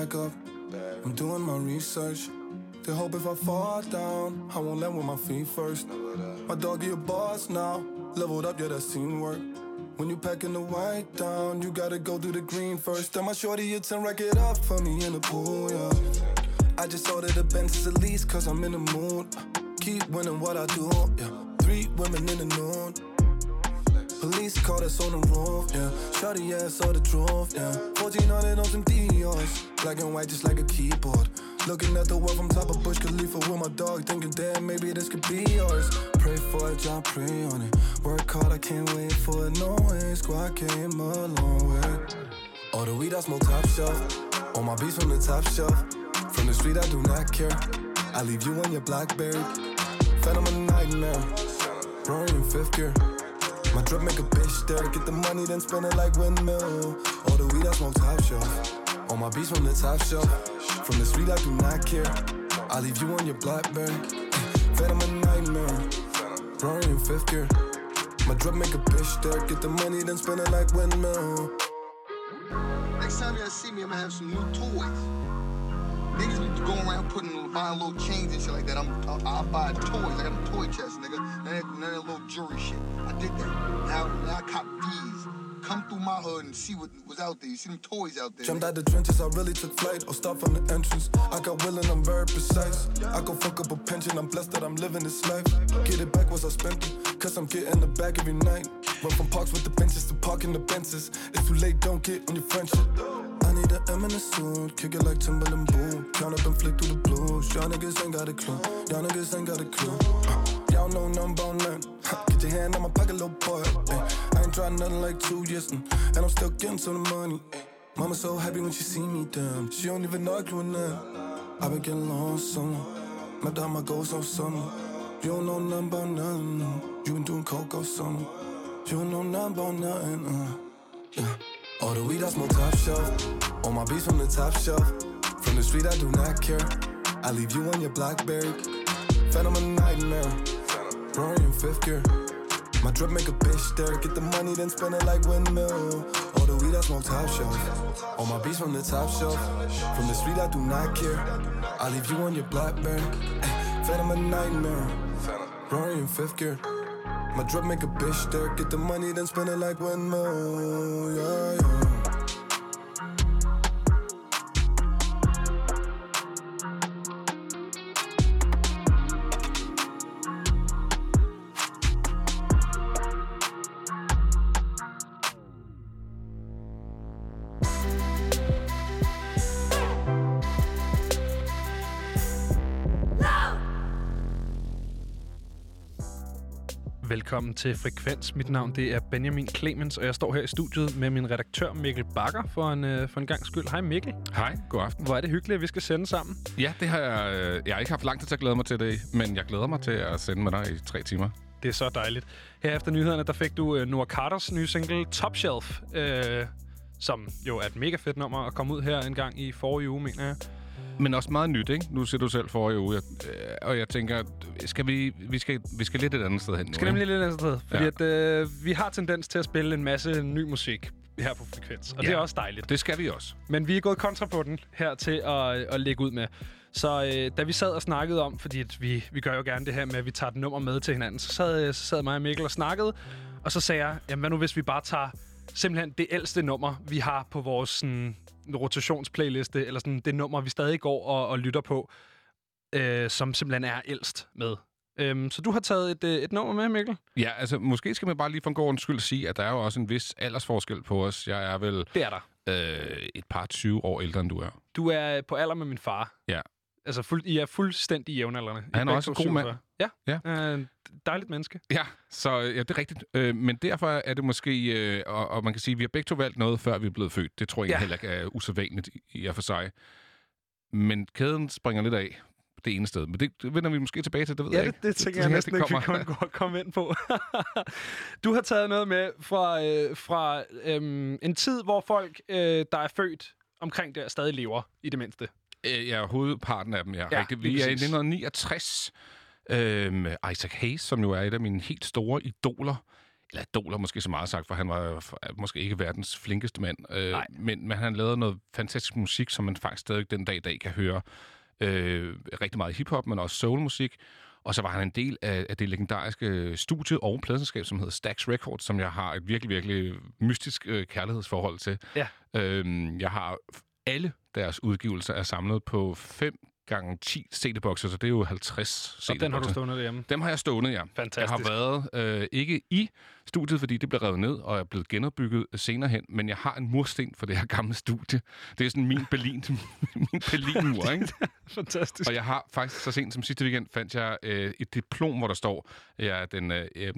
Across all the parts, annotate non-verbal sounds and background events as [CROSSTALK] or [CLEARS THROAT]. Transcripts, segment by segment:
I'm back up. I'm doing my research. They hope if I fall down, I won't land with my feet first. My dog, you a boss now. Leveled up, yeah, that's teamwork. When you packing the white down, you gotta go do the green first. Tell my shorty it's and rack it up for me in the pool, yeah. I just ordered the Benz at least cause I'm in the mood. Keep winning what I do, yeah. Three women in the noon. Police caught us on the roof, yeah. Shorty ass saw the truth, yeah. 1400 on some Dios. Black and white just like a keyboard. Looking at the world from top of Bush Khalifa with my dog, thinking, damn, maybe this could be yours. Pray for it, y'all pray on it. Work hard, I can't wait for it. No way, squad came a long way. All the weed I smoke top shelf. All my beats from the top shelf. From the street, I do not care. I leave you on your Blackberry. Phantom a nightmare. Rory in fifth gear. My drip make a bitch stare. Get the money, then spend it like windmill. All the weed I smoke top shelf. All my beats from the top shelf. From the street, I do not care. I leave you on your Blackberry. [LAUGHS] Phantom a nightmare. Rory in fifth gear. My drip make a bitch stare. Get the money, then spend it like windmill. Next time y'all see me, I'm gonna have some new toys. Niggas be going around putting, buying little chains and shit like that. I'm, I'll, I'll buy toys. I got a toy chest, nigga. None of that, none of that little jewelry shit. I did that. Now, now I cop these. Come through my hood and see what was out there. You see them toys out there. Jumped out the trenches, I really took flight. Or start from the entrance. I got willing, I'm very precise. I go fuck up a pension, I'm blessed that I'm living this life. Get it back once I spent it, cause I'm getting the bag every night. Run from parks with the benches to parking the benches. It's too late, don't get on your friendship. I need an M suit, kick it like Timberland boot. Count up and flick through the blues. Y'all niggas ain't got a clue. Y'all niggas ain't got a clue. Uh, y'all know nothing about nothing. Get your hand on my pocket, little boy. Ay, I ain't tried nothing like two years, mm, and I'm still getting some money. Ay, Mama so happy when she see me, damn. She don't even argue with nothing. i been getting lonesome. Mapped out my goals all summer. You don't know nothing about nothing. No. You been doing coke all summer. You don't know nothing about nothing. Uh, yeah. All the weed I smoke top shelf. All my beats from the top shelf. From the street I do not care. I leave you on your Blackberry. Phantom a nightmare. Rory in fifth gear. My drip make a bitch stare. Get the money, then spend it like windmill. All the weed I smoke top shelf. All my beats from the top shelf. From the street I do not care. I leave you on your Blackberry. Ay, eh, Phantom a nightmare. Rory in fifth gear. My drip make a bitch stare. Get the money, then spend it like windmill. Yeah, yeah. Velkommen til Frekvens. Mit navn det er Benjamin Clemens, og jeg står her i studiet med min redaktør Mikkel Bakker for en, øh, for en gang skyld. Hej Mikkel. Hej, god aften. Hvor er det hyggeligt, at vi skal sende sammen. Ja, det har jeg... øh, Jeg har ikke haft lang tid til at glæde mig til det, men jeg glæder mig til at sende med dig i tre timer. Det er så dejligt. Her efter nyhederne, der fik du øh, Noah Carters nye single Top Shelf, øh, som jo er et mega fedt nummer at komme ud her en gang i forrige uge, mener jeg. Men også meget nyt, ikke? Nu ser du selv forrige uge, jeg, øh, og jeg tænker, skal vi, vi, skal, vi skal lidt et andet sted hen nu, Skal nemlig lidt andet sted, fordi Ja. at, øh, vi har tendens til at spille en masse ny musik her på Frekvens, og Ja. det er også dejligt. Det skal vi også. Men vi er gået kontra på den her til at, at lægge ud med. Så øh, da vi sad og snakkede om, fordi at vi, vi gør jo gerne det her med, at vi tager et nummer med til hinanden, så sad, øh, så sad mig og Mikkel og snakkede, og så sagde jeg, jamen hvad nu hvis vi bare tager simpelthen det ældste nummer, vi har på vores sådan, rotationsplayliste, eller sådan det nummer, vi stadig går og, og lytter på, øh, som simpelthen er ældst med. Øhm, så du har taget et, øh, et nummer med, Mikkel? Ja, altså måske skal man bare lige for en god ordens skyld sige, at der er jo også en vis aldersforskel på os. Jeg er vel Det er der. øh, et par 20 år ældre, end du er. Du er på alder med min far. Ja. Altså, fuld, I er fuldstændig jævnaldrende. Han er også en god mand. 47. Ja. Ja. Øh, dejligt menneske. Ja, så ja, det er rigtigt. Øh, men derfor er det måske, øh, og, og man kan sige, at vi har begge to valgt noget, før vi er blevet født. Det tror jeg Ja. ja. heller ikke er usædvanligt i, og for sig. Men kæden springer lidt af det ene sted. Men det, det vender vi måske tilbage til, det ved Ja, jeg det, ikke. det tænker jeg næsten ikke, vi kan gå- komme ind på. [LAUGHS] du har taget noget med fra, øh, fra øh, en tid, hvor folk, øh, der er født omkring der, stadig lever, i det mindste. Øh, ja, hovedparten af dem, ja. Ja, lige Vi er i præcis. 1969. Øhm, Isaac Hayes, som jo er et af mine helt store idoler. eller idol er måske så meget sagt, for han var måske ikke verdens flinkeste mand. Øh, Nej. men, men han lavede noget fantastisk musik, som man faktisk stadig den dag i dag kan høre. Øh, rigtig meget hiphop, men også soulmusik. Og så var han en del af, af det legendariske studie- og pladselskab, som hedder Stax Records, som jeg har et virkelig, virkelig mystisk øh, kærlighedsforhold til. Ja. Øhm, jeg har alle deres udgivelser er samlet på 5 gange 10 CD-bokser, så det er jo 50 CD-bokser. Og den har du stående derhjemme. Dem har jeg stående, ja. Fantastisk. Jeg har været øh, ikke i studiet, fordi det blev revet ned og er blevet genopbygget senere hen, men jeg har en mursten for det her gamle studie. Det er sådan min Berlin, [LAUGHS] min Berlin-mur, [LAUGHS] ikke? Fantastisk. Og jeg har faktisk så sent som sidste weekend fandt jeg øh, et diplom, hvor der står, at jeg er, den, øh, øh,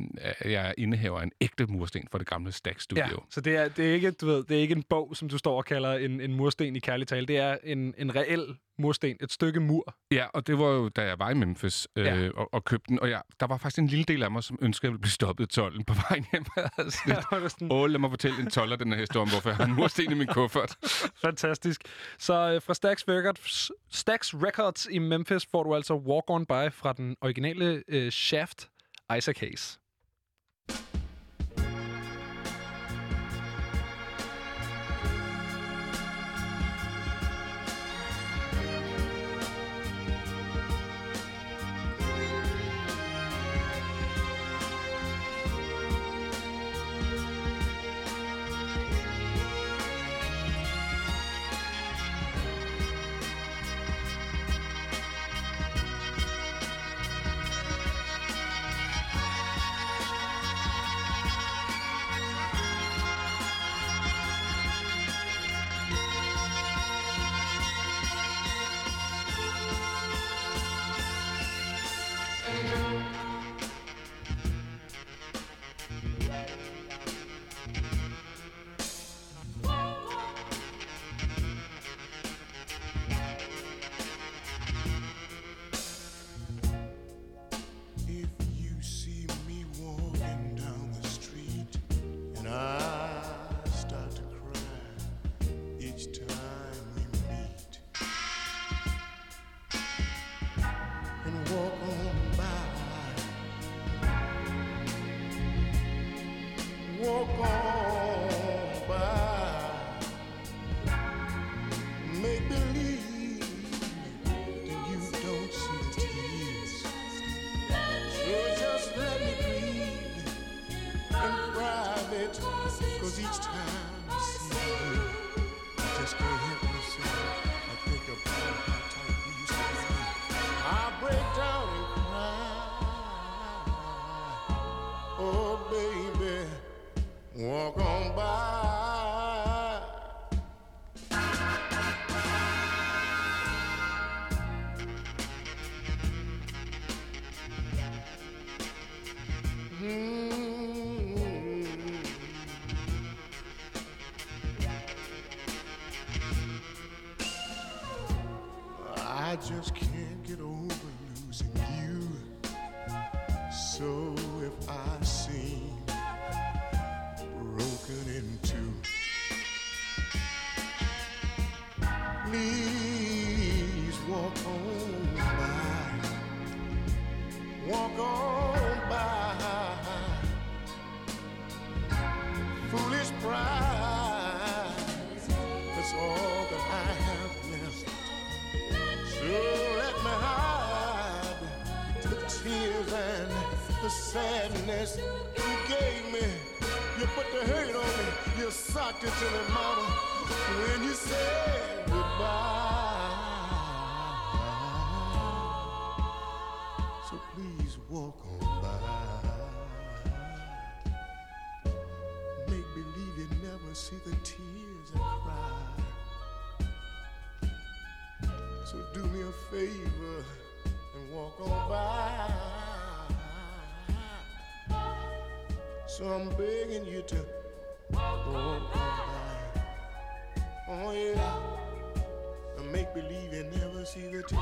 jeg er indehaver af en ægte mursten for det gamle Stax-studio. Ja, så det er, det, er ikke, du ved, det er ikke en bog, som du står og kalder en, en mursten i kærlig tale. Det er en, en reel mursten, et stykke mur. Ja, og det var jo, da jeg var i Memphis øh, Ja. og, og købte den. Og jeg, der var faktisk en lille del af mig, som ønskede, at jeg ville blive stoppet i tolden på vejen hjem. Jeg havde [LAUGHS] sådan Åh, lad mig fortælle en toller den her historie om, hvorfor jeg har en mursten i min kuffert. [LAUGHS] fantastisk. Så øh, fra Stax Records, Stax Records i Memphis får du altså Walk On By fra den originale øh, Shaft Isaac Hayes. See the tears.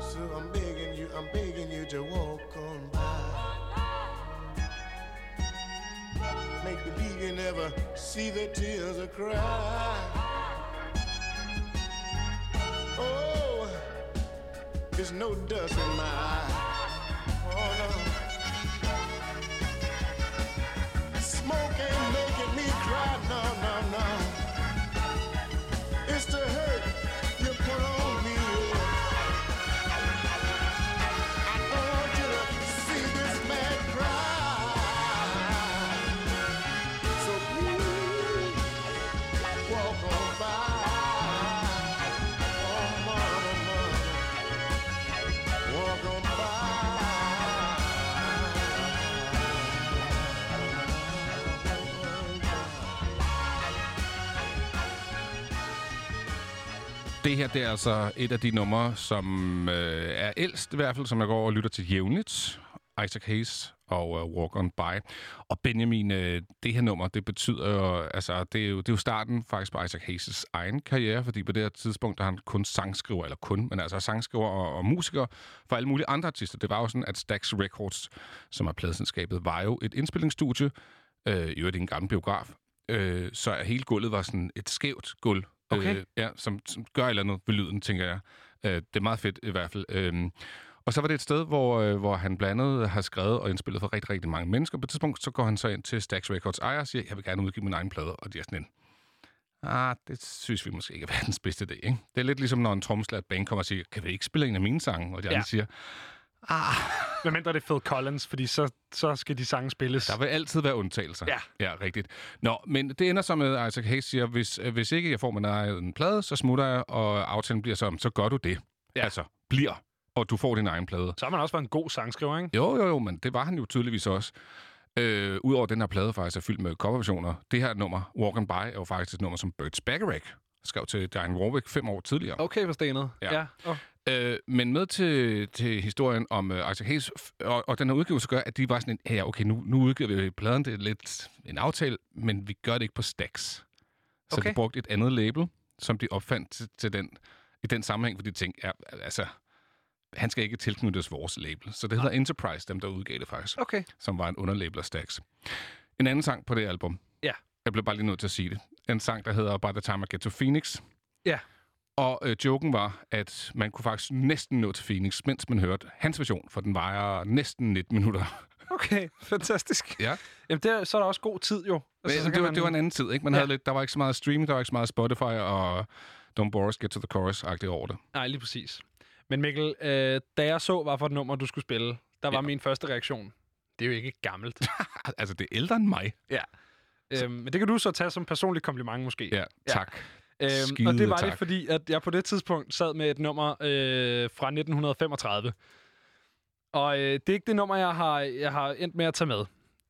So I'm begging you, I'm begging you to walk on by. Make believe you never see the tears I cry. Oh, there's no dust in my eye. Det her det er altså et af de numre, som øh, er ældst i hvert fald, som jeg går og lytter til jævnligt. Isaac Hayes og uh, Walk On By. Og Benjamin, øh, det her nummer, det betyder jo, altså, det er jo, det er jo starten faktisk på Isaac Hayes' egen karriere, fordi på det her tidspunkt, der han kun sangskriver, eller kun, men altså sangskriver og, og musiker for alle mulige andre artister. Det var jo sådan, at Stax Records, som er pladselskabet, var jo et indspillingsstudie, øh, i øvrigt en gammel biograf, øh, så hele gulvet var sådan et skævt gulv, Okay. øh, ja, som, som gør et eller andet ved lyden, tænker jeg. Øh, det er meget fedt i hvert fald. Øh, og så var det et sted, hvor, øh, hvor han blandt andet har skrevet og indspillet for rigtig, rigtig mange mennesker. På et tidspunkt, så går han så ind til Stax Records ejer og siger, jeg vil gerne udgive min egen plade. Og de er sådan en, ah, det synes vi måske ikke er verdens bedste idé. Ikke? Det er lidt ligesom, når en trommeslager band kommer og siger, kan vi ikke spille en af mine sange? Og de andre Ja. Siger, Hvad mindre det er Phil Collins, fordi så, så skal de sange spilles. Der vil altid være undtagelser. Ja. Ja, rigtigt. Nå, men det ender så med, at Isaac Hayes siger, hvis, øh, hvis ikke jeg får min egen plade, så smutter jeg, og aftalen bliver så, så gør du det. Ja. Altså, bliver, og du får din egen plade. Så har man også været en god sangskriver, ikke? Jo, jo, jo, men det var han jo tydeligvis også. Øh, Udover den her plade faktisk er fyldt med coverversioner. Det her nummer, Walk on By, er jo faktisk et nummer, som Burt Bacharach skrev til Diane Warwick fem år tidligere. Okay, forstenet. Ja. ja. Oh. Øh, men med til, til historien om Isaac Hayes, f- og, og den her udgivelse gør, at de var sådan en, ja, okay, nu, nu udgiver vi pladen, det er lidt en aftale, men vi gør det ikke på Stax. Så Okay. de brugte et andet label, som de opfandt til, til den, i den sammenhæng, fordi de tænkte, ja, altså, han skal ikke tilknyttes vores label. Så det hedder Enterprise, dem der udgav det faktisk, Okay. som var en underlabel af Stax. En anden sang på det album, Ja. jeg blev bare lige nødt til at sige det, en sang, der hedder By the Time I Get to Phoenix, Ja. Og øh, joken var, at man kunne faktisk næsten nå til Phoenix, mens man hørte hans version, for den vejer næsten 19 minutter. Okay, fantastisk. Ja. Jamen, der, så er der også god tid, jo. Men, så det, kan var, man- det var en anden tid, ikke? Man Ja. havde lidt, der var ikke så meget streaming, der var ikke så meget Spotify, og Don't Bore Us, Get to the Chorus-agtigt over det. Nej, lige præcis. Men Mikkel, øh, da jeg så, hvad for et nummer, du skulle spille, der var Ja. min første reaktion. Det er jo ikke gammelt. [LAUGHS] altså, det er ældre end mig. øhm, men det kan du så tage som personlig kompliment, måske. Ja, tak. Øhm, Skide og det var tak. det, fordi at jeg på det tidspunkt sad med et nummer øh, fra 1935. Og øh, det er ikke det nummer, jeg har, jeg har endt med at tage med.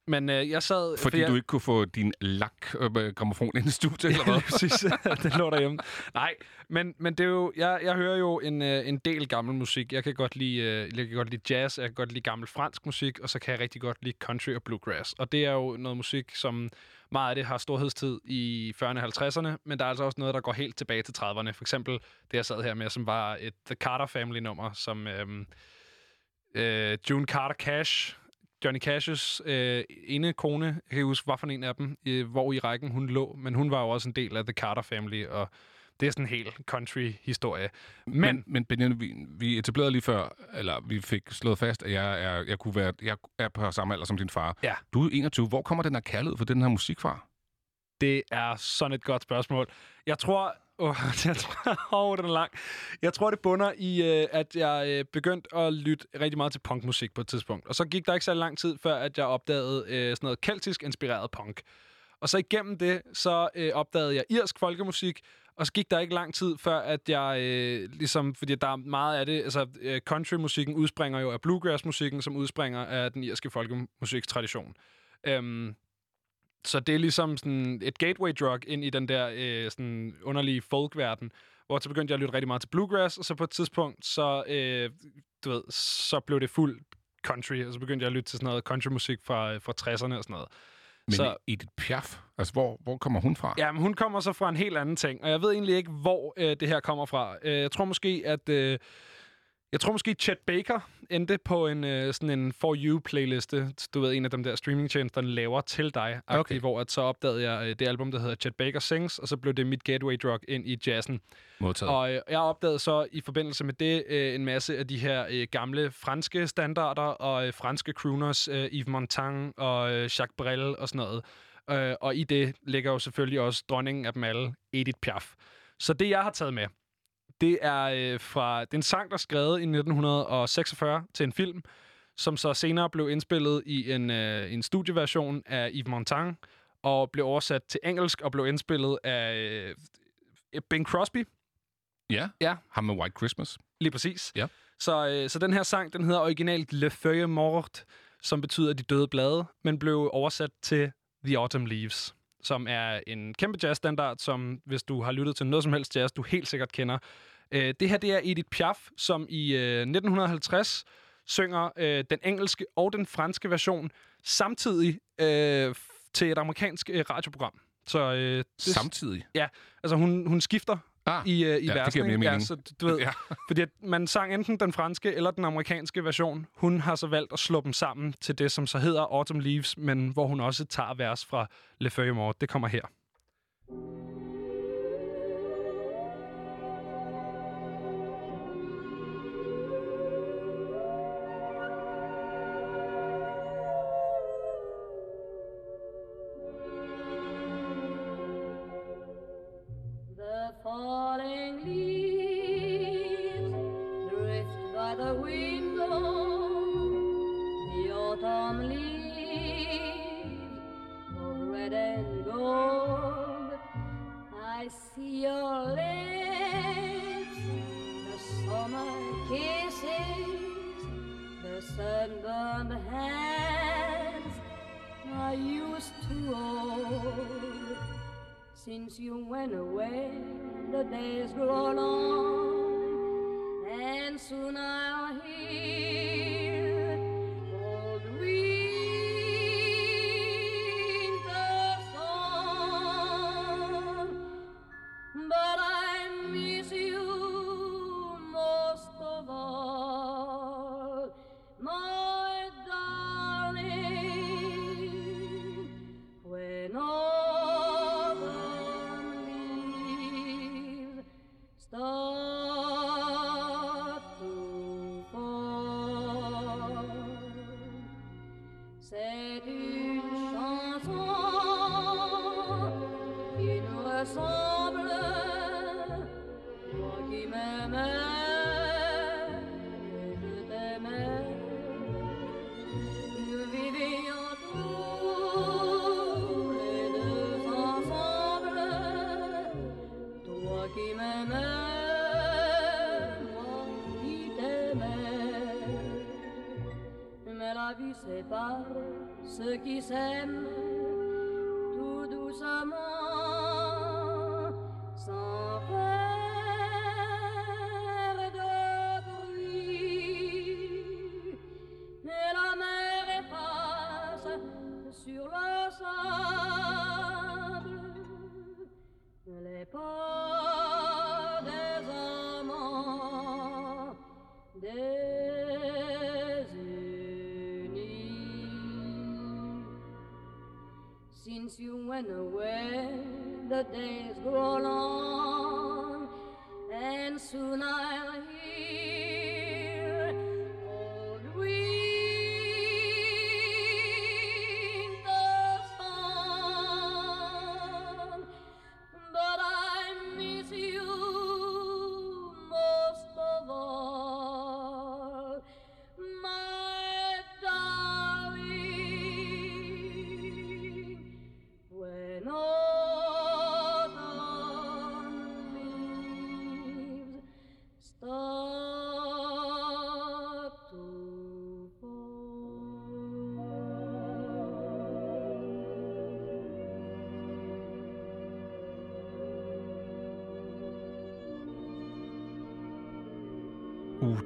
Men øh, jeg sad... Fordi for jeg, du ikke kunne få din lak-gramofon ind i studiet, [LAUGHS] eller hvad? præcis. [LAUGHS] den lå derhjemme. Nej, men, men det er jo, jeg, jeg hører jo en, øh, en del gammel musik. Jeg kan, godt lide, øh, jeg kan godt lide jazz, jeg kan godt lide gammel fransk musik, og så kan jeg rigtig godt lide country og bluegrass. Og det er jo noget musik, som meget af det har storhedstid i 40'erne og 50'erne, men der er altså også noget, der går helt tilbage til 30'erne. For eksempel det, jeg sad her med, som var et The Carter Family-nummer, som øhm, øh, June Carter Cash, Johnny Cash's øh, ene kone, jeg kan ikke huske, hvad for en af dem, øh, hvor i rækken hun lå, men hun var jo også en del af The Carter Family, og det er sådan en helt country-historie. Men, Men, men Benjamin, vi, vi etablerede lige før, eller vi fik slået fast, at jeg er, jeg kunne være, jeg er på samme alder som din far. Ja. Du er 21. Hvor kommer den her kærlighed for den her musik fra? Det er sådan et godt spørgsmål. Jeg tror... Oh, [LAUGHS] jeg tror, oh, den er lang. Jeg tror, det bunder i, øh, at jeg øh, begyndte at lytte rigtig meget til punkmusik på et tidspunkt. Og så gik der ikke så lang tid, før at jeg opdagede øh, sådan noget keltisk inspireret punk. Og så igennem det, så øh, opdagede jeg irsk folkemusik, og så gik der ikke lang tid, før at jeg øh, ligesom, fordi der er meget af det, altså øh, countrymusikken udspringer jo af bluegrass-musikken, som udspringer af den irske folkemusikstradition. Øhm, så det er ligesom sådan et gateway drug ind i den der øh, sådan underlige folkverden, hvor så begyndte jeg at lytte rigtig meget til bluegrass, og så på et tidspunkt, så, øh, du ved, så blev det fuld country, og så begyndte jeg at lytte til sådan noget countrymusik fra, fra 60'erne og sådan noget. Men Så-. Edith Piaf, altså hvor, hvor kommer hun fra? Ja, men hun kommer så fra en helt anden ting, og jeg ved egentlig ikke, hvor øh, det her kommer fra. Øh, jeg tror måske, at... Øh, jeg tror måske, Chet Baker endte på en øh, sådan en For You-playliste. Du ved, en af dem der streamingtjenester, den laver til dig. Okay. Hvor at så opdagede jeg øh, det album, der hedder Chet Baker Sings, og så blev det mit gateway drug ind i jazzen. Modtaget. Og øh, jeg opdagede så i forbindelse med det øh, en masse af de her øh, gamle franske standarder og øh, franske crooners, øh, Yves Montand og øh, Jacques Brel og sådan noget. Øh, og i det ligger jo selvfølgelig også dronningen af dem alle, Edith Piaf. Så det, jeg har taget med, det er øh, fra det er en sang, der er skrevet i 1946 til en film, som så senere blev indspillet i en, øh, en studieversion af Yves Montand, og blev oversat til engelsk og blev indspillet af øh, Bing Crosby, Ja, Ja. ham med White Christmas. Lige præcis. Ja. Så, øh, så den her sang, den hedder originalt Le Feuille Morte, som betyder de døde blade, men blev oversat til The Autumn Leaves. Som er en kæmpe jazzstandard, som hvis du har lyttet til noget som helst jazz, du helt sikkert kender. Øh, det her, det er Edith Piaf, som i øh, 1950 synger øh, den engelske og den franske version samtidig øh, til et amerikansk øh, radioprogram. Så øh, det, Samtidig. Ja, altså hun, hun skifter Ah, i, øh, i ja, det mere ikke? Ja, så du ved, [LAUGHS] Ja. fordi at man sang enten den franske eller den amerikanske version. Hun har så valgt at slå dem sammen til det, som så hedder Autumn Leaves, men hvor hun også tager vers fra Le Feuille Morte. Det kommer her.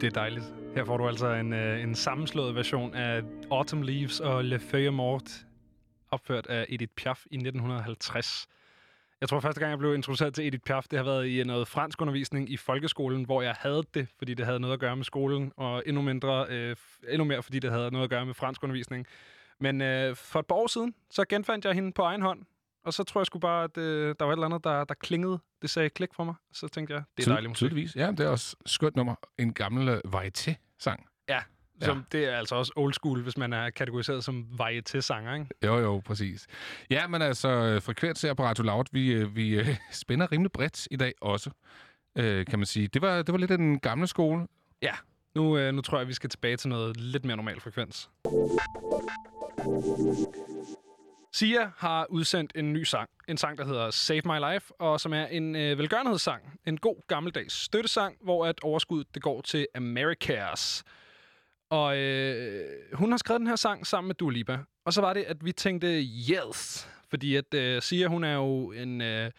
Det er dejligt. Her får du altså en, øh, en sammenslået version af Autumn Leaves og Le Feuille Mort, opført af Edith Piaf i 1950. Jeg tror, første gang, jeg blev introduceret til Edith Piaf, det har været i øh, noget fransk undervisning i folkeskolen, hvor jeg havde det, fordi det havde noget at gøre med skolen, og endnu, mindre, øh, endnu mere, fordi det havde noget at gøre med fransk undervisning. Men øh, for et par år siden, så genfandt jeg hende på egen hånd, og så tror jeg sgu bare, at øh, der var et eller andet, der, der klingede. Det sagde klik for mig. Så tænkte jeg, det er Tyd- dejligt musik. Tydeligvis. Ja, det er også et skønt nummer. En gammel øh, varieté-sang. Ja, som, det er altså også old school, hvis man er kategoriseret som varieté-sanger, ikke? Jo, jo, præcis. Ja, men altså, øh, frekvens her på Radio Loud, vi, øh, vi øh, [LAUGHS] spænder rimelig bredt i dag også, øh, kan man sige. Det var, det var lidt af den gamle skole. Ja, nu, øh, nu tror jeg, vi skal tilbage til noget lidt mere normal frekvens. Sia har udsendt en ny sang. En sang, der hedder Save My Life, og som er en øh, velgørenhedssang. En god gammeldags støttesang, hvor at overskuddet det går til Americares. Og øh, hun har skrevet den her sang sammen med Dua Lipa. Og så var det, at vi tænkte, yes, Fordi at øh, Sia, hun er jo en øh,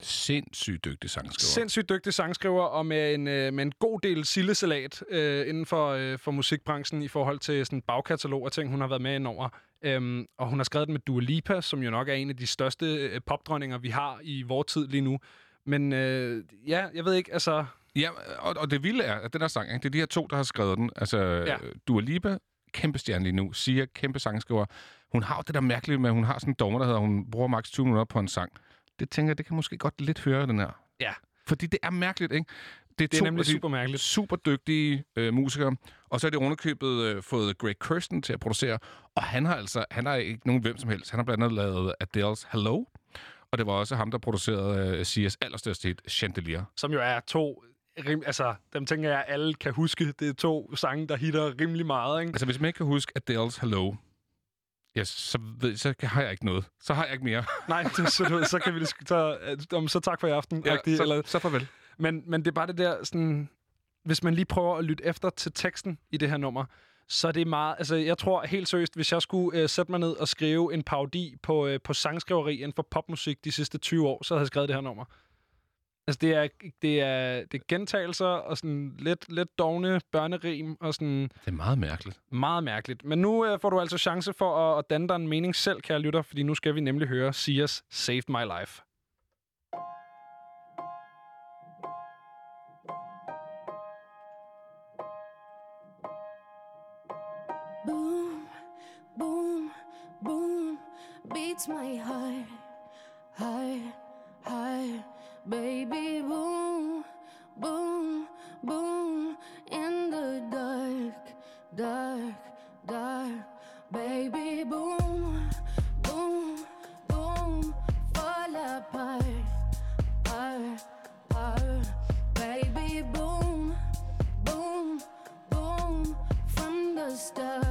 Sindssygt dygtig sangskriver. sindssygt dygtig sangskriver, og med en, øh, med en god del sildesalat øh, inden for, øh, for musikbranchen i forhold til sådan bagkatalog af ting, hun har været med ind over. Øhm, og hun har skrevet den med Dua Lipa, som jo nok er en af de største øh, popdronninger, vi har i vores tid lige nu. Men øh, ja, jeg ved ikke, altså... Ja, og, og det vilde er, at den her sang, ikke, det er de her to, der har skrevet den. Altså, Ja. Dua Lipa, kæmpe stjerne lige nu. Sia, kæmpe sangskriver. Hun har jo det der mærkelige med, at hun har sådan en dommer, der hedder, hun bruger maks 20 minutter på en sang. Det tænker jeg, det kan måske godt lidt høre, den her. Ja. Fordi det er mærkeligt, ikke? Det er to nemlig af de super mærkeligt. super dygtige øh, musikere. Og så er det underkøbet øh, fået Greg Kirsten til at producere. Og han har altså, han har ikke nogen hvem som helst. Han har blandt andet lavet Adele's Hello. Og det var også ham, der producerede øh, Sias allerstørste hit, Chandelier. Som jo er to... Rim, altså, dem tænker jeg, alle kan huske. Det er to sange, der hitter rimelig meget, ikke? Altså, hvis man ikke kan huske Adele's Hello, ja, så, ved, så har jeg ikke noget. Så har jeg ikke mere. Nej, det, så, så kan vi så, øh, så tak for i aften. Ja, så, eller, så farvel. Men, men det er bare det der, sådan, hvis man lige prøver at lytte efter til teksten i det her nummer, så er det meget, altså jeg tror helt seriøst, hvis jeg skulle øh, sætte mig ned og skrive en parodi på, øh, på sangskriveri inden for popmusik de sidste 20 år, så havde jeg skrevet det her nummer. Altså det er, det er, det er gentagelser og sådan lidt, lidt dogne børnerim og sådan Det er meget mærkeligt. meget mærkeligt. Men nu øh, får du altså chance for at, at danne dig en mening selv, kære lytter, fordi nu skal vi nemlig høre Sias Saved My Life. Beats my heart, heart, heart, baby. Boom, boom, boom, in the dark, dark, dark, baby. Boom, boom, boom, fall apart, apart, apart, baby. Boom, boom, boom, from the start,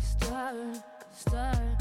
start, start.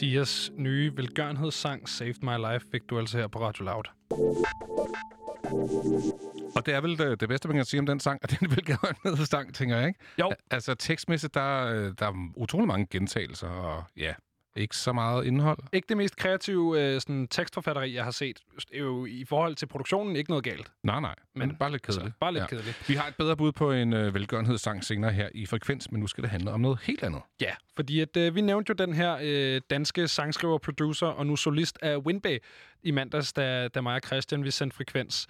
Sias nye velgørenhedssang Saved My Life fik du altså her på Radio Loud. Og det er vel det, det bedste, man kan sige om den sang, at det er en [LAUGHS] velgørenhedssang, tænker jeg, ikke? Jo. Altså tekstmæssigt, der, øh, der er utrolig mange gentagelser, og ja, ikke så meget indhold. Ikke det mest kreative øh, sådan, tekstforfatteri, jeg har set. Det er jo i forhold til produktionen ikke noget galt. Nej, nej, men, Men- bare lidt kedeligt. Altså, bare lidt ja. kedeligt. Vi har et bedre bud på en øh, velgørenhedssang senere her i Frekvens, men nu skal det handle om noget helt andet. Ja, fordi at, øh, vi nævnte jo den her øh, danske sangskriver, producer og nu solist af Winbay i mandags, da, da mig og Christian vi sendte frekvens.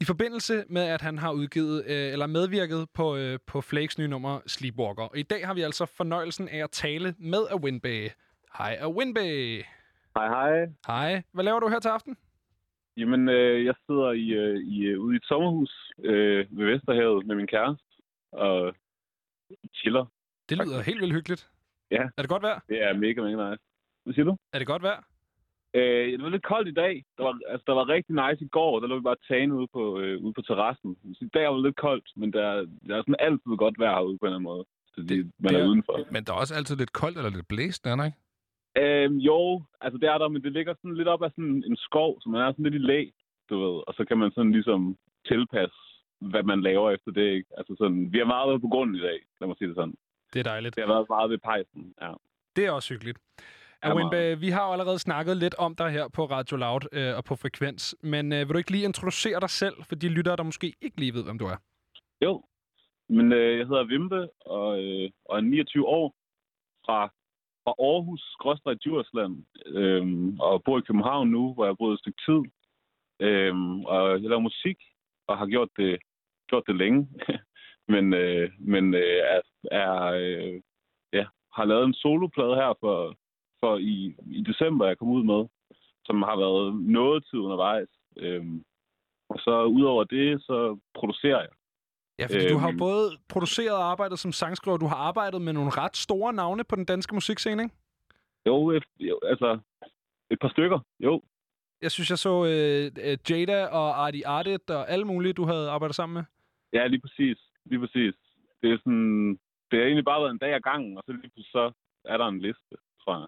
I forbindelse med, at han har udgivet øh, eller medvirket på, øh, på Flakes nye nummer Sleepwalker. Og i dag har vi altså fornøjelsen af at tale med Winbay. Hej Winbay. Hej, hej. Hej. Hvad laver du her til aften? Jamen, øh, jeg sidder i, øh, i, øh, ude i et sommerhus øh, ved Vesterhavet med min kæreste og chiller. Det lyder helt vildt hyggeligt. Ja. Er det godt vejr? Det er mega, mega nice. Hvad siger du? Er det godt vejr? Øh, det var lidt koldt i dag. Der var, altså, der var rigtig nice i går. Der lå vi bare tagen ude på, øh, ude på terrassen. Så I dag var det lidt koldt, men der, der er sådan altid godt vejr herude på en eller anden måde. Så det, Det- man det er er- udenfor. Men der er også altid lidt koldt eller lidt blæst, er der ikke? Øhm, jo, altså det er der, men det ligger sådan lidt op af sådan en skov, så man er sådan lidt i læ, du ved. Og så kan man sådan ligesom tilpasse, hvad man laver efter det, ikke? Altså sådan, vi har meget været på grunden i dag, lad mig sige det sådan. Det er dejligt. Det har været meget ved pejsen, ja. Det er også hyggeligt. Awinbe, vi har jo allerede snakket lidt om dig her på Radio Loud øh, og på Frekvens, men øh, vil du ikke lige introducere dig selv for de lyttere, der måske ikke lige ved, hvem du er? Jo, men øh, jeg hedder Vimpe, og, øh, og er 29 år fra, fra Aarhus, Gråstrej, Djursland, øhm, og bor i København nu, hvor jeg har boet et stykke tid. Øhm, og jeg laver musik, og har gjort det, gjort det længe. [LAUGHS] men øh, men øh, er, er øh, ja, har lavet en soloplade her for, for i, i december, jeg kom ud med, som har været noget tid undervejs. Øhm, og så udover det, så producerer jeg. Ja, fordi øhm. du har jo Øhm. både produceret og arbejdet som sangskriver, du har arbejdet med nogle ret store navne på den danske musikscene, ikke? Jo, ef- jo altså et par stykker, jo. Jeg synes, jeg så øh, øh, Jada og Artie Artet og alle mulige, du havde arbejdet sammen med. Ja, lige præcis. Lige præcis. Det er sådan, det har egentlig bare været en dag ad gangen, og så lige så er der en liste, tror jeg.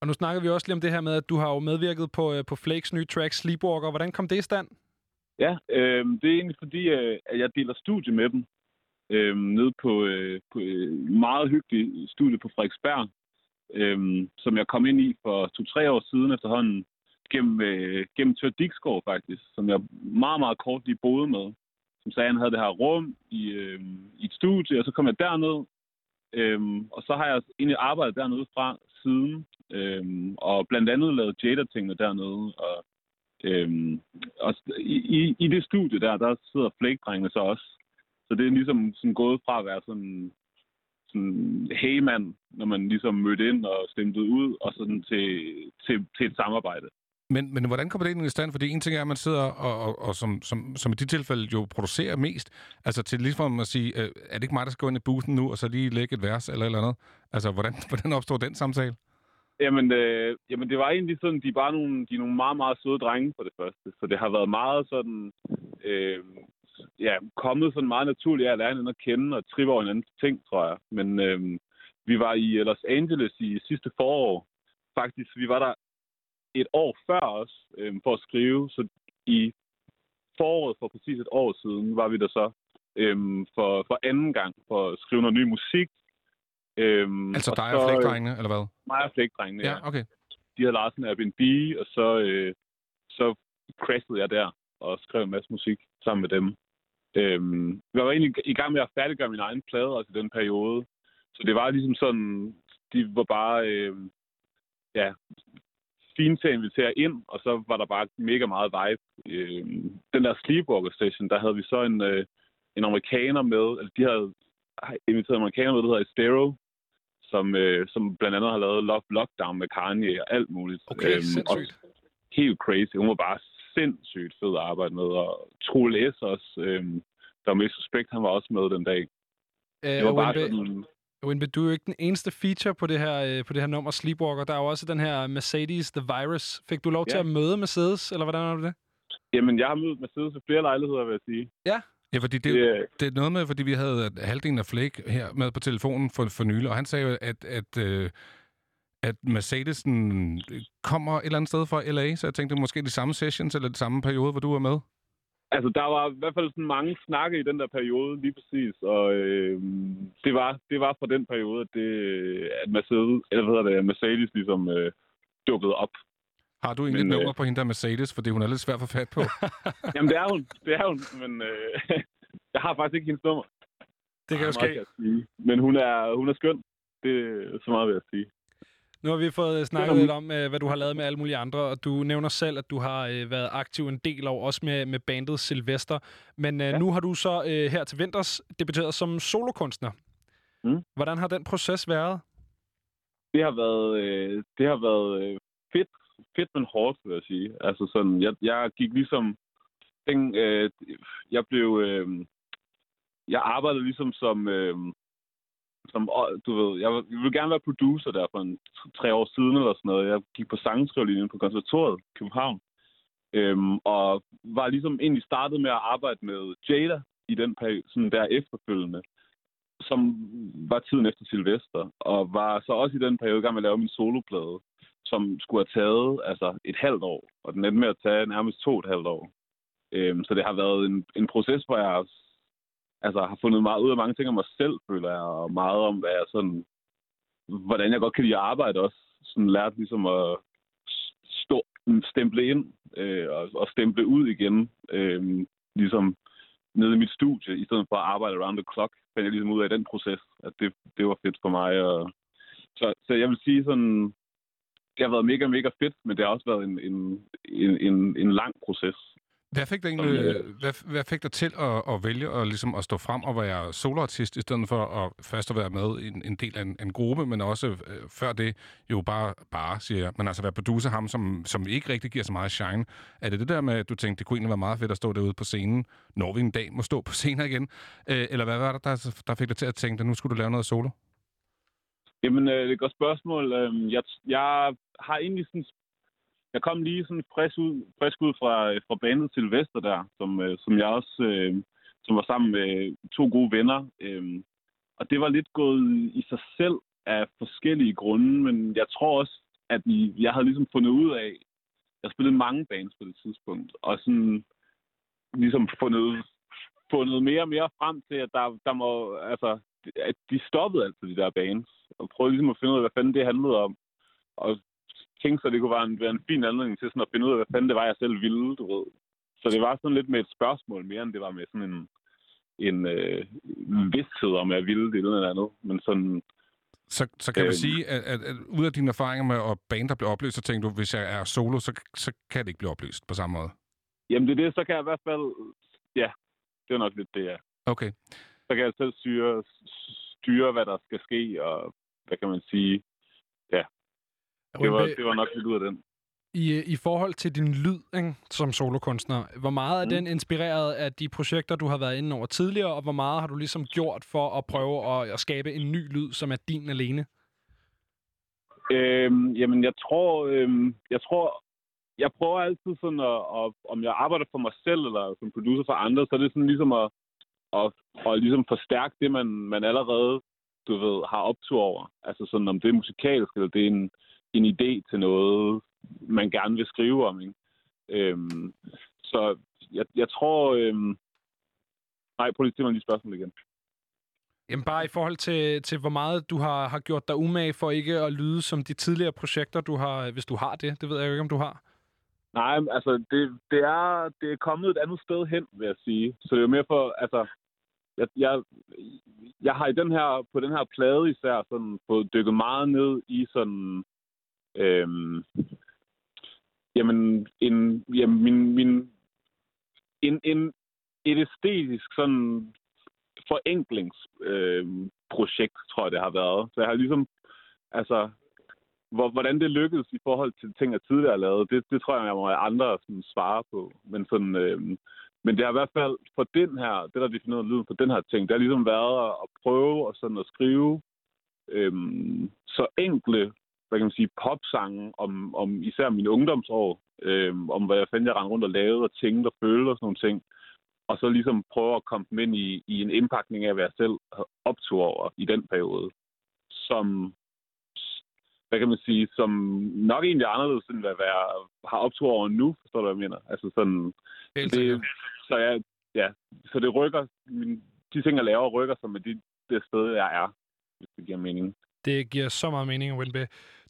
Og nu snakker vi også lige om det her med, at du har jo medvirket på, øh, på Flakes nye track Sleepwalker. Hvordan kom det i stand? Ja, øh, det er egentlig fordi, øh, at jeg deler studie med dem. Øh, nede på, øh, på øh, meget hyggelig studie på Frederiksberg, øh, som jeg kom ind i for to-tre år siden efterhånden, gennem, øh, gennem Tør Dixgaard faktisk, som jeg meget, meget kort lige boede med. Som sagde, at han havde det her rum i, øh, i et studie, og så kom jeg derned, øh, og så har jeg egentlig arbejdet dernede fra siden, øh, og blandt andet lavet Jada-tingene dernede. Og, øhm, og i, i, i det studie der, der sidder flækdrengene så også. Så det er ligesom sådan gået fra at være sådan, sådan hey man, når man ligesom mødte ind og stemte ud, og sådan til, til, til et samarbejde. Men, men hvordan kommer det egentlig i stand? Fordi en ting er, at man sidder og, og, og som, som, som i de tilfælde jo producerer mest. Altså til ligesom at sige, øh, er det ikke mig, der skal gå ind i bussen nu, og så lige lægge et vers eller et eller andet? Altså, hvordan, [LAUGHS] hvordan opstår den samtale? Jamen, øh, jamen, det var egentlig sådan, de er bare nogle, de er nogle meget, meget søde drenge for det første. Så det har været meget sådan, øh, ja, kommet sådan meget naturligt af at lære hinanden at kende og trippe over hinandens ting, tror jeg. Men øh, vi var i Los Angeles i sidste forår. Faktisk, vi var der et år før os øh, for at skrive. Så i foråret for præcis et år siden var vi der så øh, for, for anden gang for at skrive noget ny musik. Øhm, Altså dig og så, øh, flægdrengene, eller hvad? Mig og flægdrengene, ja. Ja, okay. De havde lejet sådan en Airbnb, og så, øh, så crashede jeg der og skrev en masse musik sammen med dem. Øhm, jeg var egentlig i gang med at færdiggøre min egen plade også i den periode. Så det var ligesom sådan, de var bare, øh, ja, fint til at invitere ind, og så var der bare mega meget vibe. Øh, den der Sleepwalker Station, der havde vi så en, øh, en amerikaner med, altså de havde inviteret amerikaner med, der hedder Estero, som, øh, som blandt andet har lavet Love Lockdown med Kanye og alt muligt. Okay, Øhm, sindssygt. Og helt crazy. Hun var bare sindssygt fed at arbejde med. Og Troel S. også, øhm, der var mest respekt, han var også med den dag. Det var bare sådan... Winby, du er jo ikke den eneste feature på det her, øh, på det her nummer Sleepwalker. Der er jo også den her Mercedes The Virus. Fik du lov til Ja. at møde Mercedes, eller hvordan er det det? Jamen, jeg har mødt Mercedes ved flere lejligheder, vil jeg sige. Ja, fordi det, Det, det er noget med, fordi vi havde halvdelen af Flake her med på telefonen for, for nylig, og han sagde jo, at, at, øh, at Mercedes den, kommer et eller andet sted fra LA, så jeg tænkte, det måske de samme sessions eller de samme periode, hvor du var med. Altså, der var i hvert fald sådan mange snakke i den der periode, lige præcis. Og øh, det, var, det var fra den periode, at, det, at Mercedes, eller hvad hedder det, Mercedes ligesom øh, dukkede op. Har du egentlig Men, et øh, nummer på hende der Mercedes, fordi hun er lidt svær at få fat på? [LAUGHS] Jamen, det er hun. Det er hun. Men øh, [LAUGHS] jeg har faktisk ikke hendes nummer. Det kan jo ske. Men hun er, hun er skøn. Det er så meget, vil jeg sige. Nu har vi fået snakket Det er lidt om, øh, hvad du har lavet med alle mulige andre, og du nævner selv, at du har øh, været aktiv en del år, også med, med bandet Sylvester. Men øh, ja. nu har du så øh, her til vinters debuteret som solokunstner. Mm. Hvordan har den proces været? Det har været, øh, det har været øh, fedt, fedt, men hårdt, vil jeg sige. Altså sådan, jeg, jeg gik ligesom... Den, øh, jeg blev... Øh, jeg arbejdede ligesom som... Øh, som, du ved, jeg, jeg ville gerne være producer der for en tre år siden eller sådan noget. Jeg gik på sangskrivlinjen på konservatoriet i København. Øhm, og var ligesom egentlig startet med at arbejde med Jada i den periode, sådan der efterfølgende, som var tiden efter Silvester, og var så også i den periode i gang med at lave min soloplade, som skulle have taget altså, et halvt år, og den endte med at tage nærmest to og et halvt år. Øhm, så det har været en, en proces, hvor jeg altså, har fundet meget ud af mange ting om mig selv, føler jeg, og meget om, hvad jeg sådan, hvordan jeg godt kan lide at arbejde også. Sådan lært ligesom at stå, stemple ind øh, og, og stemple ud igen, øh, ligesom nede i mit studie, i stedet for at arbejde around the clock, fandt jeg ligesom ud af den proces, at det, det var fedt for mig. Og, så, så jeg vil sige sådan, det har været mega, mega fedt, men det har også været en, en, en, en, en lang proces. Hvad fik dig, egentlig, hvad, hvad fik dig til at, at vælge at, ligesom at stå frem og være soloartist, i stedet for at først at være med i en, en del af en, en gruppe, men også øh, før det jo bare, bare siger jeg, men altså være producer ham, som, som ikke rigtig giver så meget shine. Er det det der med, at du tænkte, det kunne egentlig være meget fedt at stå derude på scenen, når vi en dag må stå på scenen igen? Øh, eller hvad var det, der, der fik dig til at tænke, at nu skulle du lave noget solo? Jamen, øh, det er et godt spørgsmål. Øh, Jeg, jeg har egentlig sådan... Jeg kom lige sådan frisk ud, frisk ud fra, øh, fra bandet Silvester der, som, øh, som jeg også øh, som var sammen med to gode venner. Øh, Og det var lidt gået i sig selv af forskellige grunde, men jeg tror også, at vi, jeg havde ligesom fundet ud af, jeg spillede mange bands på det tidspunkt, og sådan ligesom fundet, fundet mere og mere frem til, at der, der må, altså, at de stoppede altså de der bands, og prøvede ligesom at finde ud af, hvad fanden det handlede om. Og tænkte så, det kunne være en, være en fin anledning til sådan at finde ud af, hvad fanden det var, jeg selv ville, du ved. Så det var sådan lidt med et spørgsmål mere, end det var med sådan en, en øh, vidsthed om, at jeg ville det eller andet. Men sådan, Så, så kan vi Øhm. sige, at, at, at ud af dine erfaringer med at band, der bliver opløst, så tænker du, hvis jeg er solo, så, så kan det ikke blive opløst på samme måde. jamen det er det, så kan jeg i hvert fald, ja, det er nok lidt det, ja. Okay. Så kan jeg selv styre, styre, hvad der skal ske, og hvad kan man sige. Det var, det var nok lidt ud af den. I, I forhold til din lyd ikke, som solokunstner, hvor meget er Mm. den inspireret af de projekter, du har været inde over tidligere, og hvor meget har du ligesom gjort for at prøve at, at skabe en ny lyd, som er din alene? Øhm, jamen, jeg tror, øhm, jeg tror, jeg prøver altid sådan at, at, om jeg arbejder for mig selv eller som producer for andre, så er det sådan ligesom at, at, at ligesom forstærke det, man, man allerede, du ved, har optur over. Altså sådan, om det er musikalsk, eller det er en, en idé til noget, man gerne vil skrive om, ikke? Øhm, så jeg, jeg tror, øhm, nej, prøv lige at mig lige spørgsmål igen. Jamen bare i forhold til, til hvor meget du har, har gjort dig umage for ikke at lyde som de tidligere projekter, du har, hvis du har det. Det ved jeg jo ikke, om du har. Nej, altså, det, det, er, det er kommet et andet sted hen, vil jeg sige. Så det er jo mere for, altså, jeg, jeg, jeg har i den her, på den her plade især sådan fået dykket meget ned i sådan, øhm, jamen, en, jamen, min, min, en, en, et æstetisk sådan forenklingsprojekt, øh, tror jeg, det har været. Så jeg har ligesom, altså, hvor, hvordan det lykkedes i forhold til ting, jeg tidligere har lavet, det, det tror jeg, jeg må have andre sådan, svare på. Men, sådan, øh, men det har i hvert fald for den her, det der definerer lyden for den her ting, det har ligesom været at, at prøve og sådan at skrive øhm, så enkle, hvad kan man sige, popsange om, om især mine ungdomsår, øhm, om hvad jeg fandt, jeg rendte rundt og lavede og tænkte og følte og sådan nogle ting. Og så ligesom prøve at komme dem ind i, i en indpakning af, hvad jeg selv optog over i den periode, som hvad kan man sige, som nok egentlig er anderledes, end hvad jeg har optur over nu, forstår du, hvad jeg mener? Altså sådan, Helt det, så jeg, ja, så det rykker, min, de ting, jeg laver, rykker sig med de, det sted, jeg er, hvis det giver mening. Det giver så meget mening, Winby.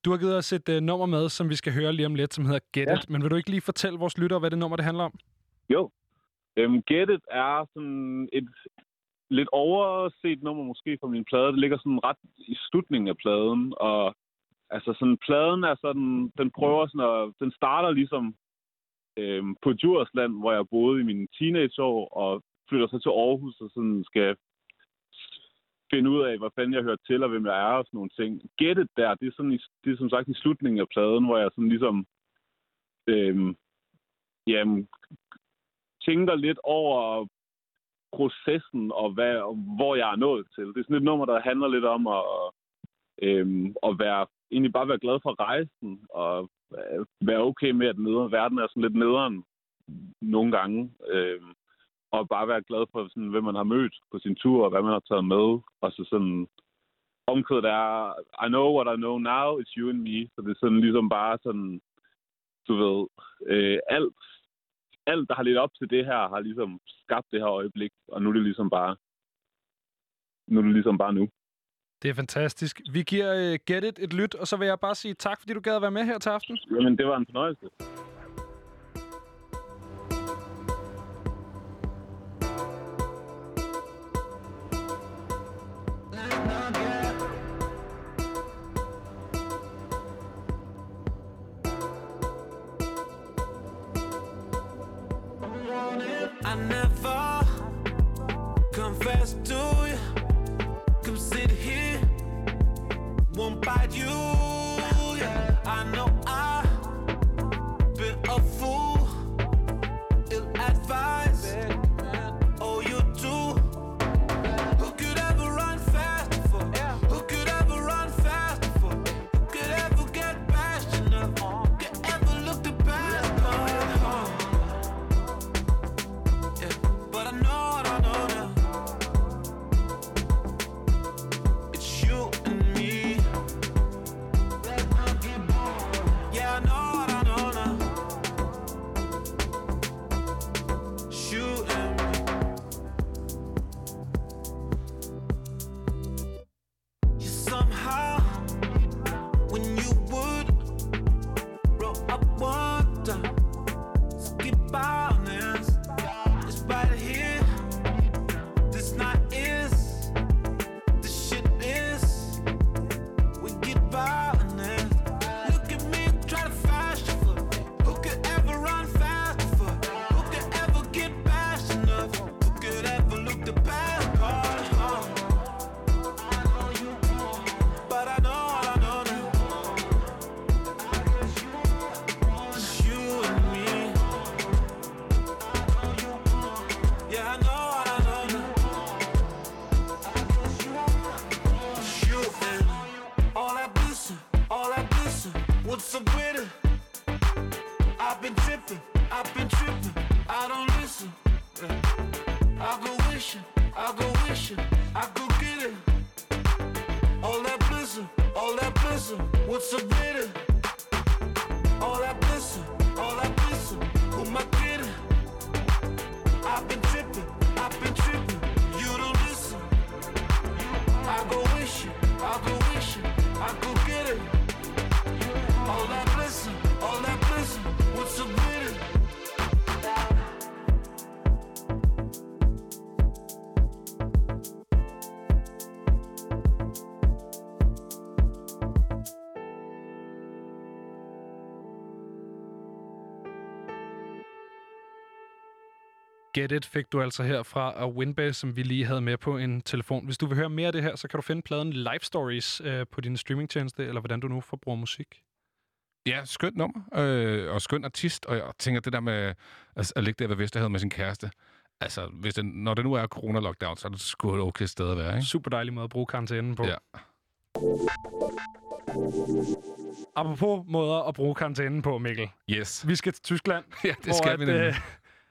Du har givet os et uh, nummer med, som vi skal høre lige om lidt, som hedder Get Ja. It. Men vil du ikke lige fortælle vores lyttere, hvad det nummer det handler om? Jo. Øhm, Get It er sådan et lidt overset nummer måske fra min plade. Det ligger sådan ret i slutningen af pladen, og altså sådan, pladen er sådan, den prøver sådan at, den starter ligesom øhm, på Djursland, hvor jeg boede i mine teenageår, og flytter så til Aarhus og sådan skal finde ud af, hvad fanden jeg hører til, og hvem jeg er og sådan nogle ting. Gættet der, det er, sådan i, det er som sagt i slutningen af pladen, hvor jeg sådan ligesom øhm, jamen, tænker lidt over processen og, hvad, og hvor jeg er nået til. Det er sådan et nummer, der handler lidt om at, øhm, at være, egentlig bare være glad for rejsen og øh, være okay med, at neder, verden er sådan lidt nederen nogle gange. Øh, og bare være glad for, sådan, hvem man har mødt på sin tur, og hvad man har taget med. Og så sådan, omkødet er, I know what I know now, it's you and me. Så det er sådan ligesom bare sådan, du ved, øh, alt, alt, der har lidt op til det her, har ligesom skabt det her øjeblik, og nu er det ligesom bare, nu er det ligesom bare nu. Det er fantastisk. Vi giver øh, uh, Get It et lyt, og så vil jeg bare sige tak, fordi du gad at være med her til aften. Jamen, det var en fornøjelse. I've been tripping. I don't listen. Yeah. I go wishing, I go wishing, I go get it. All that blissing, all that blissing. What's up with Get It fik du altså her fra Winbay, som vi lige havde med på en telefon. Hvis du vil høre mere af det her, så kan du finde pladen Live Stories øh, på din streamingtjeneste, eller hvordan du nu forbruger musik. Ja, skønt nummer, øh, og skøn artist, og jeg tænker det der med at, at ligge der ved Vesterhavet med sin kæreste. Altså, hvis det, når det nu er corona-lockdown, så er det sgu et okay sted at være, ikke? Super dejlig måde at bruge karantænen på. Ja. Apropos måder at bruge karantænen på, Mikkel. Yes. Vi skal til Tyskland. Ja, det skal vi at, nemlig.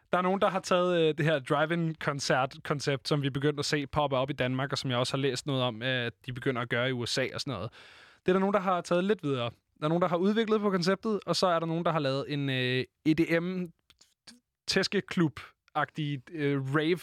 Øh, der er nogen, der har taget øh, det her drive-in-koncert-koncept, som vi begyndte at se poppe op i Danmark, og som jeg også har læst noget om, at de begynder at gøre i USA og sådan noget. Det er der nogen, der har taget lidt videre. Der er nogen, der har udviklet på konceptet, og så er der nogen, der har lavet en øh, EDM tæskeklub-agtig øh, rave.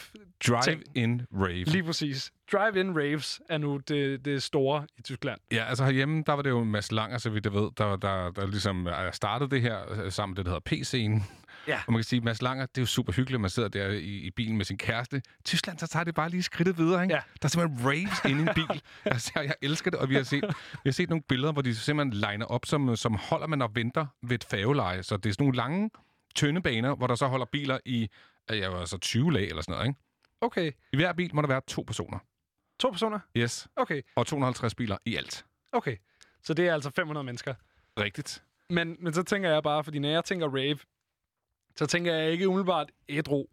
Drive-in rave. Lige præcis. Drive-in raves er nu det, det store i Tyskland. Ja, altså herhjemme, der var det jo Mads Langer, så vidt jeg ved, der, der, der ligesom øh, startede det her øh, sammen med det, der hedder P-scenen. Ja. Og man kan sige, Mads Langer, det er jo super hyggeligt, at man sidder der i, i bilen med sin kæreste. Tyskland, så tager det bare lige skridtet videre, ikke? Ja. Der er simpelthen raves inde i en bil. altså, [LAUGHS] jeg, jeg elsker det, og vi har set, vi har set nogle billeder, hvor de simpelthen liner op, som, som holder man og venter ved et færgeleje. Så det er sådan nogle lange, tynde baner, hvor der så holder biler i, ja, altså 20 lag eller sådan noget, ikke? Okay. I hver bil må der være to personer. To personer? Yes. Okay. Og 250 biler i alt. Okay. Så det er altså 500 mennesker. Rigtigt. Men, men så tænker jeg bare, fordi når jeg tænker rave, så tænker jeg ikke umiddelbart ædru.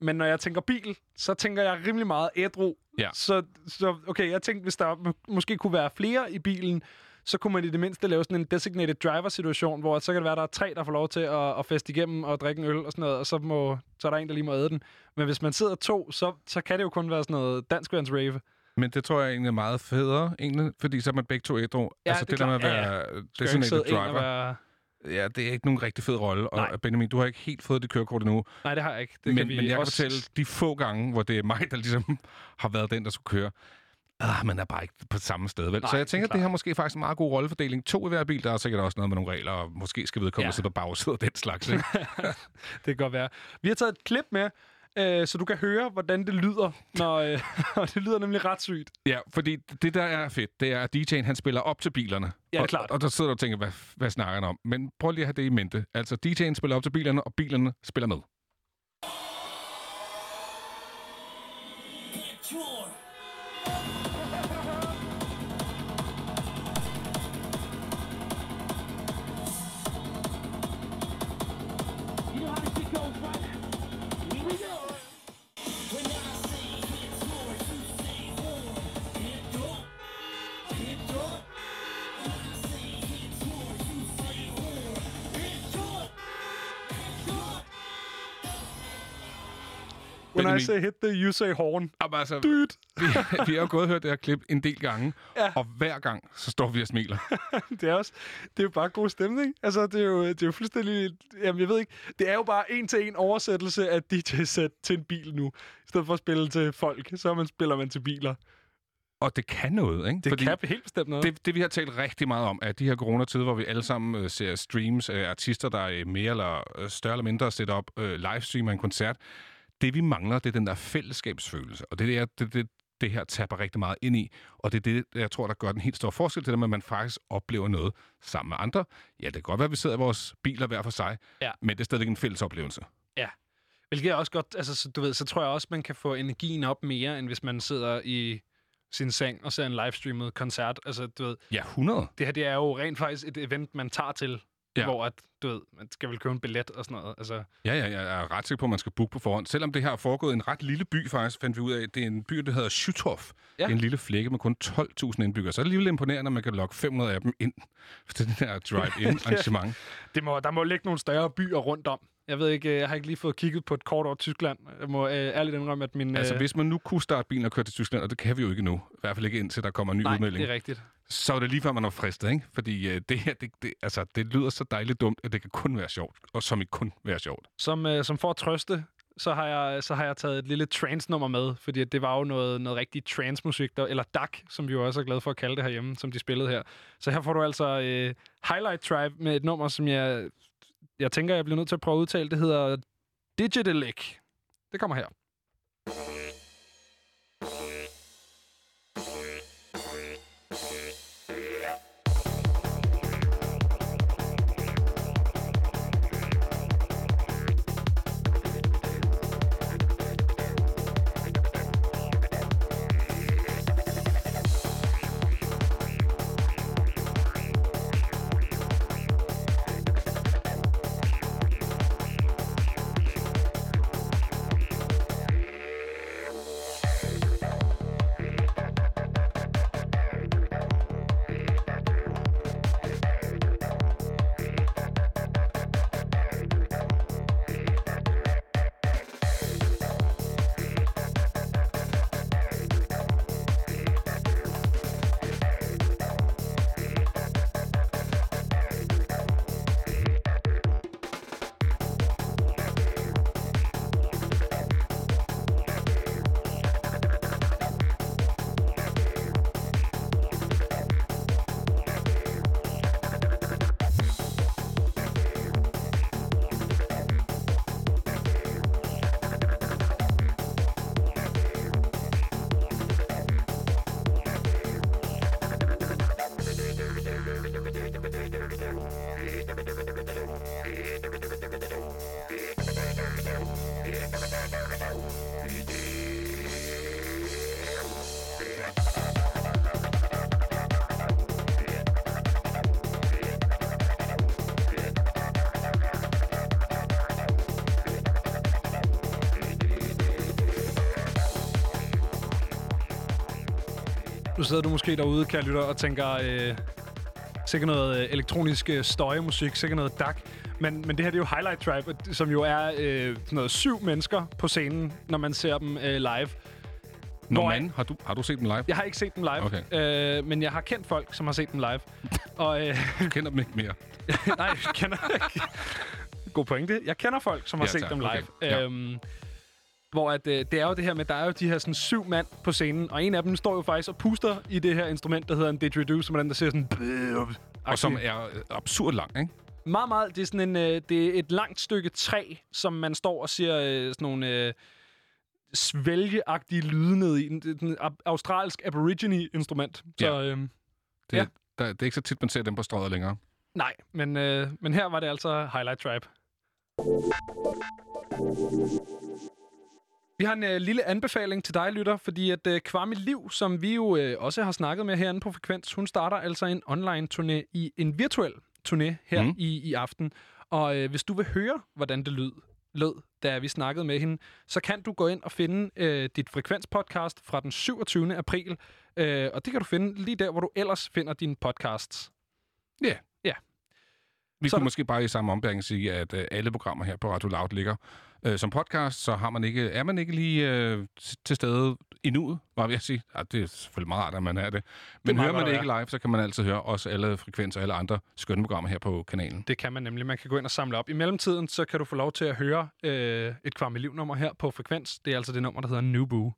Men når jeg tænker bil, så tænker jeg rimelig meget ædru. Ja. Så, så okay, jeg tænkte, hvis der må- måske kunne være flere i bilen, så kunne man i det mindste lave sådan en designated driver-situation, hvor så kan det være, at der er tre, der får lov til at, at feste igennem og drikke en øl og sådan noget, og så, må, så er der en, der lige må æde den. Men hvis man sidder to, så, så kan det jo kun være sådan noget danskvands rave. Men det tror jeg egentlig er meget federe, egentlig, fordi så er man begge to ædru. Ja, altså det det, der med at. Ja, være ja. Ikke designated driver, være... ja, det er ikke nogen rigtig fed rolle. Nej. Og Benjamin, du har ikke helt fået dit kørekort endnu. Nej, det har jeg ikke. Det men, kan vi men jeg også... kan fortælle de få gange, hvor det er mig, der ligesom [LAUGHS] har været den, der skulle køre. Ah, man er bare ikke på samme sted, vel? Nej, så det jeg tænker, at det her måske faktisk en meget god rollefordeling. To i hver bil, der er sikkert også noget med nogle regler, og måske skal vedkommende ja. sidde på bagsædet og den slags, ikke? [LAUGHS] Det kan godt være. Vi har taget et klip med, øh, så du kan høre, hvordan det lyder. Når, øh, [LAUGHS] og det lyder nemlig ret sygt. Ja, fordi det, der er fedt, det er, at DJ'en han spiller op til bilerne. Ja, det er og, klart. Og, og der sidder du og tænker, hvad, hvad snakker han om? Men prøv lige at have det i mente. Altså, DJ'en spiller op til bilerne, og bilerne spiller med. When I say hit the, you say horn. Jamen, altså, Dude. vi, vi har jo gået og hørt det her klip en del gange, Ja. og hver gang, så står vi og smiler. [LAUGHS] Det er, også, det er jo bare god stemning. Altså, det er jo, det er jo fuldstændig... Jamen, jeg ved ikke. Det er jo bare en til en oversættelse af DJ-sæt til en bil nu. I stedet for at spille til folk, så man spiller man til biler. Og det kan noget, ikke? Det Fordi kan helt bestemt noget. det, det, vi har talt rigtig meget om, er de her coronatider, hvor vi alle sammen øh, ser streams af artister, der er mere eller øh, større eller mindre sætter op øh, livestream af en koncert. Det, vi mangler, det er den der fællesskabsfølelse. Og det er det, det, det her tapper rigtig meget ind i. Og det er det, jeg tror, der gør den helt store forskel til det, at man faktisk oplever noget sammen med andre. Ja, det kan godt være, at vi sidder i vores biler hver for sig, Ja. men det er stadigvæk en fælles oplevelse. Hvilket er også godt, altså, så, du ved, så tror jeg også, man kan få energien op mere, end hvis man sidder i sin seng og ser en livestreamet koncert. Altså, du ved, Ja, 100. det her det er jo rent faktisk et event, man tager til, ja. Hvor at, du ved, man skal vel købe en billet og sådan noget. Altså, Ja, ja, jeg er ret sikker på, at man skal booke på forhånd. Selvom det her er foregået i en ret lille by, faktisk, fandt vi ud af, det er en by, der hedder Schüttorf. Ja. En lille flække med kun 12.000 indbyggere. Så er det alligevel imponerende, at man kan lokke 500 af dem ind [LAUGHS] til den her drive-in arrangement. [LAUGHS] det må, der må ligge nogle større byer rundt om. Jeg ved ikke, øh, jeg har ikke lige fået kigget på et kort over Tyskland. Jeg må øh, ærligt indrømme, at min... Altså, øh, hvis man nu kunne starte bilen og køre til Tyskland, og det kan vi jo ikke nu, i hvert fald ikke indtil der kommer en ny nej, udmelding, det er rigtigt så er det lige før, man er fristet, ikke? Fordi øh, det her, det, det, altså, det lyder så dejligt dumt, at det kan kun være sjovt, og som ikke kun være sjovt. Som, øh, som for at trøste, så har jeg, så har jeg taget et lille trance-nummer med, fordi at det var jo noget, noget rigtig trance-musik, der, eller DAC, som vi jo også er glade for at kalde det herhjemme, som de spillede her. Så her får du altså øh, Highlight Tribe med et nummer, som jeg, jeg tænker, jeg bliver nødt til at prøve at udtale. Det hedder Digitalic. Det kommer her. Nu sidder du måske derude, kære lytter, og tænker... Øh, sikkert noget øh, elektronisk øh, støjemusik, sikkert noget DAC. Men, men det her det er jo Highlight Tribe, som jo er øh, sådan noget syv mennesker på scenen, når man ser dem øh, live. Når Hvor- man, har du, har du set dem live? Jeg har ikke set dem live, Okay. øh, men jeg har kendt folk, som har set dem live. og øh, Du kender dem ikke mere. [LAUGHS] nej, jeg kender ikke. God pointe. Jeg kender folk, som har Ja, set tak. dem live. Okay. Ja. Øhm, hvor at, øh, det er jo det her med, der er jo de her sådan, syv mand på scenen, og en af dem står jo faktisk og puster i det her instrument, der hedder en didgeridoo, som er den, der ser sådan... Og som er øh, absurd lang, ikke? Meget, meget. Det er sådan en, øh, det er et langt stykke træ, som man står og siger øh, sådan nogle øh, svælgeagtige lyde ned i. Et australsk aborigine-instrument. Så Ja. øh, Det, Ja. der, det er ikke så tit, man ser dem på strøget længere. nej, men, øh, men her var det altså Highlight Tribe. Vi har en øh, lille anbefaling til dig, lytter, fordi at øh, Kwame Liv, som vi jo øh, også har snakket med herinde på Frekvens, hun starter altså en online-turné i en virtuel turné her Mm. i, i aften. Og øh, hvis du vil høre, hvordan det lød, lød, da vi snakkede med hende, så kan du gå ind og finde øh, dit Frekvens-podcast fra den 27. april. Øh, og det kan du finde lige der, hvor du ellers finder dine podcasts. Ja. Ja. Vi Så- kunne måske bare i samme ombæring sige, at øh, alle programmer her på Radio Loud ligger øh, som podcast, så har man ikke, er man ikke lige øh, til stede endnu, var jeg sige. Ja, det er selvfølgelig meget rart, at man er det. Men meget hører man det ikke live, så kan man altid høre også alle frekvenser og alle andre skønne programmer her på kanalen. Det kan man nemlig. Man kan gå ind og samle op. I mellemtiden, så kan du få lov til at høre øh, et Kwame Liv-nummer her på Frekvens. Det er altså det nummer, der hedder Nubu. I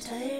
tired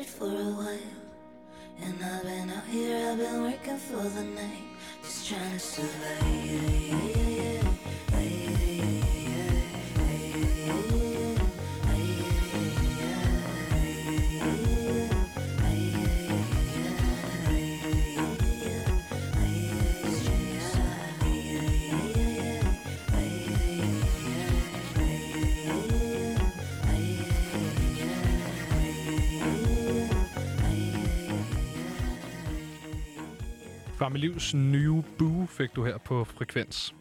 Kvarme Livs nye boo fik du her på Frekvens.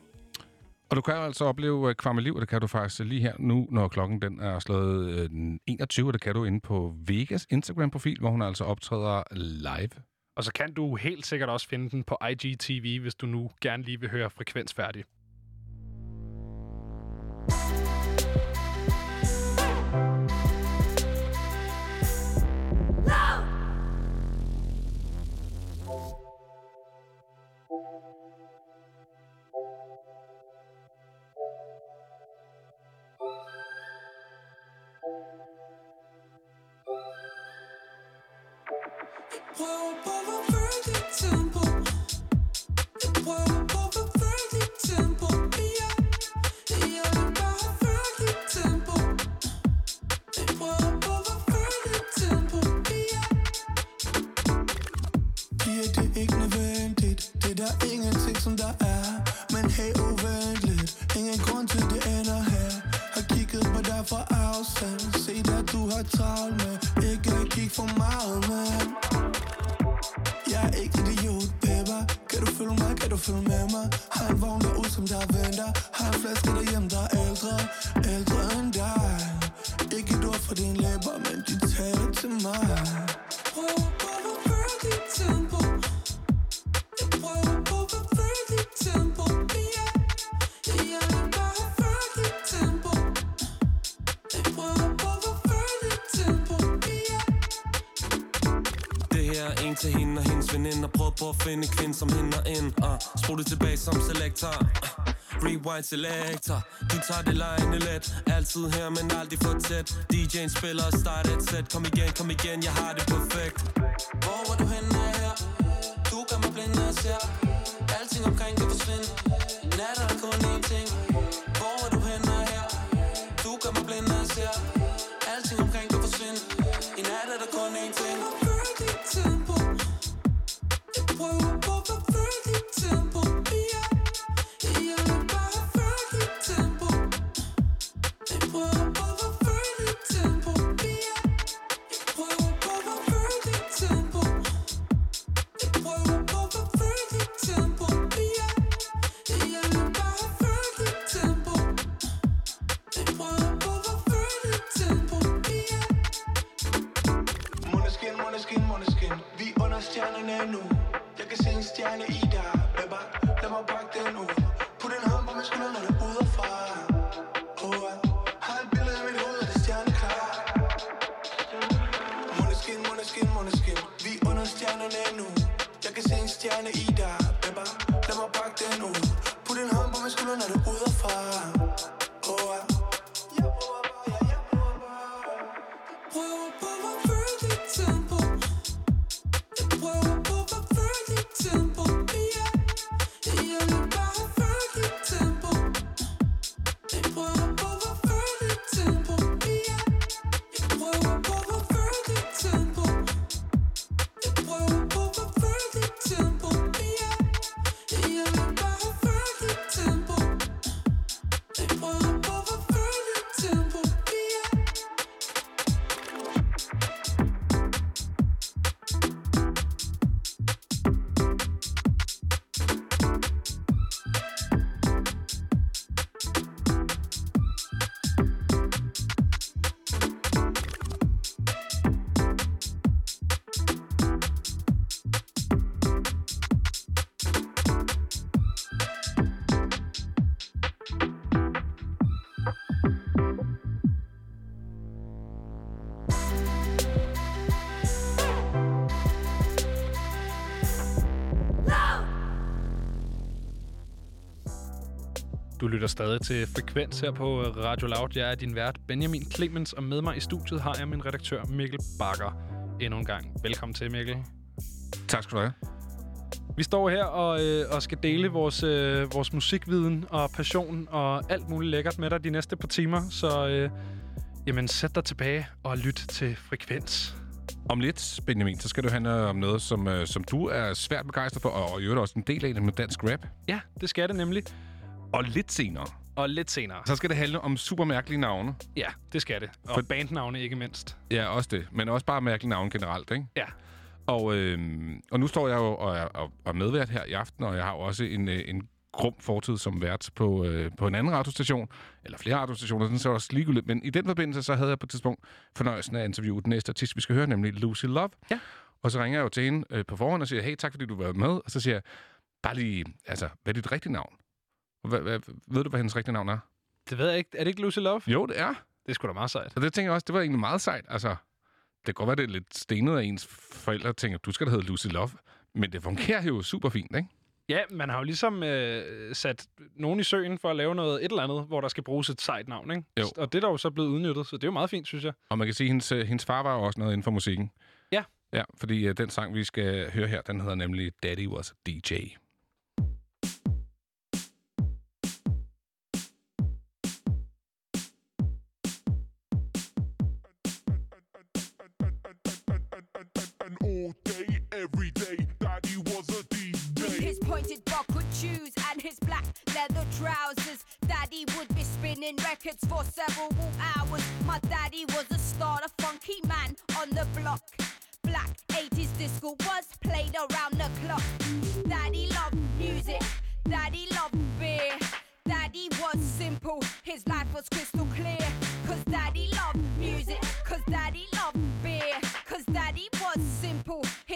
Og du kan jo altså opleve øh, Kvarmeliv, og det kan du faktisk lige her nu, når klokken den er slået øh, den 21, og det kan du inde på Vegas Instagram-profil, hvor hun altså optræder live. Og så kan du helt sikkert også finde den på IGTV, hvis du nu gerne lige vil høre Frekvens færdig. Der ingenting, som der er Men hey, uvent lidt Ingen grund til, det ender her kigget på dig fra afstand. Se at du har travlt med Ikke at kigge for meget, man Jeg er ikke idiot, baby Kan du følge mig, kan du følge med mig? Har en vogn derude, som der venter. Har en flaske derhjemme, der er ældre. Ældre end dig. Ikke et ord for dine læber Men de taler til mig. oh. En til hende og hendes veninde Og prøvede på at finde en kvinde som hende og ind. Uh, Spol det tilbage som selektor. Uh, Rewind selector Du tager det lejende let. Altid her, men aldrig for tæt. DJ'en spiller og starter et sæt. Kom igen, kom igen, jeg har det perfekt. Hvor var du henne her? Du gør mig blind, når jeg ser. Alting omkring kan forsvinde. Nat er der kun én ting. Hvor var du henne her? Du gør mig blind, når jeg ser. Alting omkring kan forsvinde. I nat er der kun én ting. Jeg lytter stadig til Frekvens her på Radio Loud. Jeg er din vært, Benjamin Clemens, og med mig i studiet har jeg min redaktør, Mikkel Bakker. Endnu en gang. Velkommen til, Mikkel. Tak skal du have. Vi står her og, øh, og skal dele vores, øh, vores musikviden og passion og alt muligt lækkert med dig de næste par timer. Så øh, jamen, sæt dig tilbage og lyt til Frekvens. Om lidt, Benjamin, så skal det handle om noget, som, øh, som du er svært begejstret for, og i øvrigt også en del af det med dansk rap. Ja, det skal det nemlig. Og lidt senere, Og lidt senere. så skal det handle om super mærkelige navne. Ja, det skal det. Og For- bandnavne ikke mindst. Ja, også det. Men også bare mærkelige navne generelt, ikke? Ja. Og, øh, og nu står jeg jo og er, og er medvært her i aften, og jeg har jo også en, øh, en grum fortid som vært på, øh, på en anden radiostation, eller flere radiostationer, sådan så også ligegyldigt. Men i den forbindelse, så havde jeg på et tidspunkt fornøjelsen af at interviewe den næste artist, vi skal høre, nemlig Lucy Love. Ja. Og så ringer jeg jo til hende øh, på forhånd og siger, hey, tak fordi du var med. Og så siger jeg, bare lige, altså, hvad er dit rigtige navn? Ved du, hvad hendes rigtige navn er? Det ved jeg ikke. Er det ikke Lucy Love? Jo, det er. Det er sgu da meget sejt. Så det tænker jeg også, det var egentlig meget sejt. Altså, det kan godt være, det er lidt stenet af ens forældre tænker, du skal da hedde Lucy Love. Men det fungerer jo super fint, ikke? Ja, man har jo ligesom øh, sat nogen i søen for at lave noget et eller andet, hvor der skal bruges et sejt navn, ikke? Jo. Og det er der jo så blevet udnyttet, så det er jo meget fint, synes jeg. Og man kan sige, at hendes, øh, hendes far var jo også noget inden for musikken. Ja. Ja, fordi uh, den sang, vi skal høre her, den hedder nemlig Daddy Was a DJ. All day, every day, daddy was a DJ. His pointed buckled shoes and his black leather trousers. Daddy would be spinning records for several hours. My daddy was a star, a funky man on the block. Black 80s disco was played around the clock. Daddy loved music, daddy loved beer. Daddy was simple, his life was crystal clear. Cause daddy loved music, cause daddy loved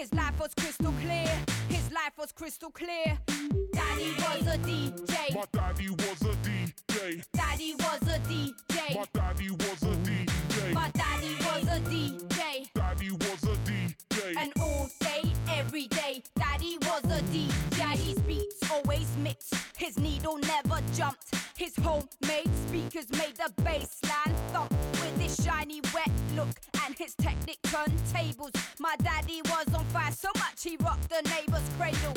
his life was crystal clear. His life was crystal clear. Daddy was a DJ. My daddy was a DJ. Daddy was a DJ. My daddy was a DJ. My daddy was a DJ. Daddy was a DJ. And all day, every day, Daddy was a DJ. His beats always mixed, his needle never jumped. His homemade speakers made the bass line thump. With his shiny wet look and his Technic turntables. My daddy was on fire so much he rocked the neighbor's cradle.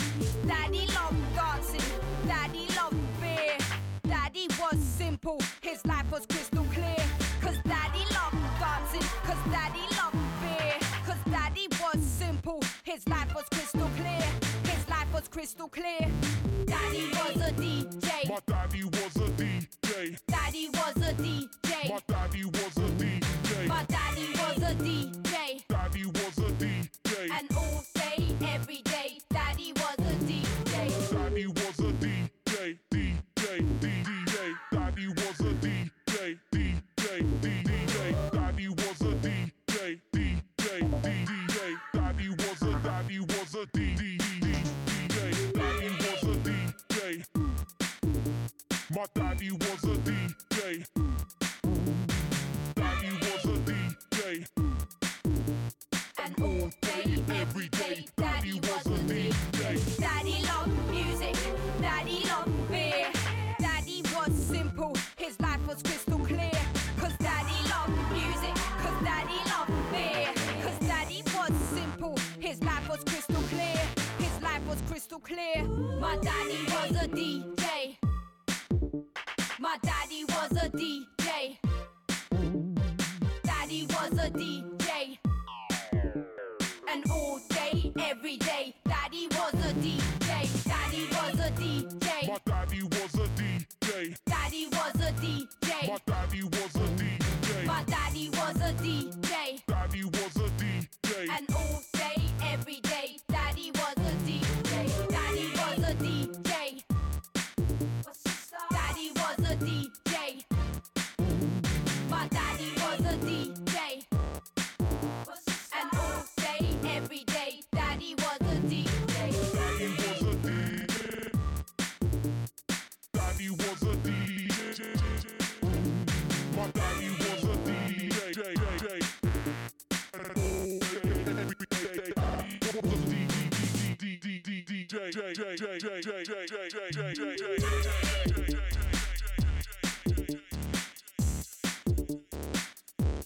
Daddy loved dancing, daddy loved beer. Daddy was simple, his life was crystal clear. Cause daddy loved dancing, cause daddy loved beer. Cause daddy was simple, his life was crystal clear. His life was crystal clear. Daddy was a DJ. My daddy was a DJ. Daddy was a DJ. My daddy was a DJ. My daddy was a DJ. Daddy was a DJ. And all day, every day, Daddy was a DJ. Daddy was clear. My daddy was a DJ. My daddy was a DJ. Daddy was a DJ. And all day, every day, Daddy was a DJ. Daddy was a DJ. My daddy was a DJ. Daddy was a DJ. My daddy was a DJ.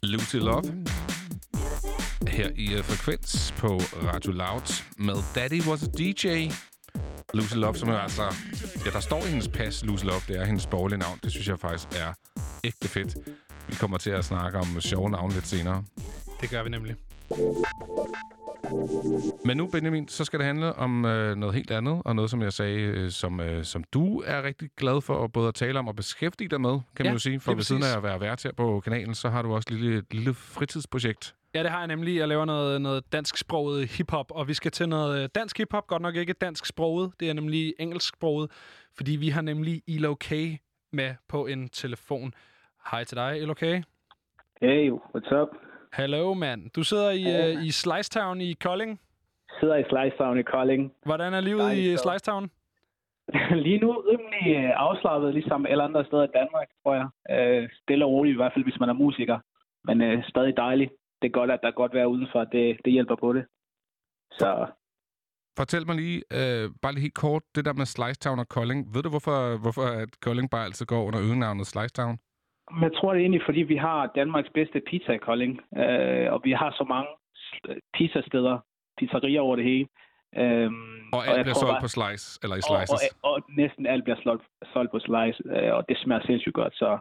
Lucy Love her i øh, Frekvens på Radio Loud med Daddy Was a DJ. Lucy Love, som er altså... Ja, der står i hendes pas, Lucy Love, det er hendes borgerlige navn. Det synes jeg faktisk er ægte fedt. Vi kommer til at snakke om sjove navne lidt senere. Det gør vi nemlig. Men nu, Benjamin, så skal det handle om øh, noget helt andet, og noget, som jeg sagde, øh, som, øh, som du er rigtig glad for at både at tale om og beskæftige dig med, kan Ja, man jo sige. For ved siden af at være vært her på kanalen, så har du også et lille, et lille fritidsprojekt. Ja, det har jeg nemlig. Jeg laver noget, noget dansksproget hiphop, og vi skal til noget øh, dansk hiphop. Godt nok ikke dansksproget. Det er nemlig engelsksproget, fordi vi har nemlig Elo K med på en telefon. Hej til dig, Elo K. Hey, what's up? Hallo, mand. Du sidder i, øh, i Slicetown i Kolding. Sidder i Slicetown i Kolding. Hvordan er livet Dejligt i sted. Slicetown? [LAUGHS] Lige nu rimelig øh, afslappet, ligesom alle andre steder i Danmark, tror jeg. Øh, stille og roligt, i hvert fald hvis man er musiker. Men øh, stadig dejligt. Det er godt, at der er godt vejr udenfor. Det, det hjælper på det. Så Fortæl mig lige, øh, bare lige helt kort, det der med Slicetown og Kolding. Ved du, hvorfor, hvorfor at Kolding bare altid går under øgenavnet Slicetown? Men jeg tror det er egentlig, fordi vi har Danmarks bedste pizza i Kolding. Øh, og vi har så mange pizzasteder, pizzerier over det hele. Øhm, Og alt jeg bliver tror solgt bare- på Slice, eller i og, Slices. og, og næsten alt bliver solgt, solgt på Slice, øh, og det smager sindssygt godt, så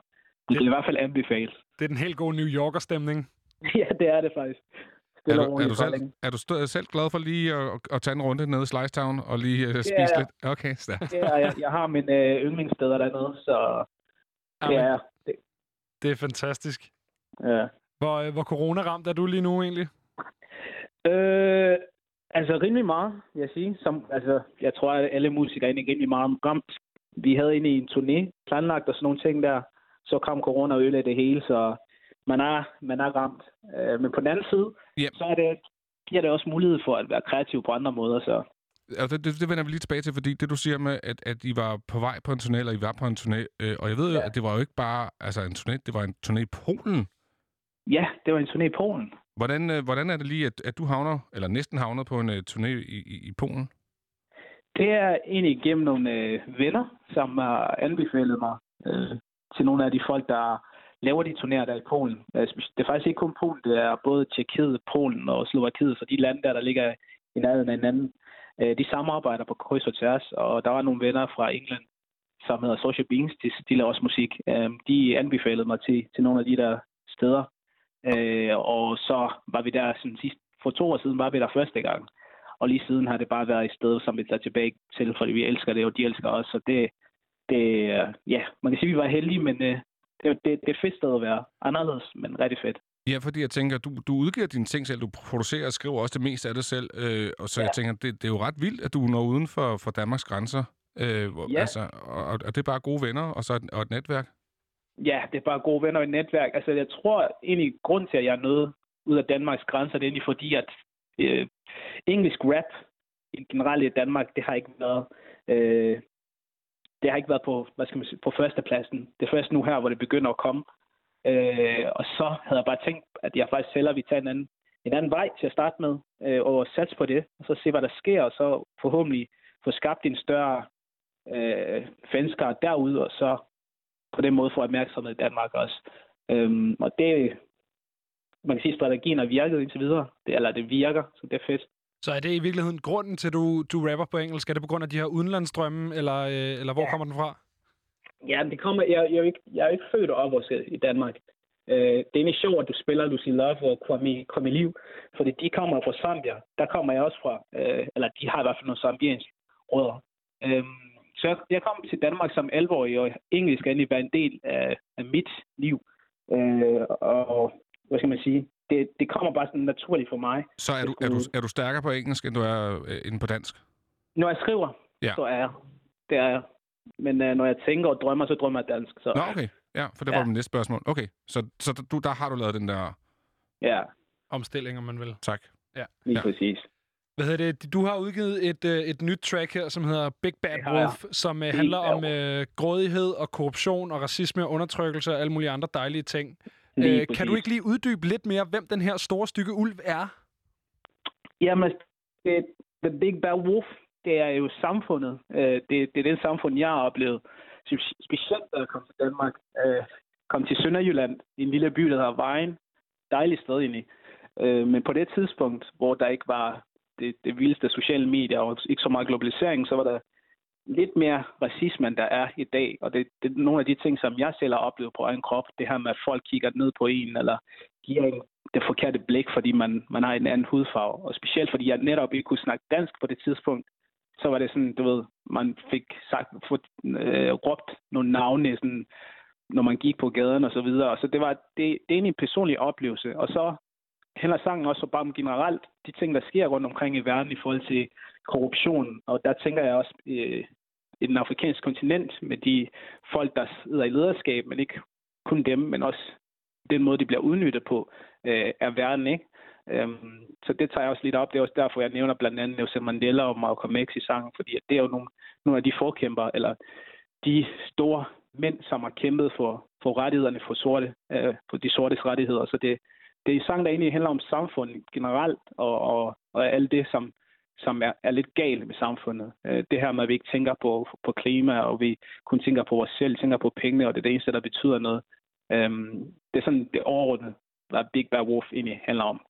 det vil i hvert fald anbefales. Det er den helt gode New Yorker-stemning. [LAUGHS] ja, det er det faktisk. Er og du, er, du selv, er du stå, selv glad for lige at, at tage en runde nede i Slicetown og lige uh, spise jeg. lidt? Okay, stærkt. Ja, jeg, jeg har mine øh, yndlingssteder dernede, så det er det. Det er fantastisk. Ja. Hvor, øh, hvor corona-ramt er du lige nu egentlig? Øh, altså rimelig meget, vil jeg sige. Som, altså, jeg tror, at alle musikere er rimelig meget ramt. Vi havde egentlig en turné planlagt og sådan nogle ting der. Så kom corona og ødelagde det hele, så man er, man er ramt. Øh, men på den anden side, Yep. så er det, giver det også mulighed for at være kreativ på andre måder. Så Og det, det, det vender vi lige tilbage til, fordi det du siger med, at, at I var på vej på en turné, eller I var på en turné, øh, og jeg ved jo, Ja. at det var jo ikke bare altså en turné, det var en turné i Polen. ja, det var en turné i Polen. Hvordan, øh, hvordan er det lige, at, at du havner, eller næsten havner på en øh, turné i, i, i Polen? Det er egentlig gennem nogle øh, venner, som har anbefalet mig øh, til nogle af de folk, der laver de turnéer der i Polen. Speci- Det er faktisk ikke kun Polen, det er både Tjekkiet, Polen og Slovakiet, så de lande der, der ligger i nærheden af hinanden. Øh, de samarbejder på kryds og tværs, og der var nogle venner fra England, som hedder Social Beans, de, de laver også musik. Øh, de anbefalede mig til, til nogle af de der steder. Øh, og så var vi der sådan sidst, for to år siden var vi der første gang. Og lige siden har det bare været et sted, som vi tager tilbage til, fordi vi elsker det, og de elsker os. Så det, det øh, ja, man kan sige, at vi var heldige, men øh, det, det, det er et fedt sted at være. Anderledes, men rigtig fedt. Ja, fordi jeg tænker, du, du udgiver dine ting selv, du producerer og skriver også det meste af det selv, øh, og så ja. jeg tænker, det, det er jo ret vildt, at du når uden for, for Danmarks grænser, øh, hvor, Ja. altså, og, og det er bare gode venner, og så et, og et netværk. Ja, det er bare gode venner og et netværk. Altså, jeg tror egentlig, grund til, at jeg er nået ud af Danmarks grænser, det er egentlig fordi, at øh, engelsk rap generelt i Danmark, det har ikke været... Øh, det har ikke været på, hvad skal man sige, på førstepladsen. Det er først nu her, hvor det begynder at komme. Øh, og så havde jeg bare tænkt, at jeg faktisk hellere vil tage en anden, en anden vej til at starte med, øh, og satse på det, og så se, hvad der sker, og så forhåbentlig få skabt en større øh, fanskare derude, og så på den måde få opmærksomhed i Danmark også. Øhm, og det, man kan sige, at strategien har virket indtil videre, det, eller det virker, så det er fedt. Så er det i virkeligheden grunden til, at du, du rapper på engelsk? Er det på grund af de her udenlandsdrømme, eller, øh, eller hvor Ja. kommer den fra? Ja, det kommer, jeg, jeg, er ikke, jeg er ikke født og opvokset i Danmark. Øh, det er egentlig sjovt, at du spiller Lucy Love og Kwame, Kwame Liv, fordi de kommer fra Zambia. Der kommer jeg også fra, øh, eller de har i hvert fald nogle zambianske rødder. Øhm, så jeg, jeg kom til Danmark som 11-årig, og engelsk er egentlig været en del af, af mit liv. Øh, og hvad skal man sige? Det, det kommer bare sådan naturligt for mig. Så er du, er, du, er du stærkere på engelsk, end du er øh, end på dansk? Når jeg skriver, Ja. så er jeg. Det er jeg. Men øh, når jeg tænker og drømmer, så drømmer jeg dansk. Så, Nå, okay. Ja, for det var Ja. mit næste spørgsmål. Okay, så, så du, der har du lavet den der... Ja, Omstilling, om man vil. Tak. Ja. lige Ja. præcis. Hvad hedder det? Du har udgivet et, øh, et nyt track her, som hedder Big Bad. Wolf, som Big handler om øh, grådighed og korruption og racisme og undertrykkelse og alle mulige andre dejlige ting. Lige Øh, kan du ikke lige uddybe lidt mere, hvem den her store stykke ulv er? Jamen, det, The Big Bad Wolf, det er jo samfundet. Øh, det, det er det samfund, jeg har oplevet. Specielt, da jeg kom til Danmark. Øh, kom til Sønderjylland, en lille by, der hedder Vejen. Dejligt sted egentlig. Øh, men på det tidspunkt, hvor der ikke var det, det vildeste sociale medier og ikke så meget globalisering, så var der lidt mere racisme, end der er i dag. Og det, det er nogle af de ting, som jeg selv har oplevet på egen krop. Det her med, at folk kigger ned på en, eller giver en det forkerte blik, fordi man, man har en anden hudfarve. Og specielt fordi jeg netop ikke kunne snakke dansk på det tidspunkt, så var det sådan, du ved, man fik sagt, få, øh, råbt nogle navne, sådan, når man gik på gaden og så videre. Så det var, det, det er en personlig oplevelse. Og så handler sangen også bare om generelt de ting, der sker rundt omkring i verden i forhold til korruption. Og der tænker jeg også øh, i den afrikanske kontinent med de folk, der sidder i lederskab, men ikke kun dem, men også den måde, de bliver udnyttet på, øh, er verden, ikke? Øhm, så det tager jeg også lidt op. Det er også derfor, jeg nævner blandt andet Nelson Mandela og Malcolm X i sangen, fordi det er jo nogle, nogle af de forkæmper, eller de store mænd, som har kæmpet for, for rettighederne for, sorte, øh, for de sortes rettigheder. Så det, det er en sang, der egentlig handler om samfundet generelt, og, og, og alt det, som, som er, er lidt galt med samfundet. Øh, det her med, at vi ikke tænker på, på klima, og vi kun tænker på os selv, tænker på pengene, og det er det eneste, der betyder noget. Øhm, det er sådan det overordnede, hvad Big Bad Wolf egentlig handler om.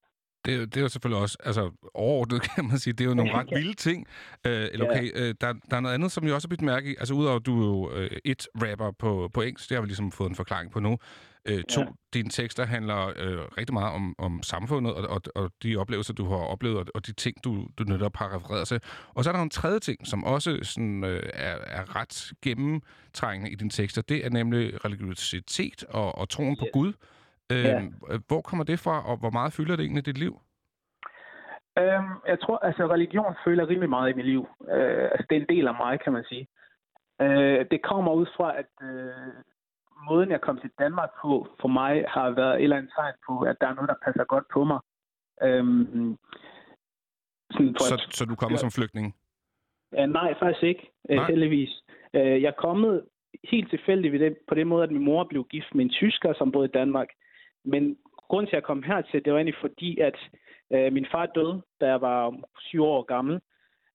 Det, er jo- det er jo selvfølgelig også, altså overordnet [LAUGHS] kan man sige, det er jo nogle ret vilde ting. Øh, eller Ja. okay, øh, der, der er noget andet, som jeg også har bidt mærke i. Altså udover, at du er jo øh, et rapper på, på engelsk, det har vi ligesom fået en forklaring på nu. Øh, to, Ja. dine tekster handler øh, rigtig meget om, om samfundet og, og, og de oplevelser, du har oplevet, og, og de ting, du, du netop har refereret til. Og så er der en tredje ting, som også sådan, øh, er, er ret gennemtrængende i dine tekster. Det er nemlig religiøsitet og, og troen på Gud. Øh, Ja. Hvor kommer det fra, og hvor meget fylder det egentlig dit liv? Øhm, jeg tror, altså religion føler rimelig meget i mit liv. Øh, altså, det er en del af mig, kan man sige. Øh, det kommer ud fra, at øh, måden, jeg kom til Danmark på, for mig har været et eller andet tegn på, at der er noget, der passer godt på mig. Øhm, sådan for Så, at- så du kommer som flygtning? Ja, nej, faktisk ikke, øh, Nej. heldigvis. Øh, jeg er kommet helt tilfældigt ved det, på den måde, at min mor blev gift med en tysker, som boede i Danmark. Men grund til, at jeg kom hertil, det var egentlig fordi, at øh, min far døde, da jeg var syv år gammel.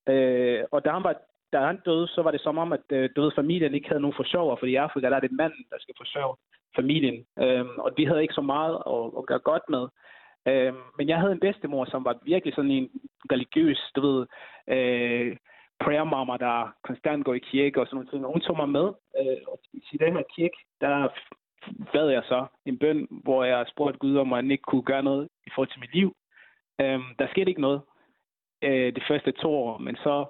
Øh, og da han, var, da han døde, så var det som om, at øh, døde familien ikke havde nogen forsørger, fordi i Afrika der er det manden, der skal forsørge familien. Øh, og vi havde ikke så meget at, at gøre godt med. Øh, men jeg havde en bedstemor, som var virkelig sådan en religiøs, du ved, øh, prayer mama, der konstant går i kirke og sådan noget. ting. Hun tog mig med. Øh, og i den her kirke, der bad jeg så en bøn, hvor jeg spurgte Gud, om han ikke kunne gøre noget i forhold til mit liv. Øhm, der skete ikke noget øh, de første to år, men så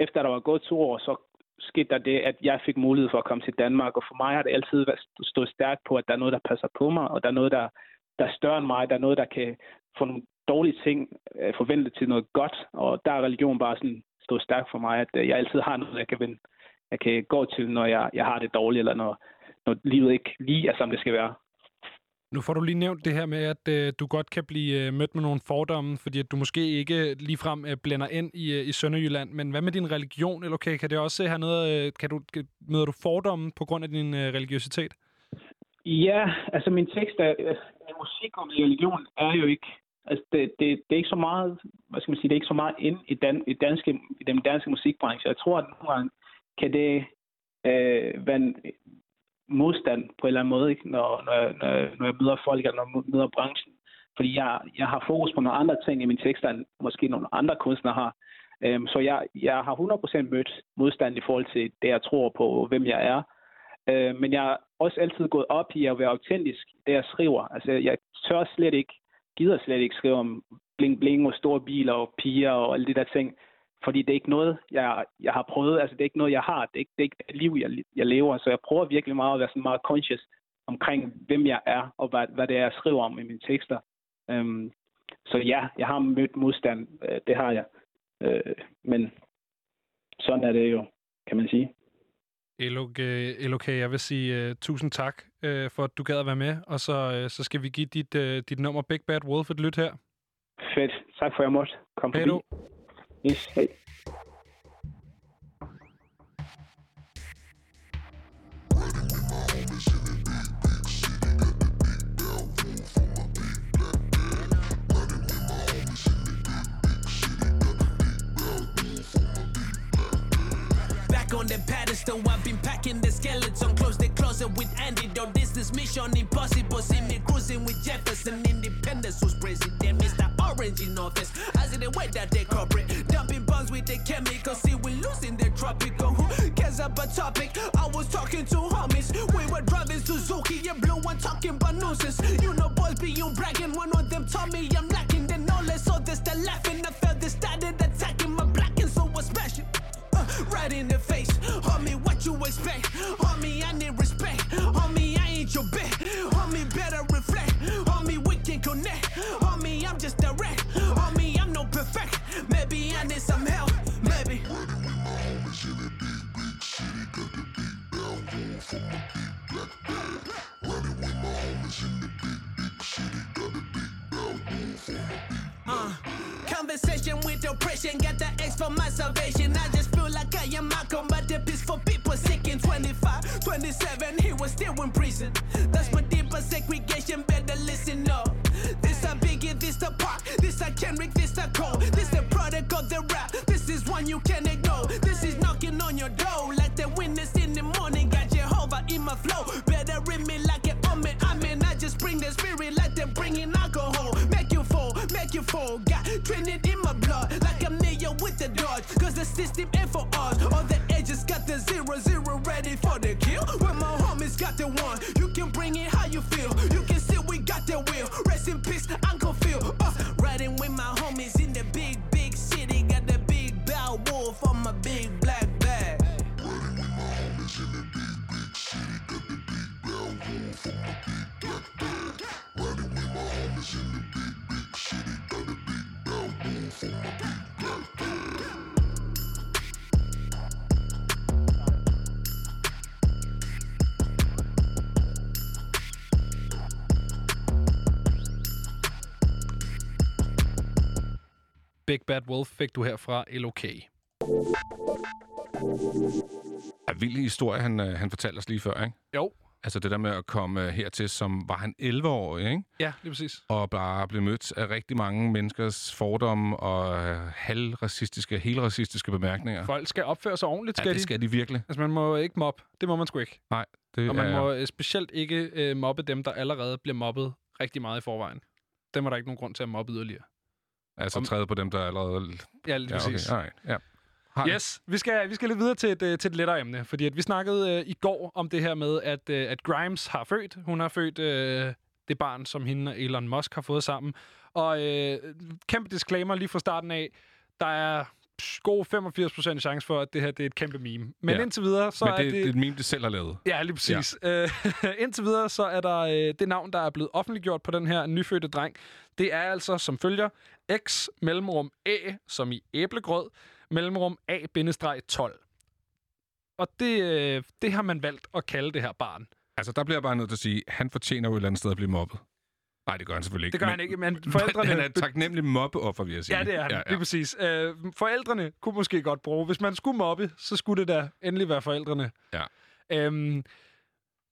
efter der var gået to år, så skete der det, at jeg fik mulighed for at komme til Danmark, og for mig har det altid været stået stærkt på, at der er noget, der passer på mig, og der er noget, der, der er større end mig, der er noget, der kan få nogle dårlige ting øh, forventet til noget godt, og der er religion bare sådan stået stærkt for mig, at øh, jeg altid har noget, jeg kan, vende, jeg kan gå til, når jeg, jeg har det dårligt, eller når, når livet ikke lige er, som det skal være. Nu får du lige nævnt det her med, at øh, du godt kan blive øh, mødt med nogle fordomme, fordi at du måske ikke ligefrem øh, blænder ind i, øh, i Sønderjylland. Men hvad med din religion? Eller okay, kan det også have noget... Øh, kan du, kan, møder du fordomme på grund af din øh, religiøsitet? Ja, altså min tekst er, øh, musik om religion er jo ikke, altså det, det, det er ikke så meget, hvad skal man sige, det er ikke så meget ind i, dan, i, danske, i den danske musikbranche. Jeg tror, at nogle gange kan det øh, være en modstand på en eller anden måde, ikke? Når, når, jeg, når, jeg- når jeg møder folk, eller når jeg møder branchen. Fordi jeg, jeg har fokus på nogle andre ting i mine tekster, end måske nogle andre kunstnere har. Øhm, så jeg, jeg har 100% mødt modstand i forhold til det, jeg tror på, hvem jeg er. Øh, men jeg har også altid gået op i at være autentisk, det jeg skriver. Altså, jeg tør slet ikke, gider slet ikke skrive om bling bling og store biler og piger og alle de der ting. Fordi det er ikke noget, jeg, jeg har prøvet. Altså, det er ikke noget, jeg har. Det er ikke, det er ikke liv, jeg, jeg lever. Så jeg prøver virkelig meget at være sådan meget conscious omkring, hvem jeg er, og hvad, hvad det er, jeg skriver om i mine tekster. Øhm, så ja, jeg har mødt modstand. Øh, det har jeg. Øh, men sådan er det jo, kan man sige. Elok, øh, LOK, jeg vil sige uh, tusind tak, uh, for at du gad at være med. Og så, uh, så skal vi give dit, uh, dit nummer Big Bad Wolf et lyt her. Fedt. Tak for, at jeg måtte komme Hej forbi. du. Yes, hej. Pedestal, I've been packing the skeleton. Close the closet with antidote. This is mission impossible. See me cruising with Jefferson. Independence was president. Mr. Orange in office. I see the way that they corporate. Dumping bombs with the chemicals. See, we losing the tropical. Who cares about topic? I was talking to homies. We were driving Suzuki and blue and talking about nonsense. You know, boys be you bragging. One of them told me I'm lacking the knowledge. So they start laughing. I felt they started attacking my black and so I smash it. Uh, right in the face. Homie, what you expect? Homie, I need respect. Homie, I ain't your bet. Homie, better reflect. Homie, we can connect. Homie, perfect. Maybe I need some help. Maybe. Uh, conversation with oppression, got the X for my salvation. I just feel like I am Malcolm, but the for people sick in 25, 27, he was still in prison. That's my deeper segregation, better listen up. This a Biggie, this a Pac, this a Kendrick, this a Cole, this the product of the rap. This is one you can't ignore. This is knocking on your door like the witness in the morning. Got Jehovah in my flow, better ring me like on me. I mean, I just bring the spirit like they're bringing alcohol. Make you fall, make you fall. Got Trinity the dodge. Cause the system ain't for us. All the edges got the zero, zero ready for the kill. When my homies got the one, you can bring it Big Bad Wolf fik du her fra LOK. Er vild historie, han, øh, han fortalte os lige før, ikke? Jo. Altså det der med at komme øh, hertil, som var han 11-årig, ikke? Ja, lige præcis. Og bare blev mødt af rigtig mange menneskers fordomme og øh, halvracistiske, helracistiske bemærkninger. Folk skal opføre sig ordentligt, skal ja, de. det skal de virkelig. Altså, man må ikke mobbe. Det må man sgu ikke. Nej, det Og man er... må specielt ikke øh, mobbe dem, der allerede bliver mobbet rigtig meget i forvejen. Dem er der ikke nogen grund til at mobbe yderligere. Altså Om- træde på dem, der allerede... Ja, lige ja, okay. præcis. Alright. Ja. Har Yes, vi skal, vi skal lidt videre til et, øh, til et lettere emne, fordi at vi snakkede øh, i går om det her med, at, øh, at Grimes har født. Hun har født øh, det barn, som hende og Elon Musk har fået sammen. Og øh, kæmpe disclaimer lige fra starten af, der er god 85% chance for, at det her det er et kæmpe meme. Men Ja. indtil videre, så Men er det, det... det er et meme, det selv har lavet. Ja, lige præcis. Ja. Øh, [LAUGHS] indtil videre, så er der øh, det navn, der er blevet offentliggjort på den her nyfødte dreng. Det er altså som følger X mellemrum A, som i æblegrød, mellemrum A-12. Og det, øh, det har man valgt at kalde det her barn. Altså, der bliver jeg bare nødt til at sige, han fortjener jo et eller andet sted at blive mobbet. Nej, det gør han selvfølgelig ikke. Det gør han ikke, [LAUGHS] men forældrene- Han er taknemmelig mobbeoffer, vil jeg sige. Ja, det er han. Ja, ja. Lige præcis. Øh, forældrene kunne måske godt bruge. Hvis man skulle mobbe, så skulle det da endelig være forældrene. Ja. Øhm,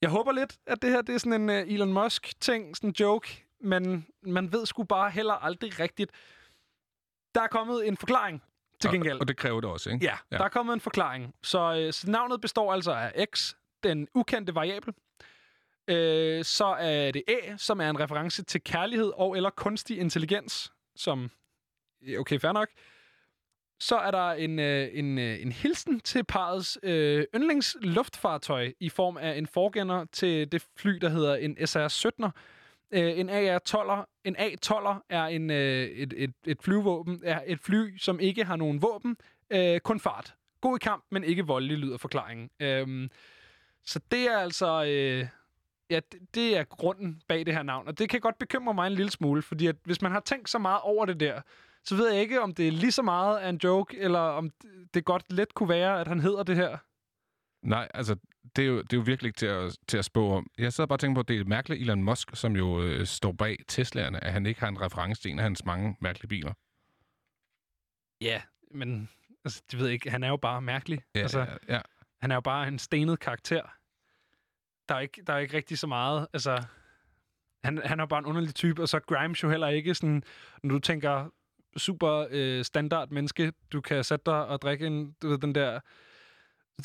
jeg håber lidt, at det her det er sådan en uh, Elon Musk-ting, sådan en joke, men man ved sgu bare heller aldrig rigtigt. Der er kommet en forklaring til gengæld. Og, og det kræver det også, ikke? Ja, ja, der er kommet en forklaring. Så, øh, så navnet består altså af x, den ukendte variabel. Øh, så er det A, som er en reference til kærlighed og eller kunstig intelligens, som... Øh, okay, fair nok. Så er der en, øh, en, øh, en hilsen til parets øh, yndlingsluftfartøj i form af en forgænger til det fly, der hedder en SR-17'er. Øh, en AR-12'er, en A-12'er er en, øh, et, et, et flyvåben, er et fly, som ikke har nogen våben, øh, kun fart. God i kamp, men ikke voldelig, lyder forklaringen. Øh, så det er altså... Øh, ja, det, det er grunden bag det her navn. Og det kan godt bekymre mig en lille smule, fordi at hvis man har tænkt så meget over det der, så ved jeg ikke, om det er lige så meget af en joke, eller om det godt let kunne være, at han hedder det her. Nej, altså, det er jo, det er jo virkelig ikke til at, til at spå om. Jeg sad bare og tænkte på, at det er mærkeligt Elon Musk, som jo øh, står bag Teslaerne, at han ikke har en reference til en af hans mange mærkelige biler. Ja, men altså, det ved jeg ikke, han er jo bare mærkelig. Ja, altså, ja, ja. Han er jo bare en stenet karakter. Der er ikke, der er ikke rigtig så meget. Altså, han, han er bare en underlig type, og så Grimes jo heller ikke sådan, når du tænker super øh, standard menneske, du kan sætte dig og drikke en, du ved, den der...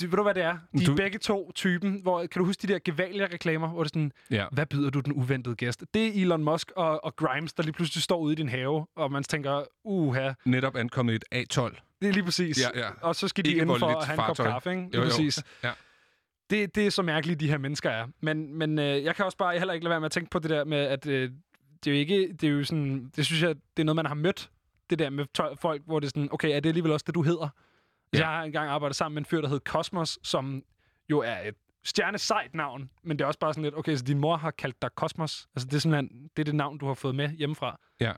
Du, ved du, hvad det er? De Du- er begge to typen, hvor, kan du huske de der Gevalia-reklamer, hvor det er sådan, Ja. hvad byder du den uventede gæst? Det er Elon Musk og, og Grimes, der lige pludselig står ude i din have, og man tænker, uha, Netop ankommet et A12. det er lige præcis. Ja, ja. Og så skal de Ikke inden for voldeligt at have en kop kaffe, ikke? Jo, Lige jo. præcis. Ja. Det, det er så mærkeligt, de her mennesker er. Men, men øh, jeg kan også bare heller ikke lade være med at tænke på det der med, at øh, det er jo ikke, det er jo sådan, det synes jeg, det er noget, man har mødt, det der med tøj- folk, hvor det er sådan, okay, er det alligevel også det, du hedder? Ja. Jeg har engang arbejdet sammen med en fyr, der hed Cosmos, som jo er et stjernesejt navn, men det er også bare sådan lidt, okay, så din mor har kaldt dig Cosmos. Altså, det er simpelthen, det er det navn, du har fået med hjemmefra. Ja.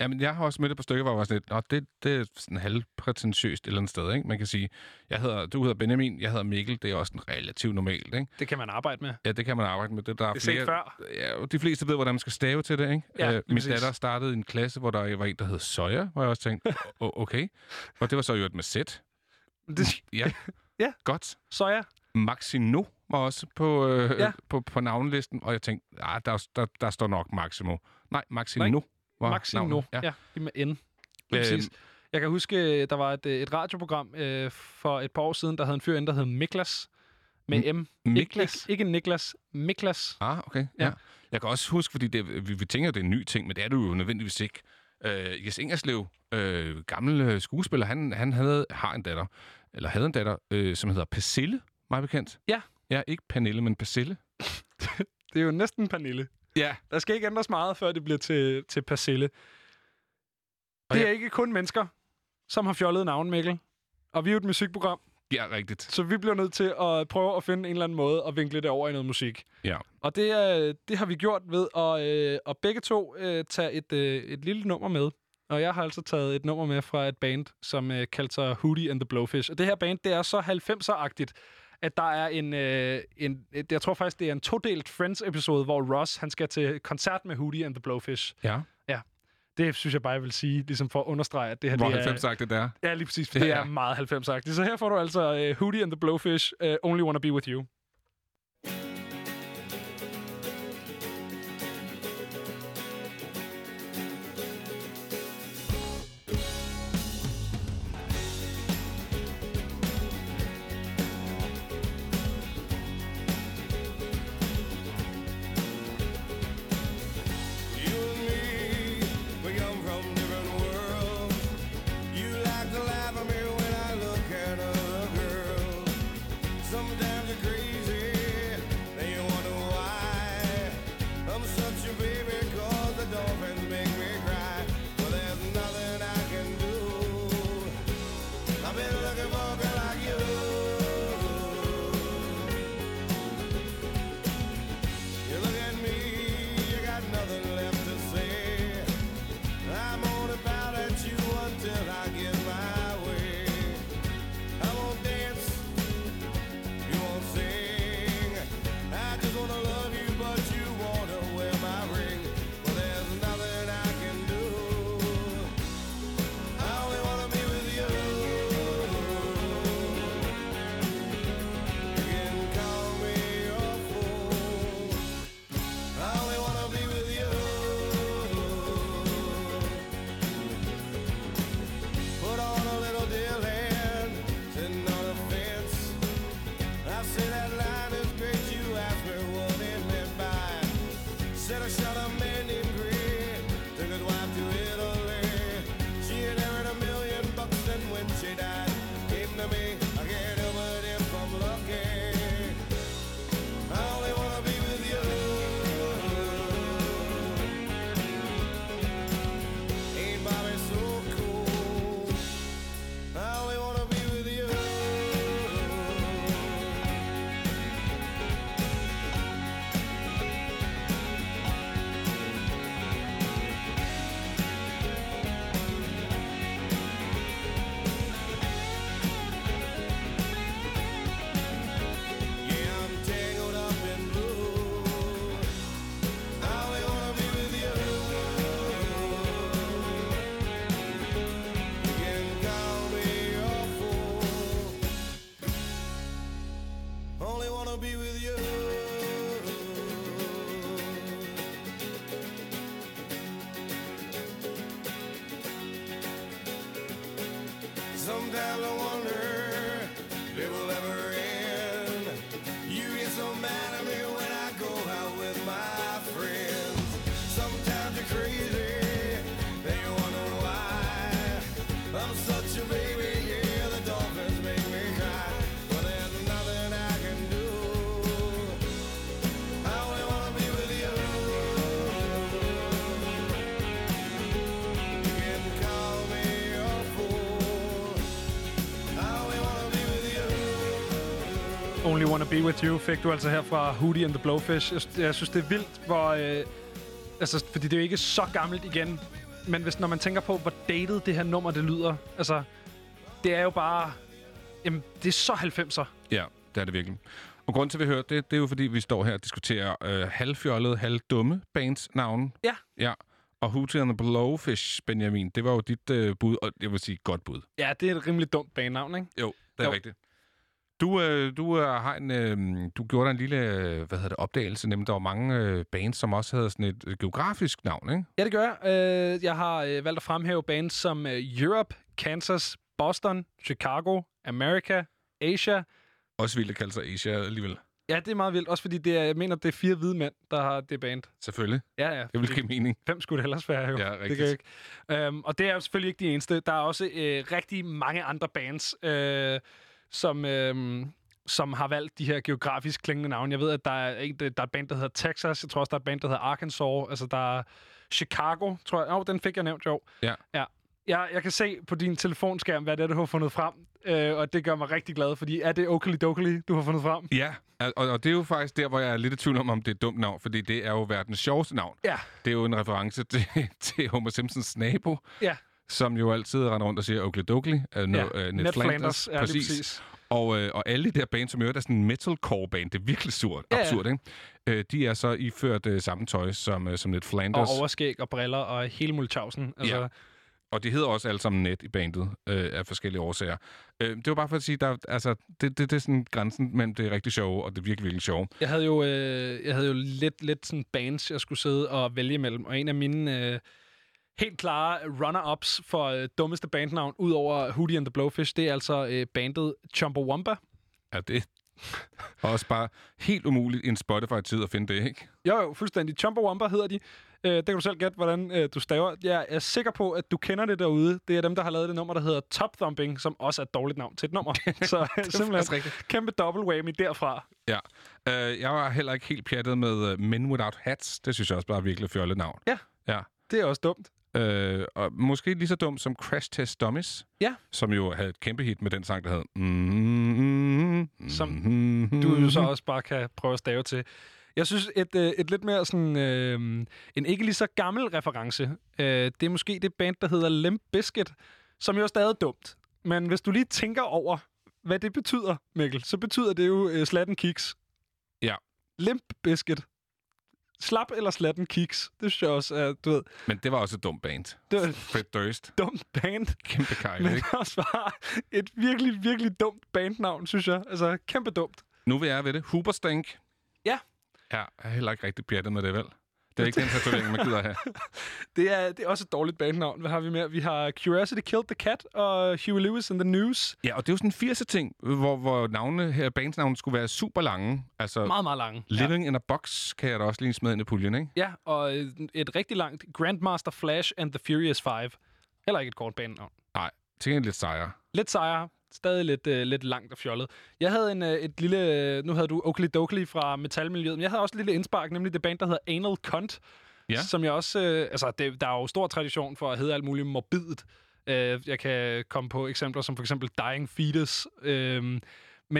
Jamen, jeg har også mødt et par stykker, hvor jeg var sådan lidt, Nå, det, det er sådan halvprætentiøst et eller andet sted, ikke? Man kan sige, jeg hedder, du hedder Benjamin, jeg hedder Mikkel, det er også en relativt normalt, ikke? Det kan man arbejde med. Ja, det kan man arbejde med. Det, der er Det er flere, før. Ja, de fleste ved, hvordan man skal stave til det, ikke? Ja, Øh, min præcis. datter startede en klasse, hvor der var en, der hed Søjer, hvor jeg også tænkte, "Åh, okay. Og det var så jo et med sæt. Det, Ja, [LAUGHS] ja. godt. Soja. Maxino var også på, øh, Ja. ja. på, på navnelisten, og jeg tænkte, ah, der, der, der står nok Maximo. Nej, Maxino Nej, var Maxino. navnet. Ja. ja, lige med N. Øhm. Jeg kan huske, der var et, øh, et radioprogram øh, for et par år siden, der havde en fyr inde, der hed Miklas. Med M. Miklas? Ikke, ikke Niklas. Miklas. Ah, okay. Ja. Ja. Jeg kan også huske, fordi det, vi, vi tænker, det er en ny ting, men det er det jo nødvendigvis ikke. Øh, Jes Ingerslev, øh, gammel øh, skuespiller, han, han havde, har en datter, eller havde en datter, øh, som hedder Persille, meget bekendt. Ja. Ja, ikke Pernille, men Persille. [LAUGHS] Det er jo næsten Pernille. Ja. Der skal ikke ændres meget, før det bliver til, til persille. Og Det er ikke kun mennesker, som har fjollet navn, Mikkel. Og vi er jo et musikprogram, Ja, rigtigt. så vi bliver nødt til at prøve at finde en eller anden måde at vinkle det over i noget musik. Ja. Og det, er, det har vi gjort ved at, øh, at begge to øh, tage et, øh, et lille nummer med. Og jeg har altså taget et nummer med fra et band, som øh, kalder sig Hootie and the Blowfish. Og det her band, det er så 90'er-agtigt, at der er en, øh, en... Jeg tror faktisk, det er en todelt Friends-episode, hvor Ross han skal til koncert med Hootie and the Blowfish. Ja. Ja. Det synes jeg bare, jeg vil sige, ligesom for at understrege, at det her Hvor det er... 90 sagt det der. Ja, lige præcis, Ja, det er ja. meget 90-agtigt. Så her får du altså uh, Hootie and the Blowfish, uh, Only Wanna Be With. You Be With You fik du altså her fra Hootie and the Blowfish. Jeg, jeg synes, det er vildt, hvor... Øh, altså, fordi det er jo ikke så gammelt igen. Men hvis, når man tænker på, hvor dated det her nummer det lyder, altså, det er jo bare... Jamen, det er så 90'er. Ja, det er det virkelig. Og grunden til, at vi hører det, det er jo, fordi vi står her og diskuterer øh, halvfjollede, halvdumme bands navn. Ja. Ja. Og Hootie and the Blowfish, Benjamin, det var jo dit øh, bud, og jeg vil sige godt bud. Ja, det er et rimelig dumt bandnavn, ikke? Jo, det er jo. rigtigt. Du, øh, du, øh, har en, øh, du gjorde dig en lille øh, hvad hedder det, opdagelse, nemlig der var mange øh, bands, som også havde sådan et øh, geografisk navn, ikke? Ja, det gør jeg. Øh, jeg har øh, valgt at fremhæve bands som øh, Europe, Kansas, Boston, Chicago, America, Asia. Også vildt at kalde sig Asia alligevel. Ja, det er meget vildt. Også fordi det er, jeg mener, det er fire hvide mænd, der har det band. Selvfølgelig. Ja, ja. Det vil give mening. Hvem skulle det ellers være, jo? Ja, det rigtigt. kan jeg ikke. Øhm, og det er jo selvfølgelig ikke de eneste. Der er også øh, rigtig mange andre bands, øh, som, øh, som har valgt de her geografisk klingende navne. Jeg ved, at der er, en, der er et band, der hedder Texas. Jeg tror også, der er et band, der hedder Arkansas. Altså, der er Chicago, tror jeg. Åh, oh, den fik jeg nævnt, jo. Ja. Ja. Jeg, jeg kan se på din telefonskærm, hvad det er, du har fundet frem. Øh, og det gør mig rigtig glad, fordi er det Oakley Dokley, du har fundet frem? Ja, og, og det er jo faktisk der, hvor jeg er lidt i tvivl om, om det er et dumt navn, fordi det er jo verdens sjoveste navn. Ja. Det er jo en reference til, [LAUGHS] til Homer Simpsons nabo, Ja. Som jo altid render rundt og siger Oakley Dokley. Uh, no, Ja, uh, Ned, Ned Flanders. Flanders. Ja, lige præcis. Og, øh, og alle de der bands, som jo er sådan en metalcore-band, det er virkelig surt, Ja, ja. absurd, ikke? Øh, de er så iført øh, samme tøj som, øh, som Ned Og Flanders. overskæg og briller og hele Mulchausen. Altså, Ja. Og de hedder også alle sammen net i bandet øh, af forskellige årsager. Øh, det var bare for at sige, der, altså, det, det, det er sådan grænsen mellem det rigtig sjove og det virkelig, virkelig sjove. Jeg havde jo, øh, jeg havde jo lidt, lidt sådan bands, jeg skulle sidde og vælge imellem. Og en af mine øh, helt klare runner-ups for øh, dummeste bandnavn, ud over Hootie and the Blowfish, det er altså øh, bandet Chumbawamba. Ja, det er [LAUGHS] også bare helt umuligt i en Spotify-tid at finde det, ikke? Jo, jo, fuldstændig. Chumbawamba hedder de. Øh, det kan du selv gætte, hvordan øh, du staver. Jeg er sikker på, at du kender det derude. Det er dem, der har lavet det nummer, der hedder Top Thumping, som også er et dårligt navn til et nummer. [LAUGHS] Så faktisk simpelthen rigtigt. kæmpe double whammy derfra. Ja. Øh, jeg var heller ikke helt pjattet med uh, Men Without Hats. Det synes jeg også bare er virkelig fjollet navn. Ja. Ja. Det er også dumt. Øh, og måske lige så dumt som Crash Test Dummies. Ja. Som jo havde et kæmpe hit med den sang, der hed... Mm, Som du jo så også bare kan prøve at stave til. Jeg synes, et, øh, et lidt mere sådan... Øh, en ikke lige så gammel reference, øh, det er måske det band, der hedder Limp Bizkit, som jo er stadig dumt. Men hvis du lige tænker over, hvad det betyder, Mikkel, så betyder det jo øh, slatten kiks. Ja. Limp Bizkit. Slap eller slatten kiks. Det synes jeg også er, du ved, Men det var også et dumt band. Det var- Fred Durst. dumt band. Kæmpe kejl, Men ikke? også bare et virkelig, virkelig dumt bandnavn, synes jeg. Altså, kæmpe dumt. Nu vil jeg ved det. Huberstank. Ja. Ja, jeg er heller ikke rigtig pjattet med det, vel? Det er ikke den tatovering, man gider have. [LAUGHS] Det er, det er også et dårligt bandnavn. Hvad har vi mere? Vi har Curiosity Killed the Cat og Huey Lewis and the News. Ja, og det er jo sådan en 80'er ting, hvor, hvor navne her, bandsnavne skulle være super lange. Altså, Meget, meget lange. Living in a Box kan jeg da også lige smide ind i puljen, ikke? Ja, og et, et rigtig langt Grandmaster Flash and the Furious Five. Heller ikke et kort bandnavn. Nej, til en lidt sejre. Lidt sejere. Stadig lidt, øh, lidt langt og fjollet. Jeg havde en, øh, et lille... Øh, nu havde du Oakley Dokley fra metalmiljøet, men jeg havde også et lille indspark, nemlig det band, der hedder Anal Cunt. Ja. Som jeg også... Øh, altså, det, der er jo stor tradition for at hedde alt muligt morbidt. Øh, jeg kan komme på eksempler som for eksempel Dying Fetus. Øh, men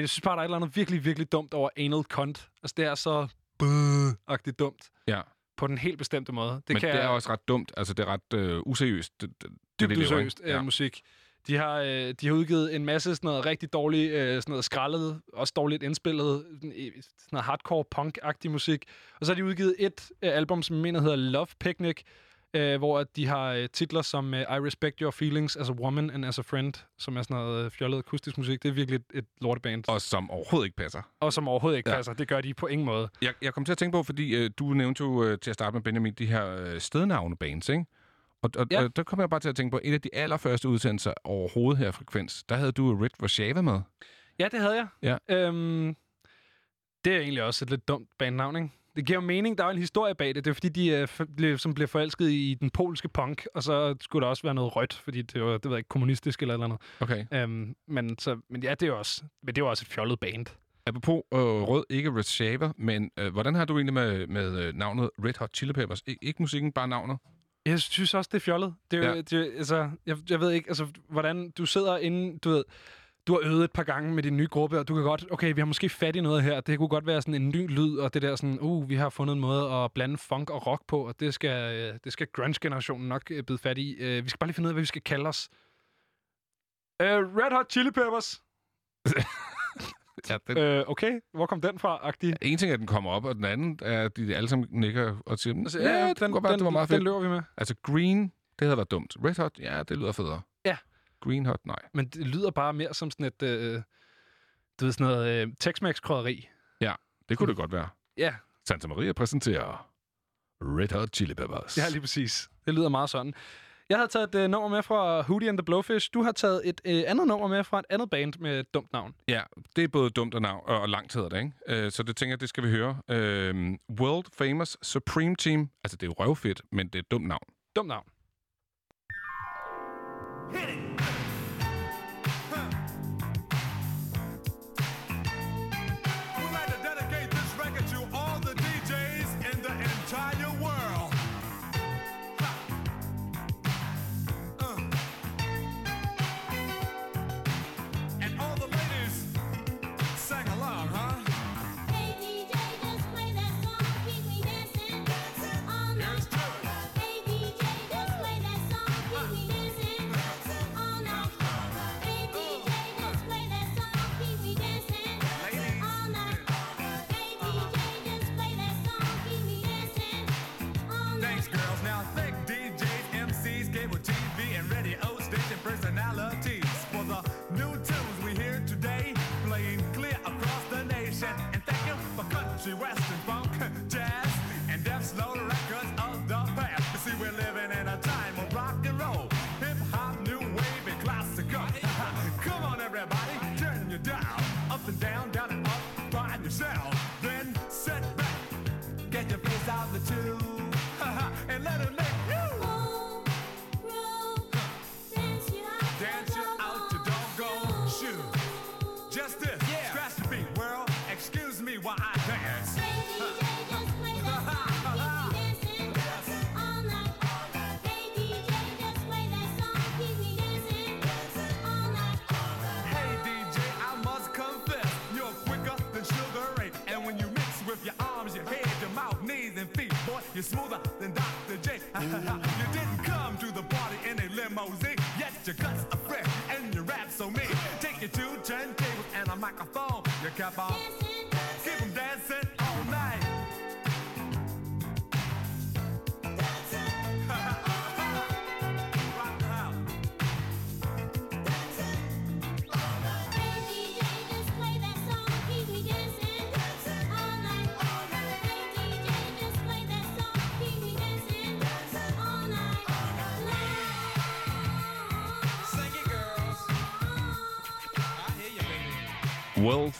jeg synes bare, der er et eller andet virkelig, virkelig dumt over Anal Cunt. Altså, det er så... Bøh-agtigt dumt. Ja. På den helt bestemte måde. Det Men kan det er jeg- også ret dumt. Altså, det er ret øh, useriøst. Det, det, dybt useriøst øh, musik. De har, øh, de har udgivet en masse sådan noget rigtig dårligt, øh, sådan noget skrællet, også dårligt indspillet, sådan noget hardcore punk-agtig musik. Og så har de udgivet et øh, album, som jeg mener hedder Love Picnic, øh, hvor at de har øh, titler som øh, I Respect Your Feelings as a Woman and as a Friend, som er sådan noget øh, fjollet akustisk musik. Det er virkelig et, et lorteband. Og som overhovedet ikke passer. Og som overhovedet ikke ja. passer. Det gør de på ingen måde. Jeg, jeg kom til at tænke på, fordi øh, du nævnte jo øh, til at starte med, Benjamin, de her øh, stednavne-bands, ikke? Og, og, Ja. og der kom jeg bare til at tænke på, en af de allerførste udsendelser overhovedet her Frekvens, der havde du Rit Rashava med. Ja, det havde jeg. Ja. Øhm, det er egentlig også et lidt dumt bandnavn, ikke? Det giver jo mening, der er en historie bag det. Det er fordi, de øh, blev, som blev forelsket i den polske punk, og så skulle der også være noget rødt, fordi det var, det ved jeg ikke, kommunistisk eller eller andet. Okay. Øhm, men, så, men ja, det er også, men det jo også et fjollet band. Apropos øh, rød, ikke Red Shaver, men øh, hvordan har du egentlig med, med øh, navnet Red Hot Chili Peppers? Ik- ikke musikken, bare navnet? Jeg synes også, det er fjollet. Det er Ja. det, er- altså, jeg, jeg ved ikke, altså, hvordan du sidder inde, du ved, du har øvet et par gange med din nye gruppe, og du kan godt, okay, vi har måske fat i noget her. Det kunne godt være sådan en ny lyd, og det der sådan, uh, vi har fundet en måde at blande funk og rock på, og det skal, øh, det skal grunge-generationen nok øh, bide fat i. Øh, vi skal bare lige finde ud af, hvad vi skal kalde os. Uh, Red Hot Chili Peppers. [LAUGHS] Ja, den, Øh, okay, hvor kom den fra, agtig? en ting er, at den kommer op, og den anden er, at de alle sammen nikker og siger, Altså, ja, ja, det den, godt være, den, det var meget den fedt. løber vi med. Altså, Green, det havde været dumt. Red Hot, ja, det lyder federe. Ja. Green Hot, nej. Men det lyder bare mere som sådan et, øh, du ved, sådan noget øh, Tex-Mex-krydderi. Ja, det kunne det godt være. Ja, Santa Maria præsenterer Red Hot Chili Peppers. Ja, lige præcis. Det lyder meget sådan. Jeg har taget et øh, nummer med fra Hootie and the Blowfish. Du har taget et øh, andet nummer med fra et andet band med et dumt navn. Ja, det er både dumt og, navn, og langt hedder det, ikke? Øh, så det tænker jeg, det skal vi høre. Øh, World Famous Supreme Team. Altså, det er jo røvfedt, men det er et dumt navn. Dumt navn. We'd for you're smoother than Dr. J. [LAUGHS] you didn't come to the party in a limousine, yet your guts are fresh and your rap so mean. Take your two turntables and a microphone. You kept on,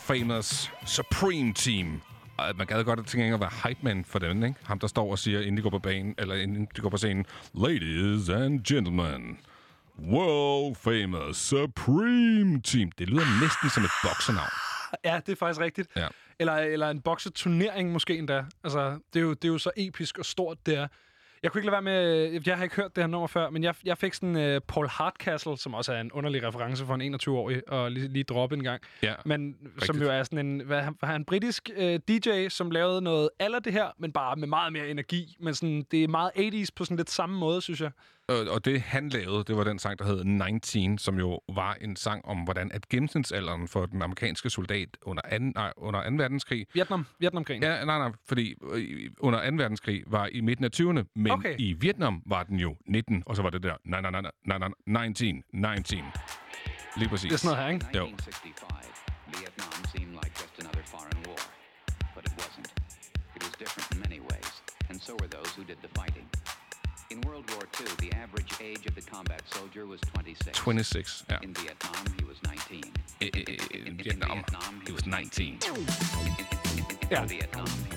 Famous Supreme Team. Og man gad godt at tænke at være hype man for den, ikke? Ham, der står og siger, inden de går på banen, eller inden de går på scenen, Ladies and gentlemen, World Famous Supreme Team. Det lyder næsten som et boksernavn. Ja, det er faktisk rigtigt. Ja. Eller, eller en bokseturnering måske endda. Altså, det er, jo, det er jo så episk og stort, det er. Jeg kunne ikke lade være med... Jeg har ikke hørt det her nummer før, men jeg, jeg fik sådan uh, Paul Hardcastle, som også er en underlig reference for en 21-årig, og lige, lige droppe en gang. Ja, men som rigtigt. jo er sådan en... Hvad, han- han en britisk uh, DJ, som lavede noget aller det her, men bare med meget mere energi. Men sådan, det er meget 80's på sådan lidt samme måde, synes jeg. Og, og det, han lavede, det var den sang, der hed 19, som jo var en sang om, hvordan at gennemsnitsalderen for den amerikanske soldat under 2. Nej, under 2. verdenskrig... Vietnam, Vietnamkrigen. Ja, nej, nej, fordi øh, under 2. verdenskrig var i midten af 20'erne, men Okay. i Vietnam var den jo 19, og så var det der nej, nej, nej, nej, nej, nej, 19, 19. Lige præcis. Det er sådan noget her, ikke? Jo. 1965, Vietnam seemed like just another foreign war. But it wasn't. It was different in many ways, and so were those who did the fighting. In World War II, the average age of the combat soldier was 26. 26, ja. In Vietnam, he was 19. In Vietnam, he was 19. Ja.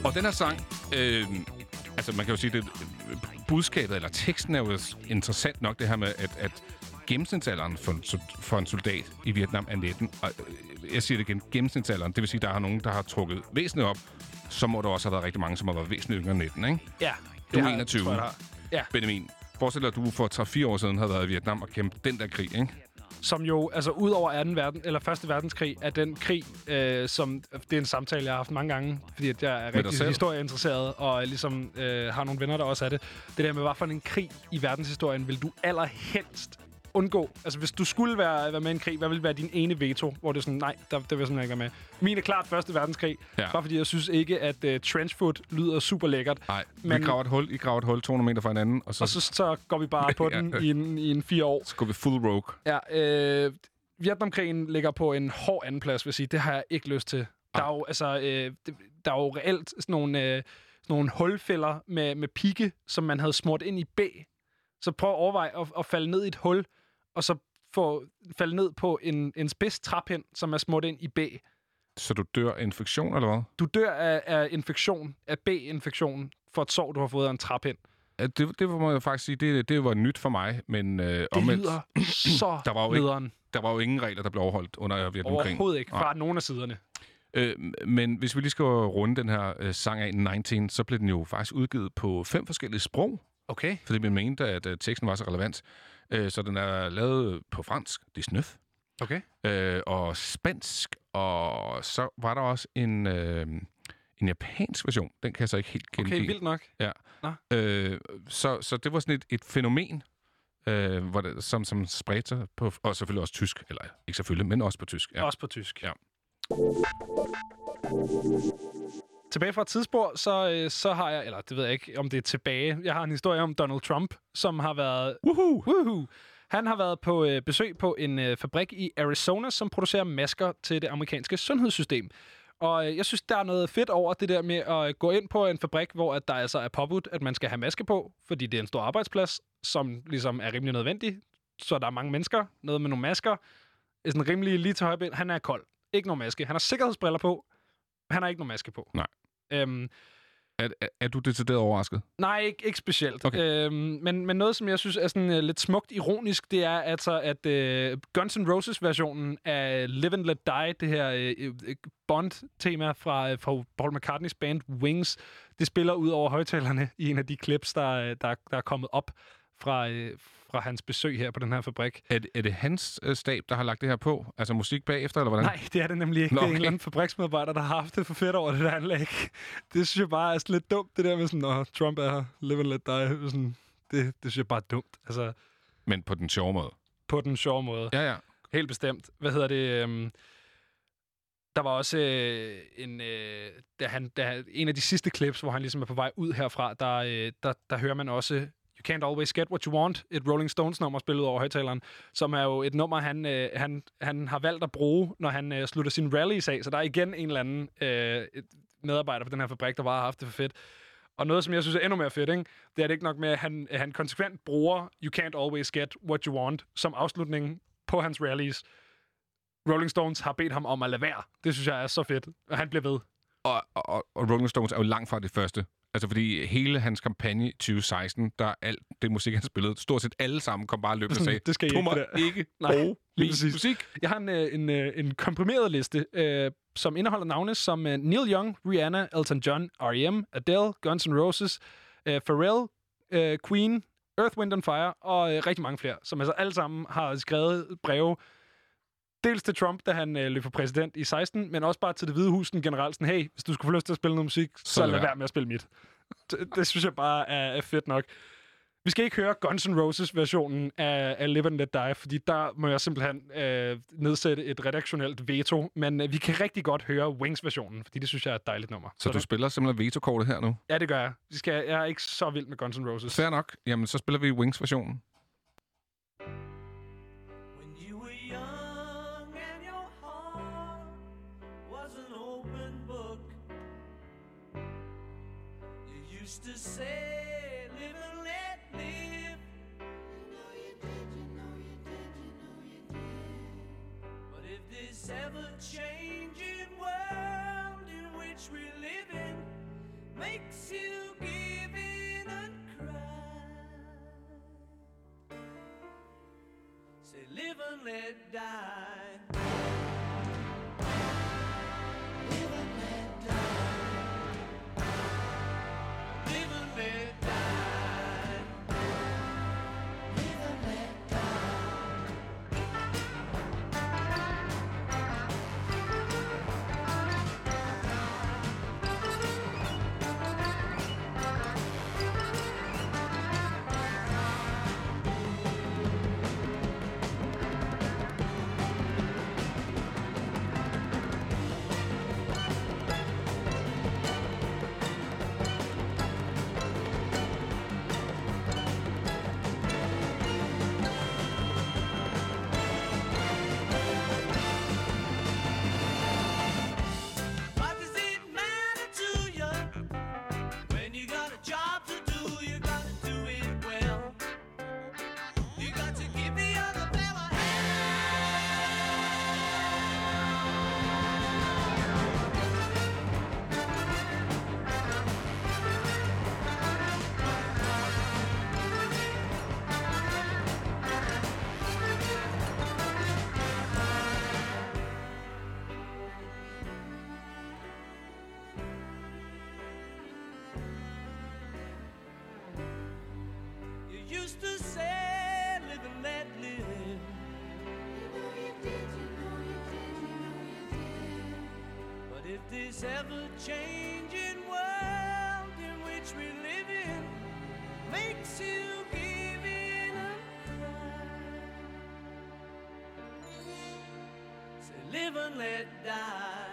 Og den her sang, øh, altså man kan jo sige, det budskabet, eller teksten er jo interessant nok, det her med, at, at gennemsnitsalderen for en, for en soldat i Vietnam er 19. Og øh, jeg siger det igen, gennemsnitsalderen, det vil sige, der er nogen, der har trukket væsentligt op, så må der også have været rigtig mange, som har været væsentligt yngre end 19, ikke? Ja. Du det er har- 21. tror jeg. Ja. Benjamin, forestil dig, at du for 3-4 år siden havde været i Vietnam og kæmpet den der krig, ikke? som jo, altså ud over 2. verden, eller 1. verdenskrig, er den krig, øh, som, det er en samtale, jeg har haft mange gange, fordi at jeg er rigtig historieinteresseret, og ligesom øh, har nogle venner, der også er det. Det der med, hvad for en krig i verdenshistorien vil du allerhelst undgå? Altså, hvis du skulle være, være med i en krig, hvad ville være din ene veto? Hvor det er sådan, nej, der, der vil jeg simpelthen ikke være med. Min er klart Første Verdenskrig, Ja. bare fordi jeg synes ikke, at uh, trenchfoot lyder super lækkert. Nej, vi Men- graver et hul, I graver et hul 200 meter fra hinanden, og så, Og så, så går vi bare [LAUGHS] på Ja. den i en, i en fire år. så går vi full rogue. Ja, øh, Vietnamkrigen ligger på en hård andenplads, vil jeg sige. Det har jeg ikke lyst til. Der er jo, altså, øh, der er jo reelt sådan nogle, øh, sådan nogle hulfælder med, med pigge, som man havde smurt ind i B. Så prøv at overveje at, at falde ned i et hul, og så få, falde ned på en, en spids trappind, som er smurt ind i B. Så du dør af infektion, eller hvad? Du dør af, af infektion, af B-infektion, for et sår, du har fået af en trappind. Ja, det, det må jeg faktisk sige, det, det var nyt for mig, men øh, Det omvendt, lyder så [CLEARS THROAT] der var, jo ikke, der var jo ingen regler, der blev overholdt under Vietnamkrigen. Overhovedet ikke, fra nogen af siderne. Øh, men hvis vi lige skal runde den her øh, sang af 19, så blev den jo faktisk udgivet på fem forskellige sprog. Okay. Fordi man mente, at øh, teksten var så relevant. Øh, så den er lavet på fransk, det er snøf, Okay. øh, og spansk, og så var der også en, øh, en japansk version. Den kan jeg så ikke helt gengive. Okay, vildt nok. Ja. Nå. Øh, så, så det var sådan et, et fænomen, øh, hvor det, som, som spredte sig på, og selvfølgelig også tysk, eller ikke selvfølgelig, men også på tysk. Ja. Også på tysk. Ja. Tilbage fra et tidsspor, så, øh, så har jeg, eller det ved jeg ikke, om det er tilbage, jeg har en historie om Donald Trump, som har været... Woohoo! Woohoo! Han har været på øh, besøg på en øh, fabrik i Arizona, som producerer masker til det amerikanske sundhedssystem. Og øh, jeg synes, der er noget fedt over det der med at gå ind på en fabrik, hvor at der altså er påbudt, at man skal have maske på, fordi det er en stor arbejdsplads, som ligesom er rimelig nødvendig. Så der er mange mennesker, noget med nogle masker. Er sådan rimelig lige til højben. Han er kold. Ikke nogen maske. Han har sikkerhedsbriller på. Han har ikke nogen maske på. Nej. Øhm, Er, er, er du decideret overrasket? Nej, ikke, ikke specielt. Okay. Øhm, men, men noget, som jeg synes er sådan uh, lidt smukt ironisk, det er altså, at uh, Guns N' Roses-versionen af Live and Let Die, det her uh, uh, Bond-tema fra, uh, fra Paul McCartneys band Wings, det spiller ud over højtalerne i en af de clips, der, der, der er kommet op fra, uh, fra hans besøg her på den her fabrik. Er, det- er det hans øh, stab, der har lagt det her på? Altså musik bagefter, eller hvordan? Nej, det er det nemlig ikke. Nå, Nå, det er en okay. eller anden fabriksmedarbejder, der har haft det for fedt over det der anlæg. [LAUGHS] Det synes jeg bare er sådan lidt dumt, det der med sådan, når Trump er her, live and let die. Sådan, det, det synes jeg bare er dumt. Altså, Men på den sjove måde. på den sjove måde. Ja, ja. Helt bestemt. Hvad hedder det? Øhm, der var også øh, en, øh, da han, da, en af de sidste clips, hvor han ligesom er på vej ud herfra, der, øh, der, der hører man også Can't Always Get What You Want, et Rolling Stones-nummer spillet over højtaleren, som er jo et nummer, han, øh, han, han har valgt at bruge, når han øh, slutter sin rallies af. Så der er igen en eller anden øh, et medarbejder på den her fabrik, der bare har haft det for fedt. Og noget, som jeg synes er endnu mere fedt, ikke? det er det ikke nok med, at han, han konsekvent bruger You Can't Always Get What You Want som afslutning på hans rallies. Rolling Stones har bedt ham om at lade være. Det synes jeg er så fedt. Og han bliver ved. Og, og, og Rolling Stones er jo langt fra det første. Altså fordi hele hans kampagne i 2016, der er alt det musik, han spillede, stort set alle sammen kom bare løbende og sagde, det skal du ikke, må der." ikke [LAUGHS] Nej, bruge lige præcis. musik. Jeg har en, øh, en, øh, en komprimeret liste, øh, som indeholder navne som øh, Neil Young, Rihanna, Elton John, R.E.M., Adele, Guns N' Roses, øh, Pharrell, øh, Queen, Earth, Wind and Fire og øh, rigtig mange flere, som altså alle sammen har skrevet breve dels til Trump, da han øh, løb for præsident i 16, men også bare til det hvide hus generelt sådan, hey, hvis du skulle få lyst til at spille noget musik, så, så lad være. med at spille mit. Det, det synes jeg bare er, er fedt nok. Vi skal ikke høre Guns N' Roses versionen af, af Live and Let Die, fordi der må jeg simpelthen øh, nedsætte et redaktionelt veto, men øh, vi kan rigtig godt høre Wings versionen, fordi det synes jeg er et dejligt nummer. Så du det- spiller simpelthen veto-kortet her nu? Ja, det gør jeg. Vi skal, jeg er ikke så vild med Guns N' Roses. Fair nok. Jamen, så spiller vi Wings-versionen. Used to say, live and let live. You know you did, you know you did, you know you did. But if this ever changing world in which we live in makes you give in and cry. Say live and let die. This ever-changing world in which we live in makes you give in a cry. Say, live and let die.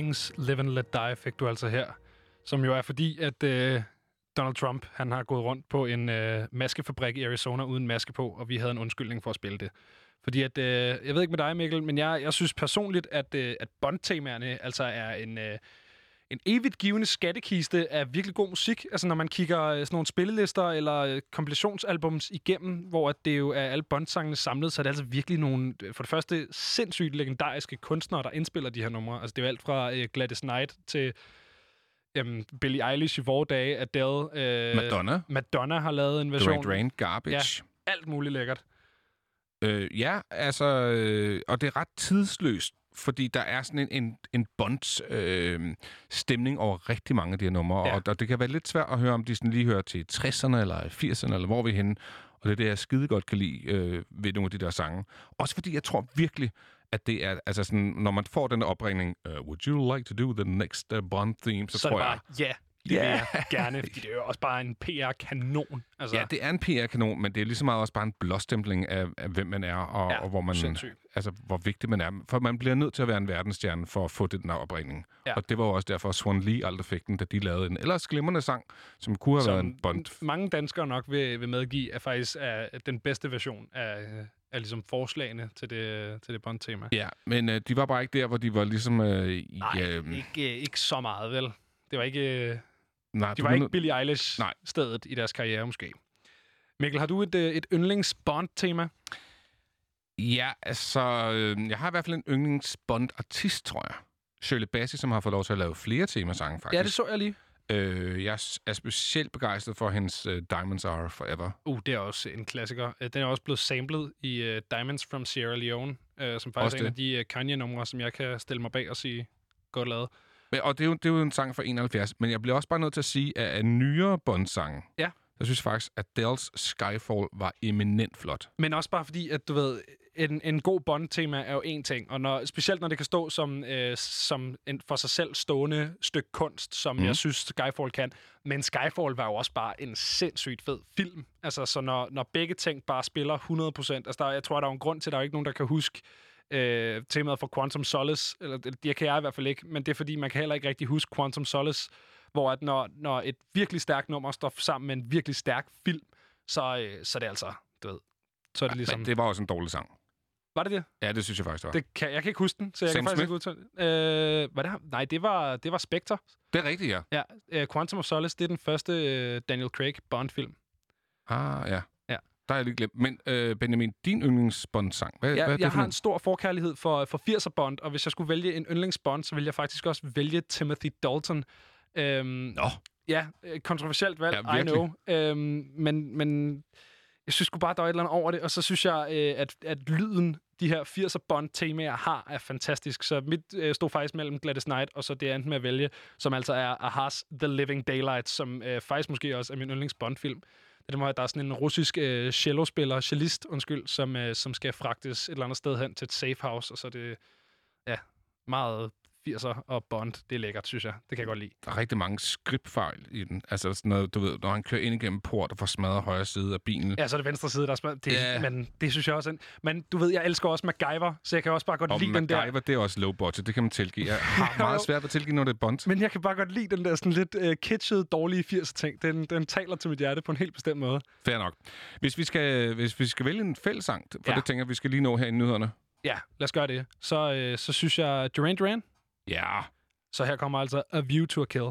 Wings Live and Let Die fik du altså her. Som jo er fordi, at øh, Donald Trump han har gået rundt på en øh, maskefabrik i Arizona uden maske på, og vi havde en undskyldning for at spille det. Fordi at, øh, jeg ved ikke med dig, Mikkel, men jeg, jeg synes personligt, at, øh, at Bond-temaerne altså er en, øh, en evigt givende skattekiste af virkelig god musik. Altså når man kigger øh, sådan nogle spillelister eller øh, kompilationsalbums igennem, hvor det jo er alle Bond-sangene samlet, så er det altså virkelig nogle, øh, for det første, sindssygt legendariske kunstnere, der indspiller de her numre. Altså det er jo alt fra øh, Gladys Knight til Øhm, Billie Eilish i vore dage, Adele. Øh, Madonna. Madonna har lavet en version. Duran Duran, Garbage. Ja, alt muligt lækkert. Øh, ja, altså, øh, og det er ret tidsløst, fordi der er sådan en, en, en bonds øh, stemning over rigtig mange af de her numre, ja. og, og det kan være lidt svært at høre, om de sådan lige hører til 60'erne eller 80'erne, eller hvor vi er henne. Og det er det, jeg skide godt kan lide øh, ved nogle af de der sange. Også fordi jeg tror virkelig, at det er, altså sådan, når man får den opringning, uh, would you like to do the next uh, Bond theme, så, Så, tror det jeg... bare, ja, det jeg gerne, fordi det er jo også bare en PR-kanon. Altså, Ja, det er en PR-kanon, men det er lige så meget også bare en blåstempling af, af hvem man er, og, Ja, og hvor man, sindssygt. altså, hvor vigtig man er. For man bliver nødt til at være en verdensstjerne for at få det den her opringning. Ja. Og det var jo også derfor, at Swan Lee aldrig fik den, da de lavede en ellers glimrende sang, som kunne have som været en Bond. mange danskere nok vil, vil medgive, er faktisk er den bedste version af, af ligesom forslagene til det, til det Bond-tema. Ja, men øh, de var bare ikke der, hvor de var ligesom... Øh, i, Nej, øh, ikke, øh, ikke så meget, vel? Det var ikke, øh, nej, de var ikke Billie Eilish-stedet i deres karriere, måske. Mikkel, har du et, øh, et yndlings-Bond-tema? Ja, altså, øh, jeg har i hvert fald en yndlings-Bond-artist, tror jeg. Shirley Bassey, som har fået lov til at lave flere temasange, faktisk. Ja, det så jeg lige. Øh, jeg er specielt begejstret for hendes uh, Diamonds Are Forever. Uh, det er også en klassiker. Den er også blevet samlet i uh, Diamonds from Sierra Leone, uh, som faktisk Også er en af de uh, Kanye-numre, som jeg kan stille mig bag og sige, godt lavet. Men, og det er, jo, det er jo en sang fra 71, men jeg bliver også bare nødt til at sige, at af nyere Bond-sange, Ja. jeg synes faktisk, at Dells Skyfall var eminent flot. Men også bare fordi, at du ved, en, en god Bond-tema er jo en ting, og når, specielt når det kan stå som, øh, som en for sig selv stående stykke kunst, som mm. jeg synes Skyfall kan. Men Skyfall var jo også bare en sindssygt fed film. Altså, så når, når begge ting bare spiller 100%, altså der, jeg tror, der er en grund til, at der er ikke nogen, der kan huske øh, temaet for Quantum Solace, eller det, det kan jeg i hvert fald ikke, men det er fordi, man kan heller ikke rigtig huske Quantum Solace, hvor at når, når et virkelig stærkt nummer står sammen med en virkelig stærk film, så, øh, så er det altså, du ved, så er det ligesom... Det var også en dårlig sang. Var det det? Ja, det synes jeg faktisk, det var. det kan, jeg kan ikke huske den, så jeg Sam kan faktisk Smith? ikke udtale øh, var det ham? Nej, det var, det var Spectre. Det er rigtigt, ja. Ja, øh, Quantum of Solace, det er den første øh, Daniel Craig Bond-film. Ah, ja. Der er jeg lige glemt. Men øh, Benjamin, din yndlingsbond-sang, hvad, Ja, hvad er det jeg har en? stor forkærlighed for, for 80'er Bond, og hvis jeg skulle vælge en yndlingsbond, så ville jeg faktisk også vælge Timothy Dalton. Øhm, Nå. Ja, øh, kontroversielt valg, Ja, I know. Øhm, men, men jeg synes sgu bare, der er et eller andet over det, og så synes jeg, øh, at, at lyden, de her 80'er Bond-temaer har, er fantastisk. Så mit øh, stod faktisk mellem Gladys Knight, og så det endte med at vælge, som altså er Ahas The Living Daylights, som øh, faktisk måske også er min yndlings Bond-film. Det der er sådan en russisk øh, cellospiller, cellist, undskyld, som, øh, som skal fragtes et eller andet sted hen til et safe house, og så er det, ja, meget 80'er og Bond. Det er lækkert, synes jeg. Det kan jeg godt lide. Der er rigtig mange skriptfejl i den. Altså sådan noget, du ved, når han kører ind igennem port og får smadret højre side af bilen. Ja, så er det venstre side, der er smart. Det, Ja. Men det synes jeg også. en- Men du ved, jeg elsker også MacGyver, så jeg kan også bare godt Og lide den der. MacGyver, det er også low budget, det kan man tilgive. Jeg har [LAUGHS] meget svært ved at tilgive, når det er Bond. Men jeg kan bare godt lide den der sådan lidt uh, kitschede, dårlige 80'er ting. Den, den taler til mit hjerte på en helt bestemt måde. Fair nok. Hvis vi skal, hvis vi skal vælge en fællesang, for Ja. det tænker jeg, vi skal lige nå her i nyhederne. Ja, lad os gøre det. Så, øh, så synes jeg Duran Duran. Ja. Så her kommer altså A View to a Kill.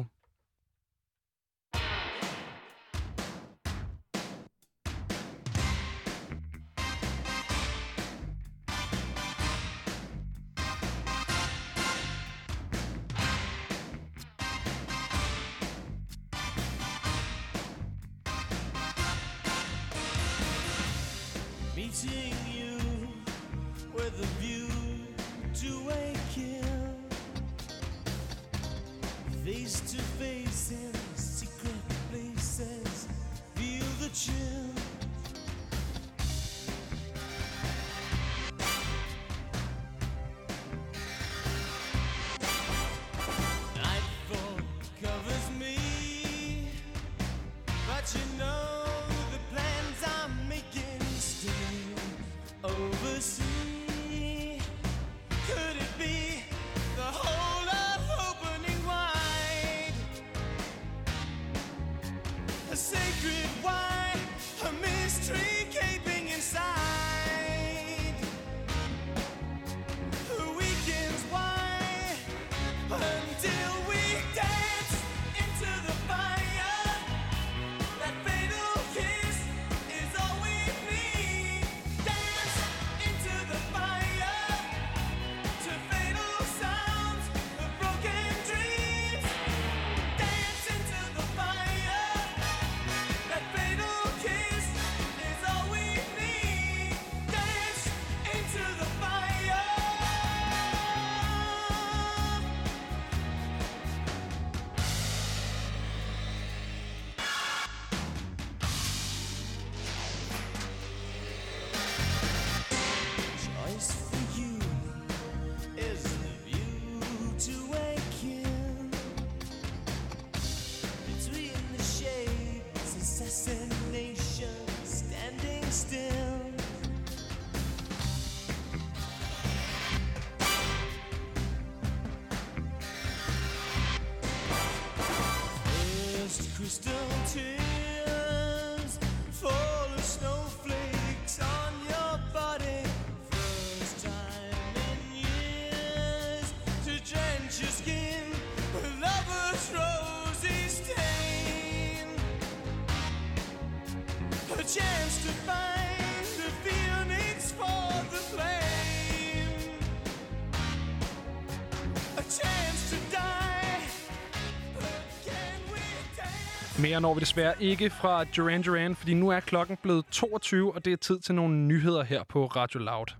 mere når vi desværre ikke fra Duran Duran, fordi nu er klokken blevet 22, og det er tid til nogle nyheder her på Radio Loud.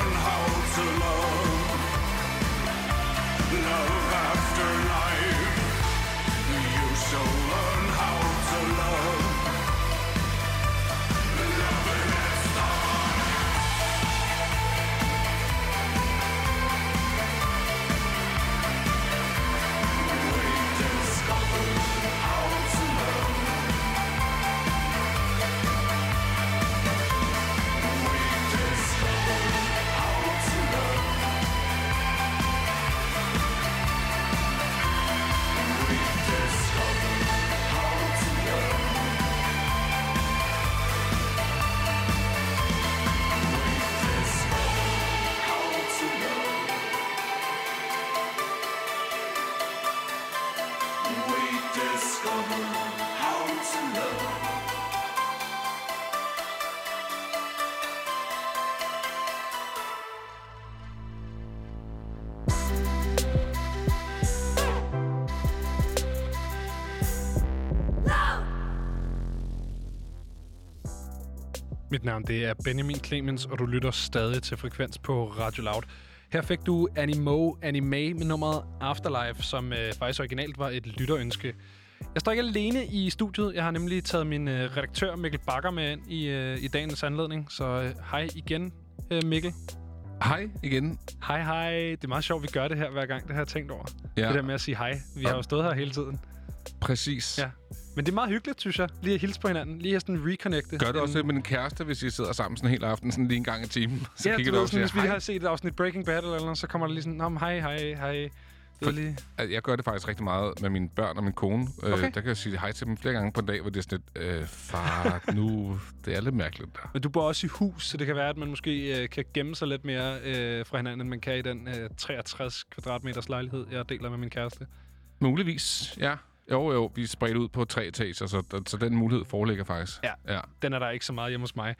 navn det er Benjamin Clemens, og du lytter stadig til Frekvens på Radio Loud. Her fik du Animo Anime med nummeret Afterlife, som øh, faktisk originalt var et lytterønske. Jeg står ikke alene i studiet. Jeg har nemlig taget min øh, redaktør Mikkel Bakker med ind i, øh, i dagens anledning. Så øh, hej igen, øh, Mikkel. Hej igen. Hej, hej. Det er meget sjovt, vi gør det her hver gang. Det har jeg tænkt over. Ja. Det der med at sige hej. Vi har jo stået her hele tiden. Præcis. Ja. Men det er meget hyggeligt, synes jeg. Lige at hilse på hinanden. Lige at sådan reconnecte. Gør det også det med en kæreste, hvis I sidder sammen sådan en hel aften, sådan lige en gang i timen? [LAUGHS] Så ja, kigger du du ved, op og sådan, hvis vi har set et afsnit Breaking Bad eller noget, så kommer der lige sådan, Nå, hej, hej, hej. Er lige... Altså, Jeg gør det faktisk rigtig meget med mine børn og min kone. Okay. Okay. Øh, der kan jeg sige hej til dem flere gange på en dag, hvor det er sådan lidt, øh, far, [LAUGHS] nu, det er lidt mærkeligt der. Men du bor også i hus, så det kan være, at man måske øh, kan gemme sig lidt mere øh, fra hinanden, end man kan i den øh, 63 kvadratmeters lejlighed, jeg deler med min kæreste. Muligvis, ja. Jo, jo, vi er spredt ud på tre etager, så, så den mulighed foreligger faktisk. Ja. ja. Den er der ikke så meget hjemme hos mig.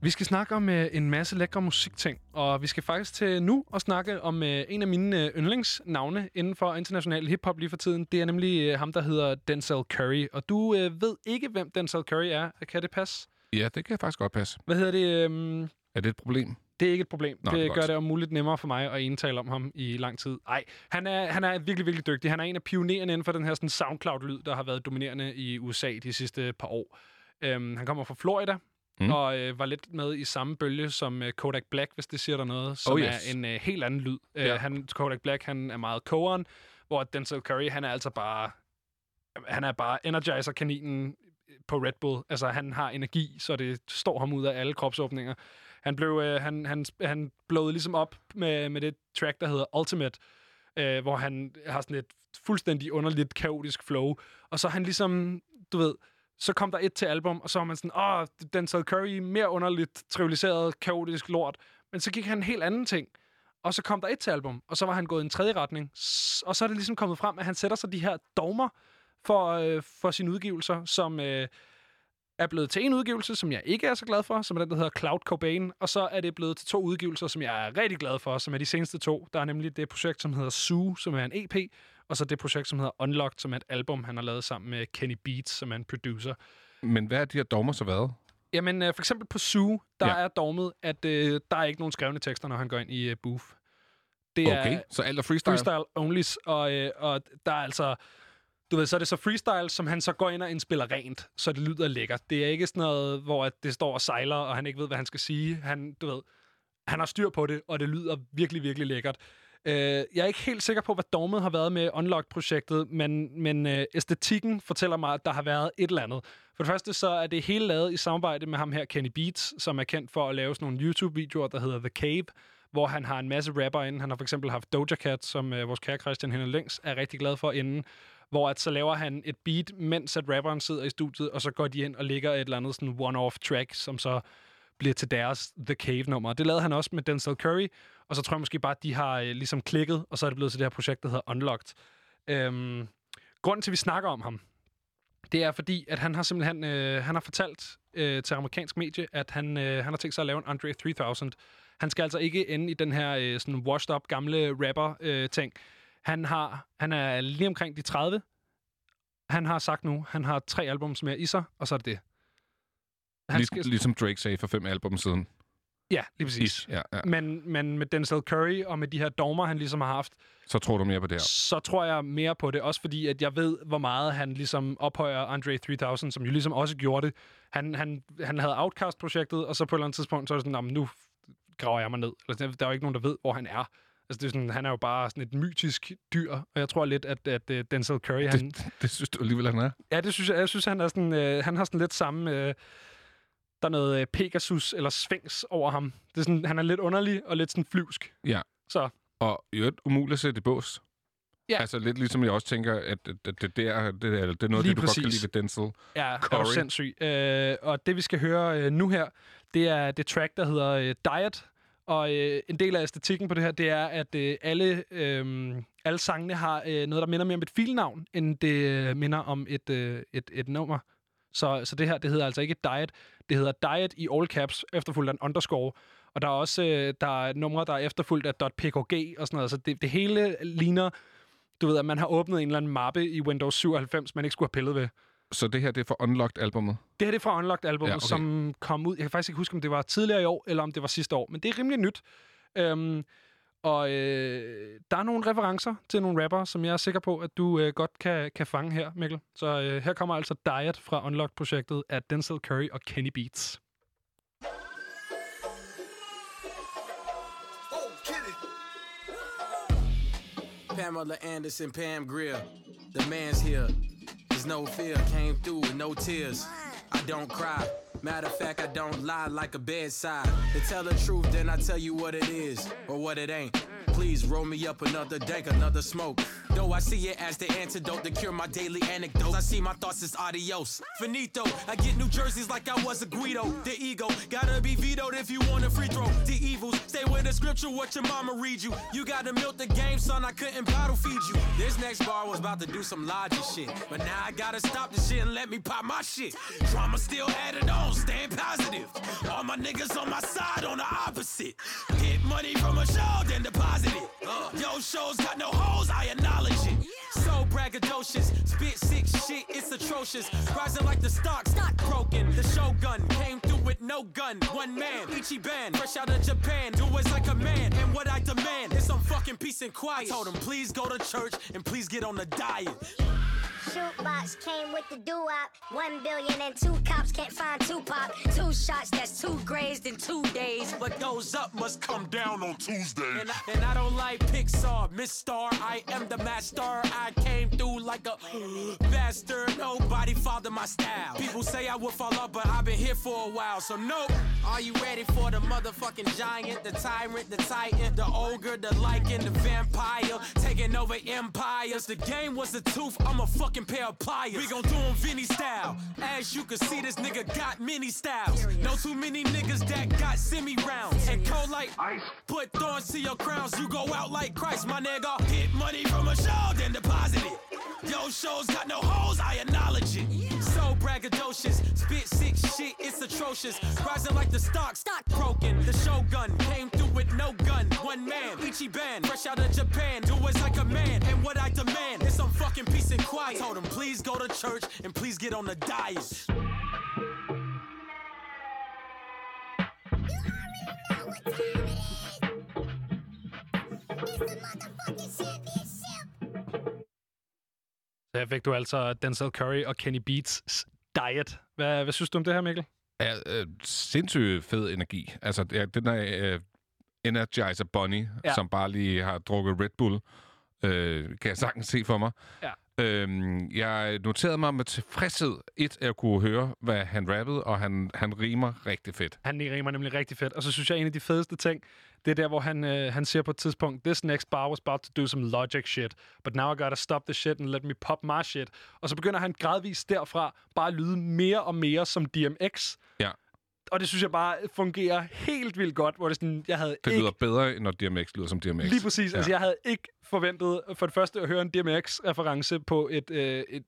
Vi skal snakke om øh, en masse lækre musikting, og vi skal faktisk til nu og snakke om øh, en af mine øh, yndlingsnavne inden for international hiphop lige for tiden. Det er nemlig øh, ham, der hedder Denzel Curry, og du øh, ved ikke, hvem Denzel Curry er. Kan det passe? Ja, det kan faktisk godt passe. Hvad hedder det? Øhm, Er det et problem? Det er ikke et problem. Nå, det det gør godt. det om muligt nemmere for mig at indtale om ham i lang tid. Nej, han er, han er virkelig, virkelig dygtig. Han er en af pionererne inden for den her sådan SoundCloud-lyd, der har været dominerende i USA de sidste par år. Øhm, han kommer fra Florida, Mm. og øh, var lidt med i samme bølge som øh, Kodak Black, hvis det siger der noget, som Oh, oh, yes. er en øh, helt anden lyd. Øh, Ja. han, Kodak Black, han er meget kogeren, hvor Denzel Curry, han er altså bare... Han er bare Energizer-kaninen på Red Bull. Altså, han har energi, så det står ham ud af alle kropsåbninger. Han blev øh, han, han, han blowede ligesom op med, med det track, der hedder Ultimate, øh, hvor han har sådan et fuldstændig underligt kaotisk flow. Og så han ligesom, du ved, så kom der et til album, og så var man sådan, åh, Denzel Curry, mere underligt, trivialiseret, kaotisk lort. Men så gik han en helt anden ting. Og så kom der et til album, og så var han gået i en tredje retning. Og så er det ligesom kommet frem, at han sætter sig de her dogmer for, øh, for sine udgivelser, som øh, er blevet til en udgivelse, som jeg ikke er så glad for, som er den, der hedder Cloud Cobain. Og så er det blevet til to udgivelser, som jeg er rigtig glad for, som er de seneste to. Der er nemlig det projekt, som hedder Sue, som er en EP, og så det projekt, som hedder Unlocked, som er et album, han har lavet sammen med Kenny Beats, som er en producer. Men hvad er de her dogmer så været? Jamen, øh, for eksempel på Sue, der Ja. er dogmet, at øh, der er ikke nogen skrevne tekster, når han går ind i øh, booth. Det Okay, er så alt er freestyle? freestyle only, og, øh, og der er altså... Du ved, så er det så freestyle, som han så går ind og indspiller rent, så det lyder lækkert. Det er ikke sådan noget, hvor at det står og sejler, og han ikke ved, hvad han skal sige. Han, du ved, han har styr på det, og det lyder virkelig, virkelig lækkert. Øh, jeg er ikke helt sikker på, hvad dogmet har været med Unlocked-projektet, men, men øh, æstetikken fortæller mig, at der har været et eller andet. For det første så er det hele lavet i samarbejde med ham her, Kenny Beats, som er kendt for at lave sådan nogle YouTube-videoer, der hedder The Cave, hvor han har en masse rapper inden. Han har for eksempel haft Doja Cat, som øh, vores kære Christian Henning Længs er rigtig glad for inden, hvor at så laver han et beat, mens at rapperen sidder i studiet, og så går de ind og ligger et eller andet sådan one-off track, som så bliver til deres The Cave-nummer. Det lavede han også med Denzel Curry, og så tror jeg måske bare, at de har øh, ligesom klikket, og så er det blevet til det her projekt, der hedder Unlocked. Øhm, grunden til, at vi snakker om ham, det er fordi, at han har simpelthen øh, han har fortalt øh, til amerikansk medie, at han, øh, han har tænkt sig at lave en Andre 3000. Han skal altså ikke ende i den her øh, sådan washed up gamle rapper øh, ting. Han har han er lige omkring de 30. Han har sagt nu, han har tre albums mere i sig, og så er det det. Han Lig, skal- Ligesom Drake sagde for fem album siden. Ja, lige præcis. Ish, ja, ja. Men, men med Denzel Curry og med de her dogmer, han ligesom har haft, Så tror du mere på det her. så tror jeg mere på det. Også fordi, at jeg ved, hvor meget han ligesom ophøjer Andre 3000, som jo ligesom også gjorde det. Han, han, han havde Outcast-projektet, og så på et eller andet tidspunkt, så er det sådan, "Nå, men nu graver jeg mig ned. Eller, der er jo ikke nogen, der ved, hvor han er. Altså, det er sådan, han er jo bare sådan et mytisk dyr, og jeg tror lidt, at, at, at Denzel Curry, han, Det, det synes du alligevel, han er. Ja, det synes jeg. Jeg synes, han, er sådan, øh, han har sådan lidt samme... Øh, der er noget øh, Pegasus eller Sphinx over ham. Det er sådan, han er lidt underlig og lidt sådan flyvsk. Ja. Så. Og i øvrigt umuligt at sætte i bås. Ja. Altså lidt ligesom jeg også tænker, at det, det, det, der, det, er, det er noget Lige det, du godt kan præcis. lide ved Denzel. Ja, er Curry. du sindssyg. Øh, og det, vi skal høre øh, nu her, det er det track, der hedder øh, Diet. Og øh, en del af æstetikken på det her, det er, at øh, alle, øh, alle sangene har øh, noget, der minder mere om et filnavn, end det øh, minder om et, øh, et, et nummer. Så, så det her, det hedder altså ikke Diet. Det hedder Diet i all caps, efterfulgt af en underscore. Og der er også øh, der er numre, der er efterfulgt af .pkg og sådan noget. Så det, det hele ligner, du ved, at man har åbnet en eller anden mappe i Windows 97, man ikke skulle have pillet ved. Så det her, det er for Unlocked-albummet? Det her det er fra Unlocked-albumet, Ja, okay. som kom ud. Jeg kan faktisk ikke huske, om det var tidligere i år, eller om det var sidste år. Men det er rimelig nyt. Øhm, og øh, der er nogle referencer til nogle rapper, som jeg er sikker på, at du øh, godt kan, kan fange her, Mikkel. Så øh, her kommer altså Diet fra Unlocked-projektet af Denzel Curry og Kenny Beats. Pamela Anderson, Pam Grier. The man's here. No fear. Came through with no tears. I don't cry. Matter of fact, I don't lie like a bedside. To tell the truth, then I tell you what it is or what it ain't. Please roll me up another dank, another smoke. Though I see it as the antidote to cure my daily anecdotes. I see my thoughts as adios. Finito. I get New Jerseys like I was a Guido. The ego gotta be vetoed if you want a free throw. The evils stay with the scripture. What your mama read you. You gotta milk the game, son. I couldn't bottle feed you. This next bar was about to do some logic shit, but now I gotta stop the shit and let me pop my shit. Drama still added on, staying positive. All my niggas on my side on the opposite. Get money from a then deposit it. Uh, yo, shows got no holes, I acknowledge it. So braggadocious, spit sick shit, it's atrocious. Rising like the stock, stock broken. The shogun came through with no gun. One man, Ichiban, fresh out of Japan. Do it like a man, and what I demand is some fucking peace and quiet. I told him, please go to church and please get on the diet. Shootbox came with the doo-wop. One billion and two cops can't find Tupac. Two shots, that's two grazed in two days. What goes up must come down on Tuesday. And I, and I don't like Pixar, Miss Star. I am the master. I came through like a [GASPS] bastard. Nobody followed my style. People say I will fall off, but I've been here for a while, so nope. Are you ready for the motherfucking giant, the tyrant, the titan, the ogre, the lichen, the vampire, taking over empires? The game was a tooth. I'm a fucking pair of pliers. We gon' do 'em Vinny style. As you can see, this nigga got many styles. No too many niggas that got semi rounds. And cold like ice. Put thorns to your crowns. You go out like Christ, my nigga. Get money from a show, then deposit it. Yo, shows got no holes, I acknowledge it. So braggadocious, spit sick shit, it's atrocious. Rising like the stock, stock broken. The shogun came through with no gun. One man, Ichiban, fresh out of Japan. Do it like a man, and what I demand is some fucking peace and quiet. Told him, please go to church and please get on the diet. Så her fik du altså Denzel Curry og Kenny Beats' Diet. Hvad, hvad synes du om det her, Mikkel? Ja, øh, sindssygt fed energi. Altså, ja, den der øh, Energizer Bunny, Ja. som bare lige har drukket Red Bull, øh, kan jeg sagtens se for mig. Ja. Øhm, jeg noterede mig med tilfredshed, et, at jeg kunne høre, hvad han rappede, og han, han rimer rigtig fedt. Han rimer nemlig rigtig fedt. Og så synes jeg, en af de fedeste ting, det er der, hvor han, øh, han siger på et tidspunkt, This next bar was about to do some logic shit, but now I gotta stop the shit and let me pop my shit. Og så begynder han gradvist derfra bare at lyde mere og mere som DMX. Ja. Og det synes jeg bare fungerer helt vildt godt, hvor det sådan, jeg havde Det ikke... lyder bedre, end når DMX lyder som DMX. Lige præcis. Ja. Altså, jeg havde ikke forventet for det første at høre en DMX-reference på et, øh, et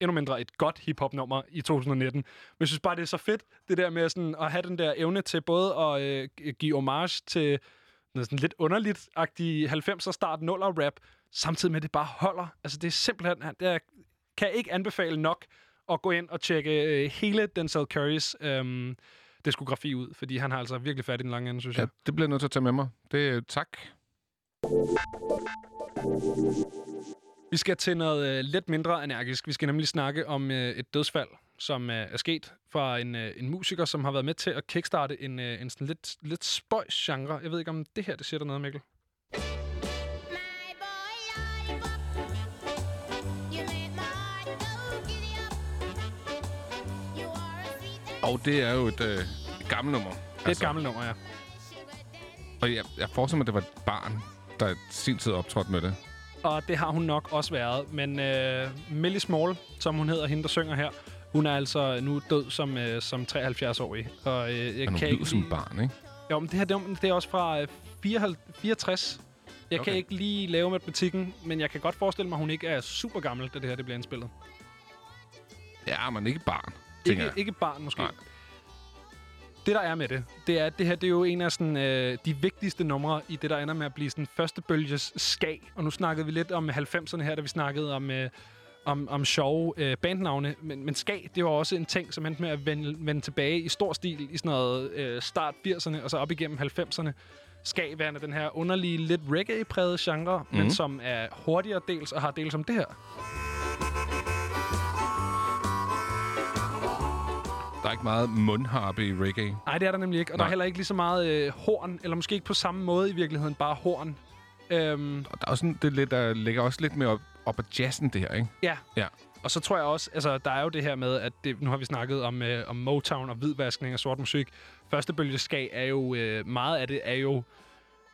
endnu mindre et godt hiphop-nummer i 2019. Men jeg synes bare, det er så fedt, det der med sådan, at have den der evne til både at øh, give homage til noget sådan lidt underligt-agtig 90'er start 0'er rap, samtidig med, at det bare holder. Altså, det er simpelthen... Det er, kan jeg ikke anbefale nok at gå ind og tjekke øh, hele Denzel Currys øh, diskografi ud, fordi han har altså virkelig fat i den lange ende, synes Ja, jeg. det bliver jeg nødt til at tage med mig. Det er tak. Vi skal til noget øh, lidt mindre energisk. Vi skal nemlig snakke om øh, et dødsfald, som øh, er sket fra en, øh, en musiker, som har været med til at kickstarte en, øh, en sådan lidt, lidt spøjs genre. Jeg ved ikke, om det her det siger dig noget, Mikkel. Og det er jo et, øh, gammelt nummer. Det er et gammelt nummer, ja. Og jeg, jeg forestiller mig, at det var et barn, der sin tid optrådte med det. Og det har hun nok også været. Men øh, Millie Small, som hun hedder, hende der synger her, hun er altså nu død som, øh, som 73-årig. Og, øh, jeg Men hun kan ikke som barn, ikke? Jo, men det her det er, også fra øh, 54, 64. Jeg okay. kan ikke lige lave matematikken, men jeg kan godt forestille mig, at hun ikke er super gammel, da det her det bliver indspillet. Ja, men ikke barn, Ikke, jeg. ikke barn måske. Nej. Det, der er med det, det er, at det her det er jo en af sådan, øh, de vigtigste numre i det, der ender med at blive sådan første bølges skag. Og nu snakkede vi lidt om 90'erne her, da vi snakkede om, øh, om, om sjove øh, bandnavne. Men, men skag, det var også en ting, som endte med at vende, vende tilbage i stor stil i sådan noget øh, start 80'erne og så op igennem 90'erne. Skag værende den her underlige, lidt reggae-prægede genre, mm. men Mhm. som er hurtigere dels og har dels som det her. Der er ikke meget mundharpe i reggae. Nej, det er der nemlig ikke. Og Nej. der er heller ikke lige så meget øh, horn, eller måske ikke på samme måde i virkeligheden, bare horn. Øhm, Og der er også sådan, det lidt, der ligger også lidt mere op, op ad jazzen, det her, ikke? ja. Ja. Og så tror jeg også, altså der er jo det her med, at det, nu har vi snakket om, øh, om Motown og hvidvaskning af sort musik. Første bølge skag er jo, øh, meget af det er jo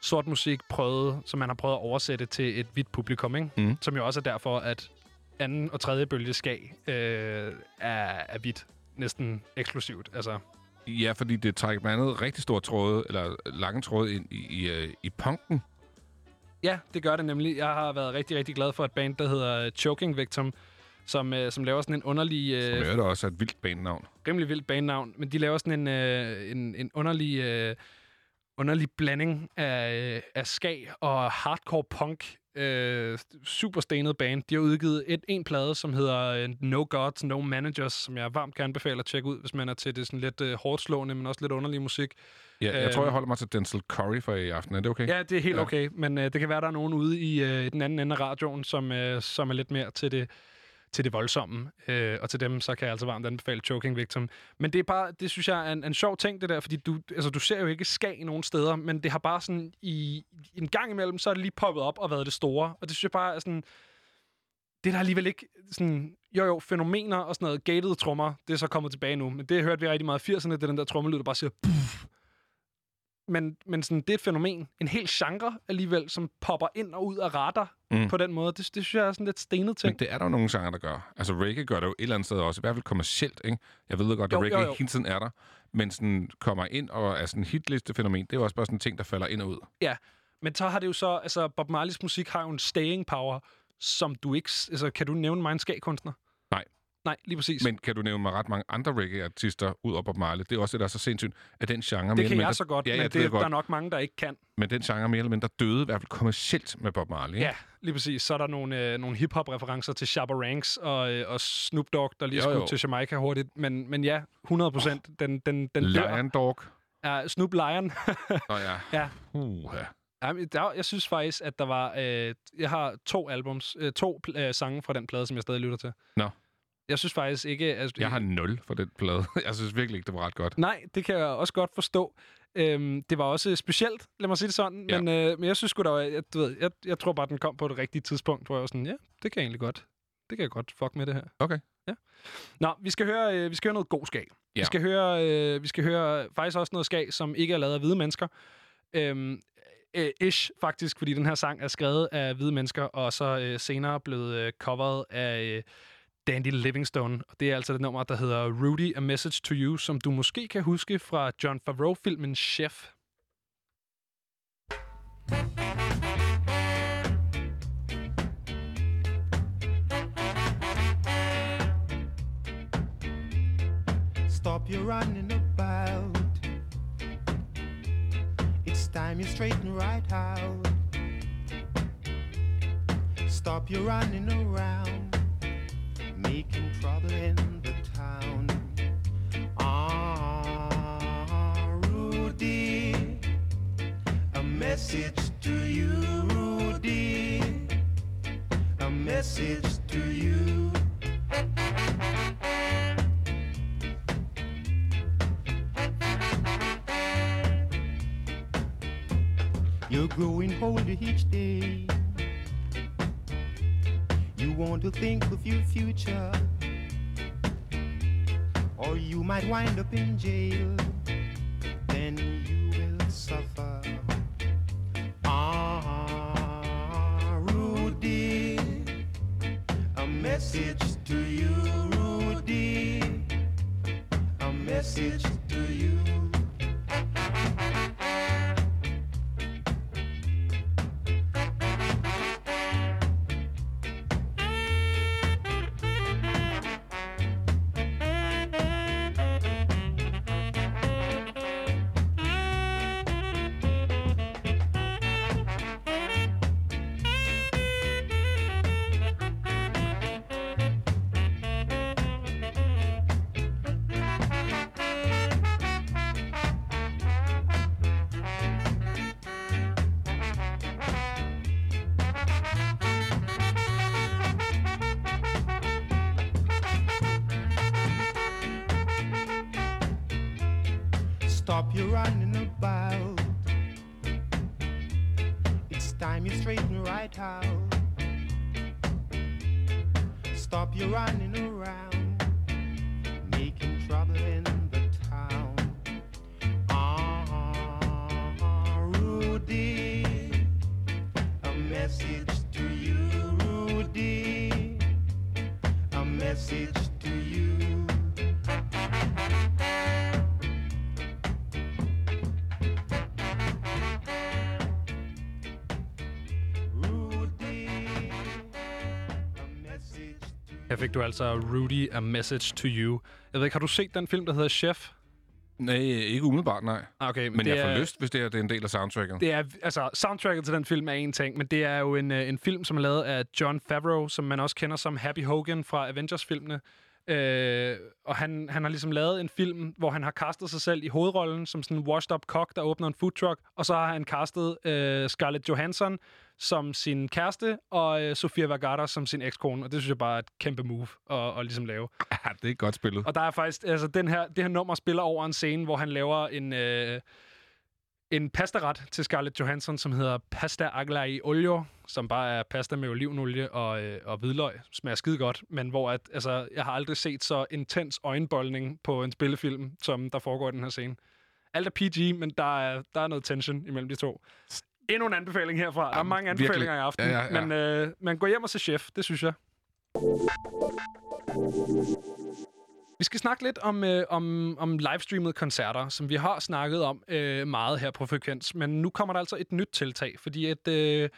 sort musik prøvet, som man har prøvet at oversætte til et hvidt publikum, ikke? Mm. Som jo også er derfor, at anden og tredje bølge skag øh, er, er hvidt. Næsten eksklusivt. Altså, Ja, fordi det trækker blandt andet rigtig store tråde, eller lange tråde ind i, i, øh, i punken. Ja, det gør det nemlig. Jeg har været rigtig, rigtig glad for et band, der hedder Choking Victim, som, øh, som laver sådan en underlig... Som Øh, også er et vildt bandnavn. rimelig vildt bandnavn, men de laver sådan en, øh, en, en underlig, øh, underlig blanding af, øh, af skag og hardcore punk. Øh, super stenet band. De har udgivet et, en plade, som hedder øh, No Gods, No Managers, som jeg varmt kan anbefale at tjekke ud, hvis man er til det sådan lidt øh, hårdt slående, men også lidt underlig musik. Ja, jeg Øhm, tror, jeg holder mig til Denzel Curry for i aften. Er det okay? Ja, det er helt Ja. okay, men øh, det kan være, der er nogen ude i, øh, den anden ende af radioen, som, øh, som er lidt mere til det, til det voldsomme. Øh, og til dem, så kan jeg altså varmt anbefale Choking Victim. Men det er bare, det synes jeg er en, en sjov ting, det der, fordi du, altså, du ser jo ikke skag nogen steder, men det har bare sådan i en gang imellem, så er det lige poppet op og været det store. Og det synes jeg bare er sådan, det er der alligevel ikke sådan, jo jo, fænomener og sådan noget gated trommer, det er så kommet tilbage nu. Men det hørte vi rigtig meget i 80'erne, det er den der trommelyd, der bare siger, Puff men, men sådan, det er et fænomen. En hel genre alligevel, som popper ind og ud af radar Mm. på den måde. Det, det synes jeg er sådan lidt stenet ting. Men det er der jo nogle sanger, der gør. Altså, reggae gør det jo et eller andet sted også. I hvert fald kommercielt, ikke? Jeg ved godt, at Jo, jo, reggae jo. hele tiden er der. Men sådan kommer ind og er sådan en hitliste-fænomen. Det er jo også bare sådan en ting, der falder ind og ud. Ja, men så har det jo så, altså Bob Marleys musik har jo en staying power, som du ikke, altså kan du nævne mig en skag-kunstner? Nej. Lige præcis. Men kan du nævne mig ret mange andre reggae-artister ud over Bob Marley? Det er også det, der er så sindssygt, at den genre... mere det eller kan mindre, jeg så godt, ja, men ja, det, ved jeg der er godt. nok mange, der ikke kan. Men den genre mere eller mindre døde, i hvert fald kommercielt med Bob Marley. ikke? Ja, lige præcis. Så er der nogle, øh, nogle hip-hop-referencer til Shabba Ranks og, øh, og Snoop Dogg, der lige Jo, skulle jo. til Jamaica hurtigt. Men, men ja, 100 procent. Oh, den, den, den dør. Lion Dog. Ja, Snoop Lion. Nå ja. [LAUGHS] ja. Uh, ja. Jamen, der, jeg synes faktisk, at der var... Øh, jeg har to albums, øh, to øh, sange fra den plade, som jeg stadig lytter til. Nå. Jeg synes faktisk ikke... Altså, Jeg har 0 for den plade. [LAUGHS] Jeg synes virkelig ikke, det var ret godt. Nej, det kan jeg også godt forstå. Øhm, det var også specielt, lad mig sige det sådan. Ja. Men, øh, men jeg synes sgu da, jeg, du ved, jeg, jeg tror bare, den kom på det rigtige tidspunkt, hvor jeg var sådan, ja, det kan jeg egentlig godt. Det kan jeg godt fuck med det her. Okay. Ja. Nå, vi skal høre, øh, vi skal høre noget god skag. Ja. Vi skal høre, øh, vi skal høre faktisk også noget skag, som ikke er lavet af hvide mennesker. Øhm, øh, ish, faktisk, fordi den her sang er skrevet af hvide mennesker, og så øh, senere blevet øh, coveret af øh, Dandy Livingstone. Og det er altså det nummer, der hedder Rudy, A Message to You, som du måske kan huske fra John Favreau-filmen Chef. Stop your running about. It's time you straighten right out. Stop your running around, making trouble in the town. Ah, Rudy, a message to you, Rudy, a message to you. You're growing older each day. Want to think of your future, or you might wind up in jail. Altså Rudy, A Message to You. Jeg ved ikke, har du set den film, der hedder Chef? Nej, ikke umiddelbart, nej. Okay, Men det jeg får er- lyst, hvis det er, det er en del af soundtracket. Det er, altså, soundtracket til den film er en ting, men det er jo en, øh, en film, som er lavet af John Favreau, som man også kender som Happy Hogan fra Avengers-filmene. Øh, og han, han har ligesom lavet en film, hvor han har castet sig selv i hovedrollen som sådan en washed-up cock, der åbner en food truck, og så har han castet øh, Scarlett Johansson som sin kæreste, og øh, Sofia Vergara som sin ekskone, og det synes jeg bare er et kæmpe move at, at ligesom lave. Ja, det er godt spillet. Og der er faktisk, altså den her, det her nummer spiller over en scene, hvor han laver en, øh, en pastaret til Scarlett Johansson, som hedder pasta aglai olio, som bare er pasta med olivenolie og, øh, og hvidløg. Smager skide godt, men hvor at, altså, jeg har aldrig set så intens øjenboldning på en spillefilm, som der foregår i den her scene. Alt er PG, men der er, der er noget tension imellem de to. Endnu en anbefaling herfra. Der er Jamen, mange virkelig. anbefalinger i aften, Ja, ja, ja. men øh, man går hjem og ser chef, det synes jeg. Vi skal snakke lidt om, øh, om, om livestreamede koncerter, som vi har snakket om øh, meget her på Frekvens. Men nu kommer der altså et nyt tiltag, fordi at øh,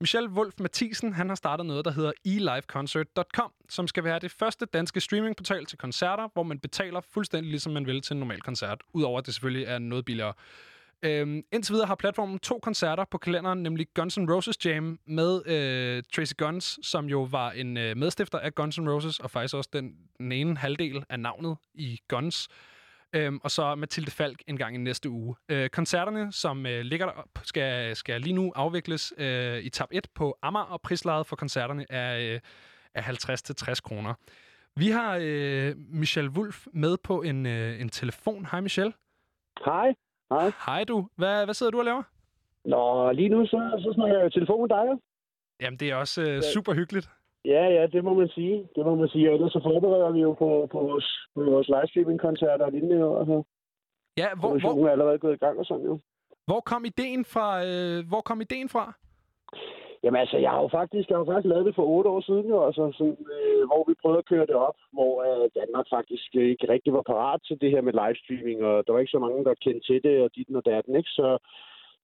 Michel Wolf Mathisen, han har startet noget, der hedder eliveconcert.com, som skal være det første danske streamingportal til koncerter, hvor man betaler fuldstændig ligesom man vil til en normal koncert, udover at det selvfølgelig er noget billigere. Øhm, indtil videre har platformen to koncerter på kalenderen, nemlig Guns N' Roses Jam med øh, Tracy Guns, som jo var en øh, medstifter af Guns N' Roses, og faktisk også den, den ene halvdel af navnet i Guns. Øhm, og så Mathilde Falk en gang i næste uge. Øh, koncerterne, som øh, ligger derop, skal, skal lige nu afvikles øh, i tab 1 på Amager, og prislaget for koncerterne er, øh, er 50-60 kroner. Vi har øh, Michelle Wulf med på en, øh, en telefon. Hej Michelle. Hej. Hej. Hej du. Hvad, hvad sidder du og laver? Nå, lige nu så, så snakker jeg i telefon med dig, jo. Jamen, det er også øh, super hyggeligt. Ja, ja, det må man sige. Det må man sige. Og ellers så forbereder vi jo på, på vores, på vores livestreaming-koncerter og lignende. Og så. Ja, hvor, hvor, er allerede gået i gang og sådan jo. hvor kom ideen fra? Øh, hvor kom ideen fra? Jamen altså, jeg har jo faktisk, jeg har faktisk lavet det for otte år siden, jo, altså, sådan, øh, hvor vi prøvede at køre det op, hvor øh, Danmark faktisk ikke rigtig var parat til det her med livestreaming, og der var ikke så mange, der kendte til det, og dit og datten, ikke? Så,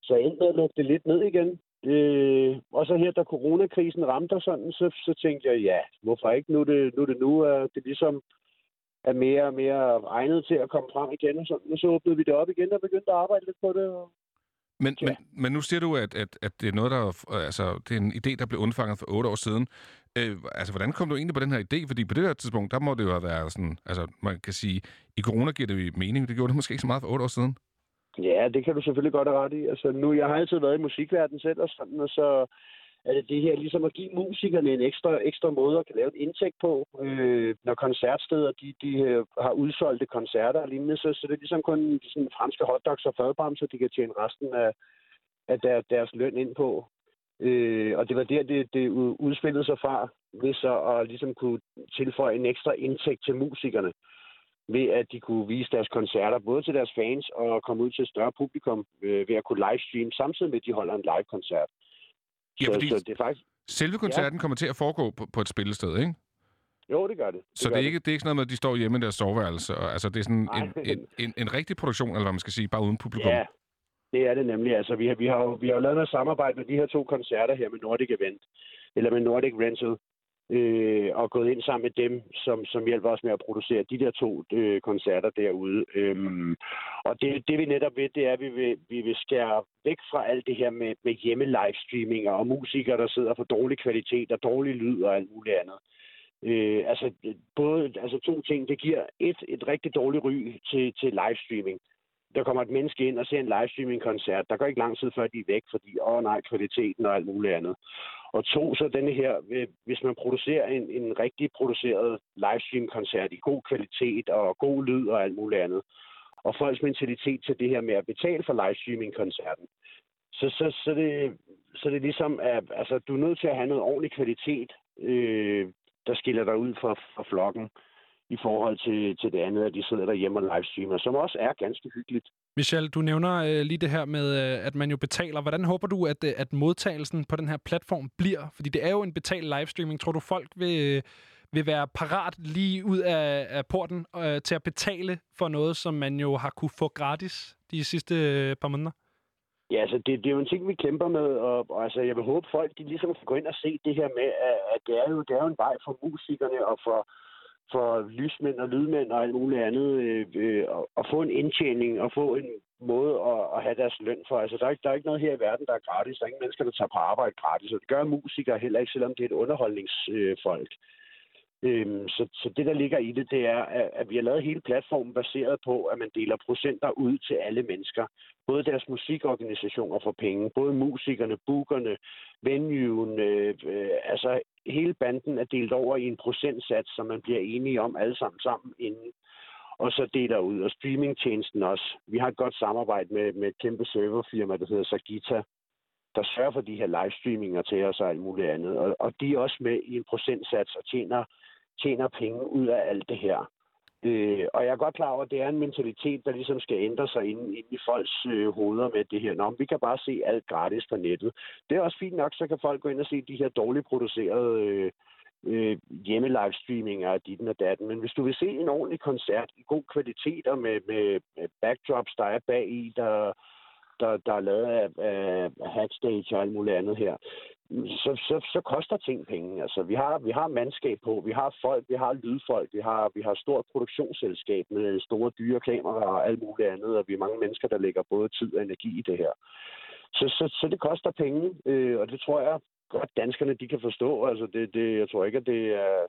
så jeg endte med at lukke det lidt ned igen. Øh, og så her, da coronakrisen ramte og sådan, så, så tænkte jeg, ja, hvorfor ikke? Nu er det nu, er det nu øh, er det ligesom er mere og mere egnet til at komme frem igen og sådan. Og så åbnede vi det op igen og begyndte at arbejde lidt på det. Og men, men, men nu siger du, at, at, at det er noget, der er- altså, det er en idé, der blev undfanget for otte år siden. Øh, altså, hvordan kom du egentlig på den her idé? Fordi på det her tidspunkt, der må det jo have været sådan... Altså, man kan sige, i corona giver det mening. Det gjorde det måske ikke så meget for otte år siden. Ja, det kan du selvfølgelig godt have ret i. Altså, nu, jeg har altid været i musikverdenen selv, og sådan, og så er det det her ligesom at give musikerne en ekstra, ekstra måde at kan lave et indtægt på. Øh, når koncertsteder de, de øh, har udsolgte koncerter og lignende, så, så det er ligesom kun sådan franske hotdogs og fadbamser, de kan tjene resten af, af der, deres løn ind på. Øh, og det var der, det, det udspillede sig fra, ved så at ligesom kunne tilføje en ekstra indtægt til musikerne ved at de kunne vise deres koncerter både til deres fans og komme ud til et større publikum øh, ved at kunne livestream, samtidig med at de holder en live-koncert. Ja, så, fordi så det er faktisk... Selve koncerten ja. kommer til at foregå på, på et spillested, ikke? Jo, det gør det. Så gør det er, ikke, det er ikke sådan noget med, at de står hjemme i deres soveværelse. Og, altså, det er sådan en, en, en, en rigtig produktion, eller hvad man skal sige, bare uden publikum. Ja, det er det nemlig. Altså, vi har, vi har, vi har jo lavet noget samarbejde med de her to koncerter her med Nordic Event, eller med Nordic Rental, øh, og gået ind sammen med dem, som, som hjælper os med at producere de der to øh, koncerter derude. Øhm, og det, det vi netop ved, det er, at vi vil, vi vil skære væk fra alt det her med, med hjemme livestreaminger og musikere, der sidder for dårlig kvalitet og dårlig lyd og alt muligt andet. Øh, altså, både, altså to ting. Det giver et, et rigtig dårligt ry til, til livestreaming. Der kommer et menneske ind og ser en livestreaming-koncert. Der går ikke lang tid før, de er væk, fordi, åh nej, kvaliteten og alt muligt andet. Og to, så denne her, øh, hvis man producerer en, en rigtig produceret livestream-koncert i god kvalitet og god lyd og alt muligt andet, og folks mentalitet til det her med at betale for livestreaming-koncerten, så, så, så, det, så det ligesom er ligesom, at altså, du er nødt til at have noget ordentlig kvalitet, øh, der skiller dig ud fra, fra flokken i forhold til, til det andet, at de sidder derhjemme og livestreamer, som også er ganske hyggeligt. Michel, du nævner øh, lige det her med, øh, at man jo betaler. Hvordan håber du, at, øh, at modtagelsen på den her platform bliver? Fordi det er jo en betalt livestreaming. Tror du, folk vil, øh, vil være parat lige ud af, af porten øh, til at betale for noget, som man jo har kunne få gratis de sidste øh, par måneder? Ja, altså det, det er jo en ting, vi kæmper med, og, og altså, jeg vil håbe, folk de ligesom kan gå ind og se det her med, at, at det, er jo, det er jo en vej for musikerne og for, for lysmænd og lydmænd og alt muligt andet, øh, øh, at- få en indtjening og få en måde at, at have deres løn for. Altså, der er, ikke, der er ikke noget her i verden, der er gratis. Der er ingen mennesker, der tager på arbejde gratis, og det gør musikere heller ikke, selvom det er et underholdningsfolk. Øhm, så, så det, der ligger i det, det er, at, at vi har lavet hele platformen baseret på, at man deler procenter ud til alle mennesker. Både deres musikorganisationer får penge, både musikerne, bookerne, venuen, øh, øh, altså hele banden er delt over i en procentsats, som man bliver enige om alle sammen sammen inden og så deler ud. Og streamingtjenesten også. Vi har et godt samarbejde med, med et kæmpe serverfirma, der hedder Sagita, der sørger for de her livestreaminger til os og alt muligt andet. Og, og de er også med i en procentsats og tjener, tjener penge ud af alt det her. Øh, og jeg er godt klar over, at det er en mentalitet, der ligesom skal ændre sig inde, inde i folks øh, hoveder med det her. Nå, men vi kan bare se alt gratis på nettet. Det er også fint nok, så kan folk gå ind og se de her dårligt producerede øh, øh, hjemme-livestreaminger af ditten og datten. Men hvis du vil se en ordentlig koncert i god kvalitet og med, med, med backdrops, der er bag i, der, der, der er lavet af, af Hackstage og alt muligt andet her, så, så, så koster ting penge. Altså, vi har, vi har mandskab på, vi har folk, vi har lydfolk, vi har, vi har stort produktionsselskab med store dyre kameraer og alt muligt andet, og vi er mange mennesker, der lægger både tid og energi i det her. Så, så, så det koster penge, øh, og det tror jeg godt, danskerne de kan forstå. Altså, det, det, jeg tror ikke, at det er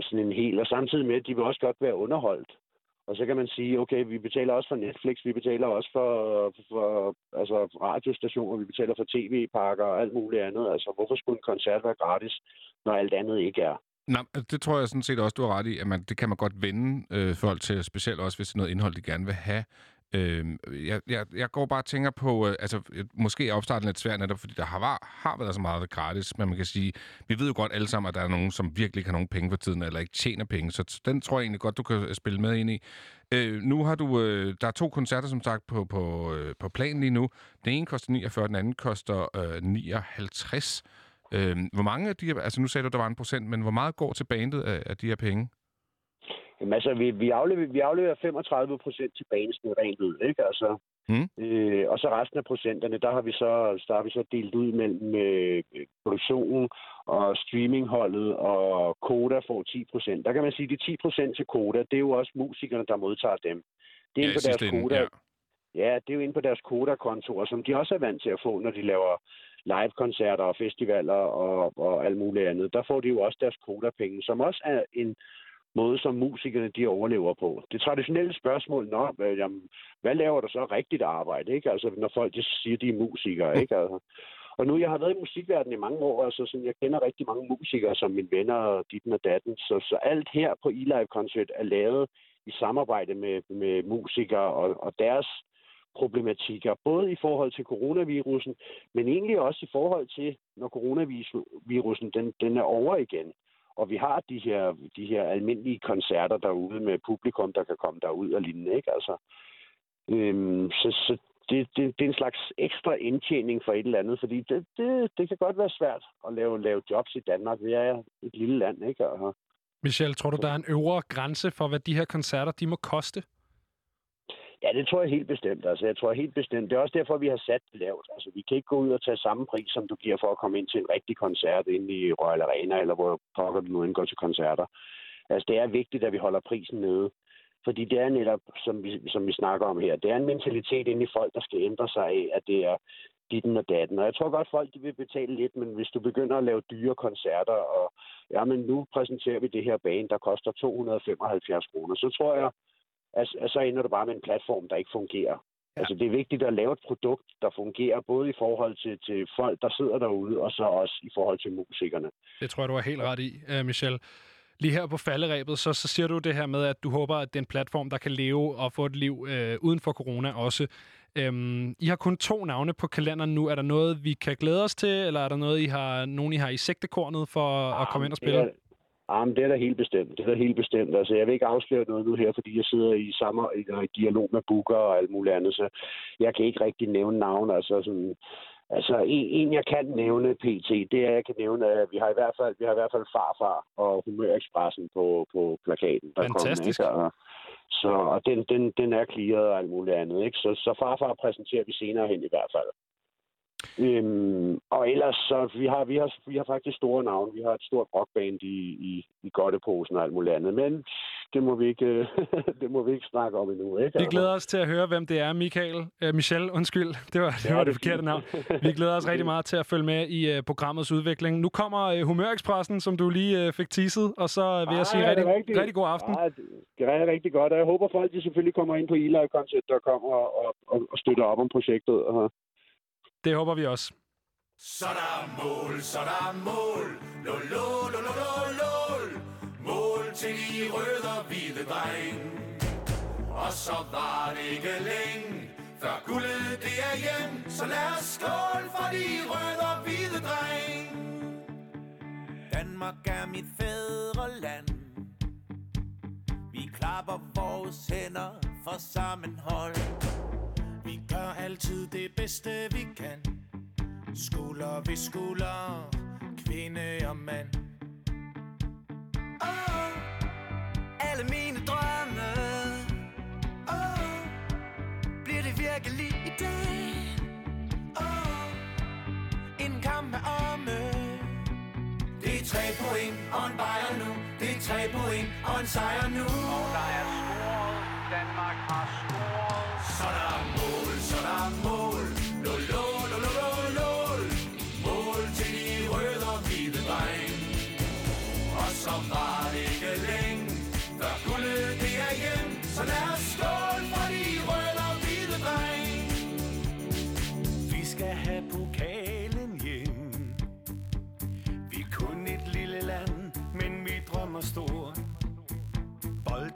sådan en hel... Og samtidig med, at de vil også godt være underholdt. Og så kan man sige, okay, vi betaler også for Netflix, vi betaler også for, for altså radiostationer, vi betaler for tv-pakker og alt muligt andet. Altså, hvorfor skulle en koncert være gratis, når alt andet ikke er? Nej, det tror jeg sådan set også, du har ret i, at man, det kan man godt vende øh, folk til, specielt også hvis det er noget indhold, de gerne vil have. Øh, jeg, jeg, jeg går bare og tænker på, øh, altså øh, måske er opstarten lidt svær netop, fordi der har, var, har været så meget gratis, men man kan sige, vi ved jo godt alle sammen, at der er nogen, som virkelig ikke har nogen penge for tiden, eller ikke tjener penge, så den tror jeg egentlig godt, du kan øh, spille med ind i. Øh, nu har du, øh, der er to koncerter, som sagt, på, på, øh, på planen lige nu. Den ene koster 49, den anden koster øh, 59. Øh, hvor mange af de her, altså nu sagde du, der var en procent, men hvor meget går til bandet af, af de her penge? Jamen altså, vi, vi, afleverer, vi afleverer 35 procent til banen sådan rent ud, ikke? Altså, mm. øh, og så resten af procenterne, der har vi så, der har vi så delt ud mellem øh, produktionen og streamingholdet, og Koda får 10 procent. Der kan man sige, at de 10 procent til Koda, det er jo også musikerne, der modtager dem. Det er Ja, på deres Koda. ja. Ja, det er jo inde på deres Koda-kontorer, som de også er vant til at få, når de laver live-koncerter og festivaler og, og alt muligt andet. Der får de jo også deres Koda-penge, som også er en måde, som musikerne de overlever på. Det traditionelle spørgsmål, nå, hvad, jamen, hvad laver du så rigtigt arbejde, ikke? Altså, når folk de siger, de er musikere, ikke? Altså, og nu, jeg har været i musikverdenen i mange år, altså sådan, jeg kender rigtig mange musikere som mine venner og ditten og datten, så, så alt her på E-Live Concert er lavet i samarbejde med, med musikere og, og deres problematikker, både i forhold til coronavirusen, men egentlig også i forhold til, når coronavirusen den, den er over igen. Og vi har de her, de her almindelige koncerter derude med publikum, der kan komme derud og lignende, ikke? Altså, øhm, så, så det, det, det er en slags ekstra indtjening for et eller andet, fordi det, det, det kan godt være svært at lave, lave jobs i Danmark. Vi er et lille land, ikke? Og, Michel, tror du, der er en øvre grænse for, hvad de her koncerter de må koste? Ja, det tror jeg helt bestemt. Altså, jeg tror helt bestemt. Det er også derfor, vi har sat det lavt. Altså, vi kan ikke gå ud og tage samme pris, som du giver for at komme ind til en rigtig koncert inde i Royal Arena, eller hvor pokker du nu indgår til koncerter. Altså, det er vigtigt, at vi holder prisen nede. Fordi det er netop, som vi, som vi snakker om her, det er en mentalitet inde i folk, der skal ændre sig af, at det er ditten og datten. Og jeg tror godt, folk de vil betale lidt, men hvis du begynder at lave dyre koncerter, og ja, men nu præsenterer vi det her bane, der koster 275 kroner, så tror jeg, at, så ender du bare med en platform, der ikke fungerer. Ja. Altså, det er vigtigt at lave et produkt, der fungerer både i forhold til, til folk, der sidder derude, og så også i forhold til musikerne. Det tror jeg, du er helt ret i, uh, Michel. Lige her på falderæbet, så, så siger du det her med, at du håber, at det er en platform, der kan leve og få et liv øh, uden for corona også. Øhm, I har kun to navne på kalenderen nu. Er der noget, vi kan glæde os til, eller er der noget, I har, nogen, I har i sigtekornet for at komme ind og spille? Det er, jamen, det er da helt bestemt. Det er da helt bestemt. Altså, jeg vil ikke afsløre noget nu her, fordi jeg sidder i samme i, i dialog med Booker og alt muligt andet, så jeg kan ikke rigtig nævne navn. Altså, sådan, Altså, en, en, jeg kan nævne PT, det er, jeg kan nævne, at vi har i hvert fald, vi har i hvert fald farfar og Humørekspressen på, på plakaten. Der Fantastisk. Kommer, ikke? Og, så og den, den, den er clearet og alt muligt andet. Ikke? Så, så farfar præsenterer vi senere hen i hvert fald. Øhm, og ellers, så vi har, vi, har, vi har faktisk store navne. Vi har et stort rockband i, i, i Godteposen og alt muligt andet. Men det må vi ikke, [LAUGHS] det må vi ikke snakke om endnu. Ikke? Vi glæder os til at høre, hvem det er, Michael. Uh, Michel, undskyld. Det var det, Ja, var det det er forkerte navn. Vi glæder os rigtig meget til at følge med i uh, programmets udvikling. Nu kommer uh, Humørekspressen, som du lige uh, fik teaset, og så vil jeg sige Ej, er det rigtig, rigtigt? rigtig god aften. Ej, det- er rigtig godt, og jeg håber folk, de selvfølgelig kommer ind på eliveconcert.com og, og, og, og støtter op om projektet. Og, det håber vi også. Så der er mål, så der er mål. Lol, lol, lol, lol, lol. Mål til de røde og hvide dreng. Og så var det ikke længe, før guldet det er hjem. Så lad os skål for de røde og hvide dreng. Danmark er mit fædreland Vi klapper vores hænder for sammenhold vi gør altid det bedste vi kan Skulder ved skulder, kvinde og mand oh, Alle mine drømme oh, Bliver det virkelig i dag oh, En kamp med arme Det er tre point og en bajer nu. Det er tre point og en sejr nu. Og der er scoret. Danmark har scoret. Så der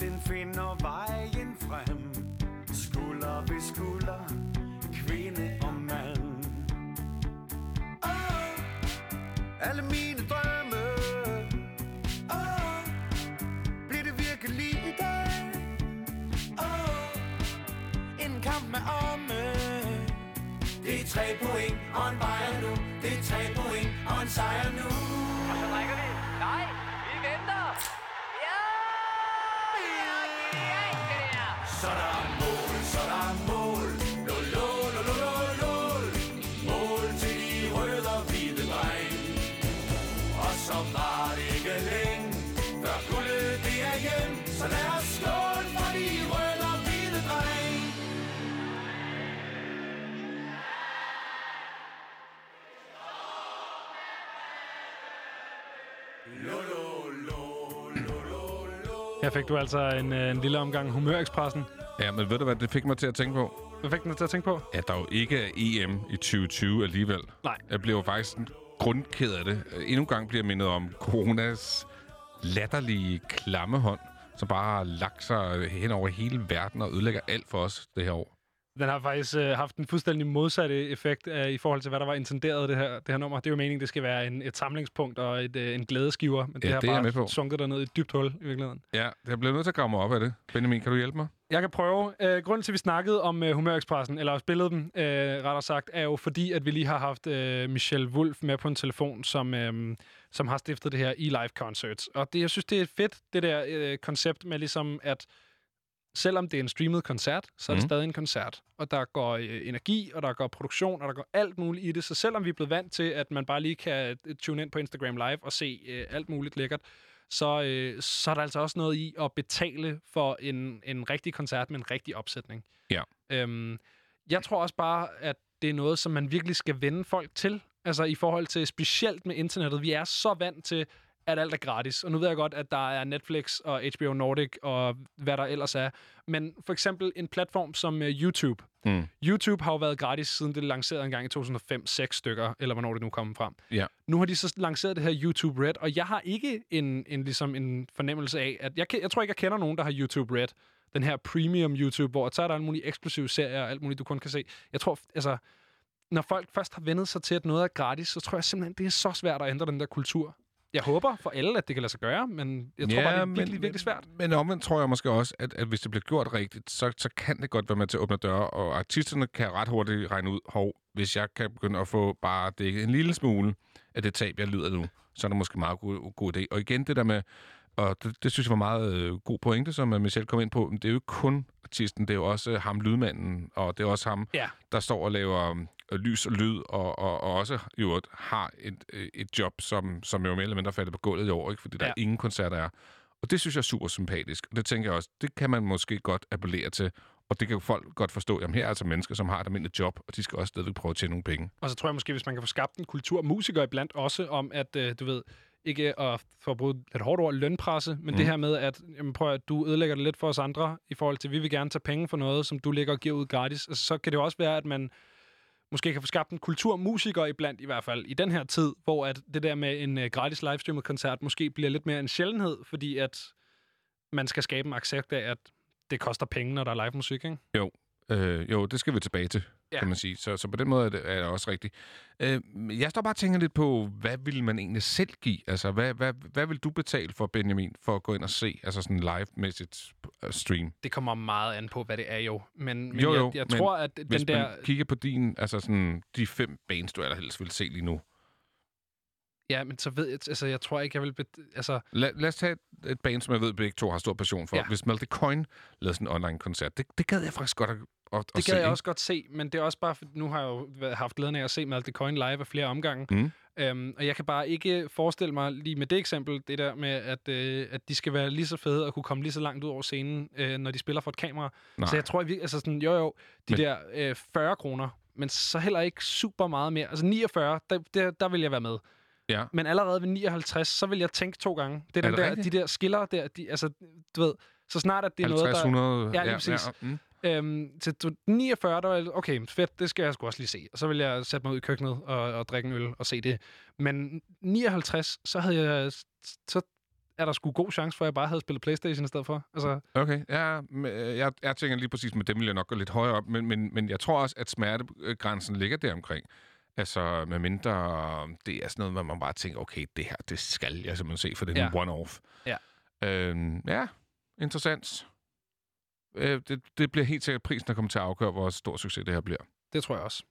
den finder vejen frem. Skulder ved skulder, kvinde og mand. Oh, Alle mine drømme. Oh, Bliver det virkelig i dag? Oh, En kamp med arme Det er tre point og en bajer nu. Det er tre point og en sejr nu. Og så drikker vi. så der er mål, så der er mål. Lå, lå, lå, lå, lå, lål. Mål til de røde og hvide dreng. Og så var det ikke længe, før guldet det er hjem. Så lad os skåle for de røde og hvide dreng. Her fik du altså en, øh, en lille omgang humørekspressen Ja, men ved du hvad, det fik mig til at tænke på? Hvad fik den til at tænke på? At der jo ikke er EM i 2020 alligevel. Nej. Jeg bliver jo faktisk grundked af det. Endnu en gang bliver jeg mindet om coronas latterlige klamme hånd, som bare har lagt sig hen over hele verden og ødelægger alt for os det her år. Den har faktisk øh, haft en fuldstændig modsatte effekt øh, i forhold til, hvad der var intenderet det her, det her nummer. Det er jo meningen, det skal være en, et samlingspunkt og et, øh, en glædeskiver, men det Ja, har det er jeg med bare på. sunket derned i et dybt hul i virkeligheden. Ja, jeg bliver nødt til at grave mig op af det. Benjamin, kan du hjælpe mig? Jeg kan prøve. Øh, grunden til, at vi snakkede om øh, Humørekspressen, eller spillede den, øh, rettere sagt, er jo fordi, at vi lige har haft øh, Michelle Wolf med på en telefon, som, øh, som har stiftet det her e-live concerts. Og det, jeg synes, det er fedt, det der øh, koncept med ligesom, at selvom det er en streamet koncert, så er det Mhm. stadig en koncert. Og der går øh, energi, og der går produktion, og der går alt muligt i det. Så selvom vi er blevet vant til, at man bare lige kan øh, tune ind på Instagram Live og se øh, alt muligt lækkert, så, øh, så er der altså også noget i at betale for en, en rigtig koncert med en rigtig opsætning. Ja. Øhm, jeg tror også bare, at det er noget, som man virkelig skal vende folk til. Altså i forhold til specielt med internettet. Vi er så vant til, at alt er gratis. Og nu ved jeg godt, at der er Netflix og HBO Nordic og hvad der ellers er. Men for eksempel en platform som uh, YouTube. Mm. YouTube har jo været gratis, siden det lancerede en gang i 2005, seks stykker, eller hvornår det nu kom frem. Ja. Nu har de så lanceret det her YouTube Red, og jeg har ikke en, en, ligesom en fornemmelse af, at jeg, jeg tror ikke, jeg kender nogen, der har YouTube Red. Den her premium YouTube, hvor så er der alle mulige eksklusive serier og alt muligt, du kun kan se. Jeg tror, altså, når folk først har vendet sig til, at noget er gratis, så tror jeg simpelthen, det er så svært at ændre den der kultur. Jeg håber for alle, at det kan lade sig gøre, men jeg tror bare, det er virkelig, virkelig svært. Men omvendt tror jeg måske også, at, at hvis det bliver gjort rigtigt, så, så kan det godt være med til at åbne døre, og artisterne kan ret hurtigt regne ud, hov, hvis jeg kan begynde at få bare dækket en lille smule af det tab, jeg lider nu, så er det måske meget god, god idé. Og igen det der med, og det, det synes jeg var meget øh, god pointe, som øh, Michelle kom ind på, men det er jo ikke kun artisten, det er jo også øh, ham lydmanden, og det er også ham, Ja. der står og laver øh, lys og lyd, og, og, og også jo har et, øh, et job, som, som jo mere eller mindre faldet på gulvet i år, ikke? fordi der Ja. er ingen koncerter er. Og det synes jeg er super sympatisk. Og det tænker jeg også, det kan man måske godt appellere til. Og det kan jo folk godt forstå. Jamen her er altså mennesker, som har et almindeligt job, og de skal også stadigvæk prøve at tjene nogle penge. Og så tror jeg måske, hvis man kan få skabt en kultur musikere iblandt også om, at øh, du ved, ikke at for at bruge et hårdt ord, lønpresse, men mm. det Mhm. her med, at jamen, prøv at du ødelægger det lidt for os andre, i forhold til, at vi vil gerne tage penge for noget, som du ligger og giver ud gratis. Altså, så kan det jo også være, at man måske kan få skabt en kultur musikere iblandt, i hvert fald i den her tid, hvor at det der med en øh, gratis livestreamet koncert måske bliver lidt mere en sjældenhed, fordi at man skal skabe en accept af, at det koster penge, når der er live musik, ikke? Jo, øh, jo det skal vi tilbage til, Ja. kan man sige. Så, så på den måde er det, er det også rigtigt. Øh, jeg står bare og tænker lidt på, hvad vil man egentlig selv give? Altså, hvad, hvad, hvad vil du betale for, Benjamin, for at gå ind og se altså sådan live-mæssigt øh, stream? Det kommer meget an på, hvad det er jo. Men, men jo, jeg, jo, jeg men tror, at hvis den der... man kigger på din, altså sådan, de fem bands, du allerhelst vil se lige nu. Ja, men så ved jeg... Altså, jeg tror ikke, jeg vil... Bet, altså, Lad, lad os tage et, et band, som jeg ved, begge to har stor passion for. Ja. Hvis Melty Coin lavede sådan en online-koncert, det, det gad jeg faktisk godt at, at, at det se. kan jeg også godt se, men det er også bare... For, nu har jeg jo haft glæden af at se Malte Coin live af flere omgange. Mm. Øhm, og jeg kan bare ikke forestille mig lige med det eksempel, det der med, at, øh, at de skal være lige så fede og kunne komme lige så langt ud over scenen, øh, når de spiller for et kamera. Nej. Så jeg tror, at vi, altså sådan, jo jo, de Men- der øh, 40 kroner, men så heller ikke super meget mere. Altså 49, der, der, der vil jeg være med. Ja. Men allerede ved 59, så vil jeg tænke to gange. Det er, Er den det der, rigtigt? de der skiller der, de, altså, du ved, så snart at det er 50, noget, der... 100, ja, lige ja, præcis. ja, mm. Øhm, til til 49, der var okay, fedt, det skal jeg sgu også lige se. Og så vil jeg sætte mig ud i køkkenet og, og drikke en øl og se det. Men 59, så havde jeg, så er der sgu god chance for, at jeg bare havde spillet Playstation i stedet for. Altså, Okay, ja, øh, jeg, jeg tænker lige præcis med dem vil jeg nok gå lidt højere op, men, men, men jeg tror også, at smertegrænsen ligger der omkring. Altså, med mindre det er sådan noget, hvor man bare tænker, okay, det her, det skal jeg simpelthen se, for det er Ja. en one-off. Ja. Øhm, ja, interessant. Øh, det, det bliver helt sikkert prisen, der kommer til at afgøre, hvor stor succes det her bliver. det tror jeg også.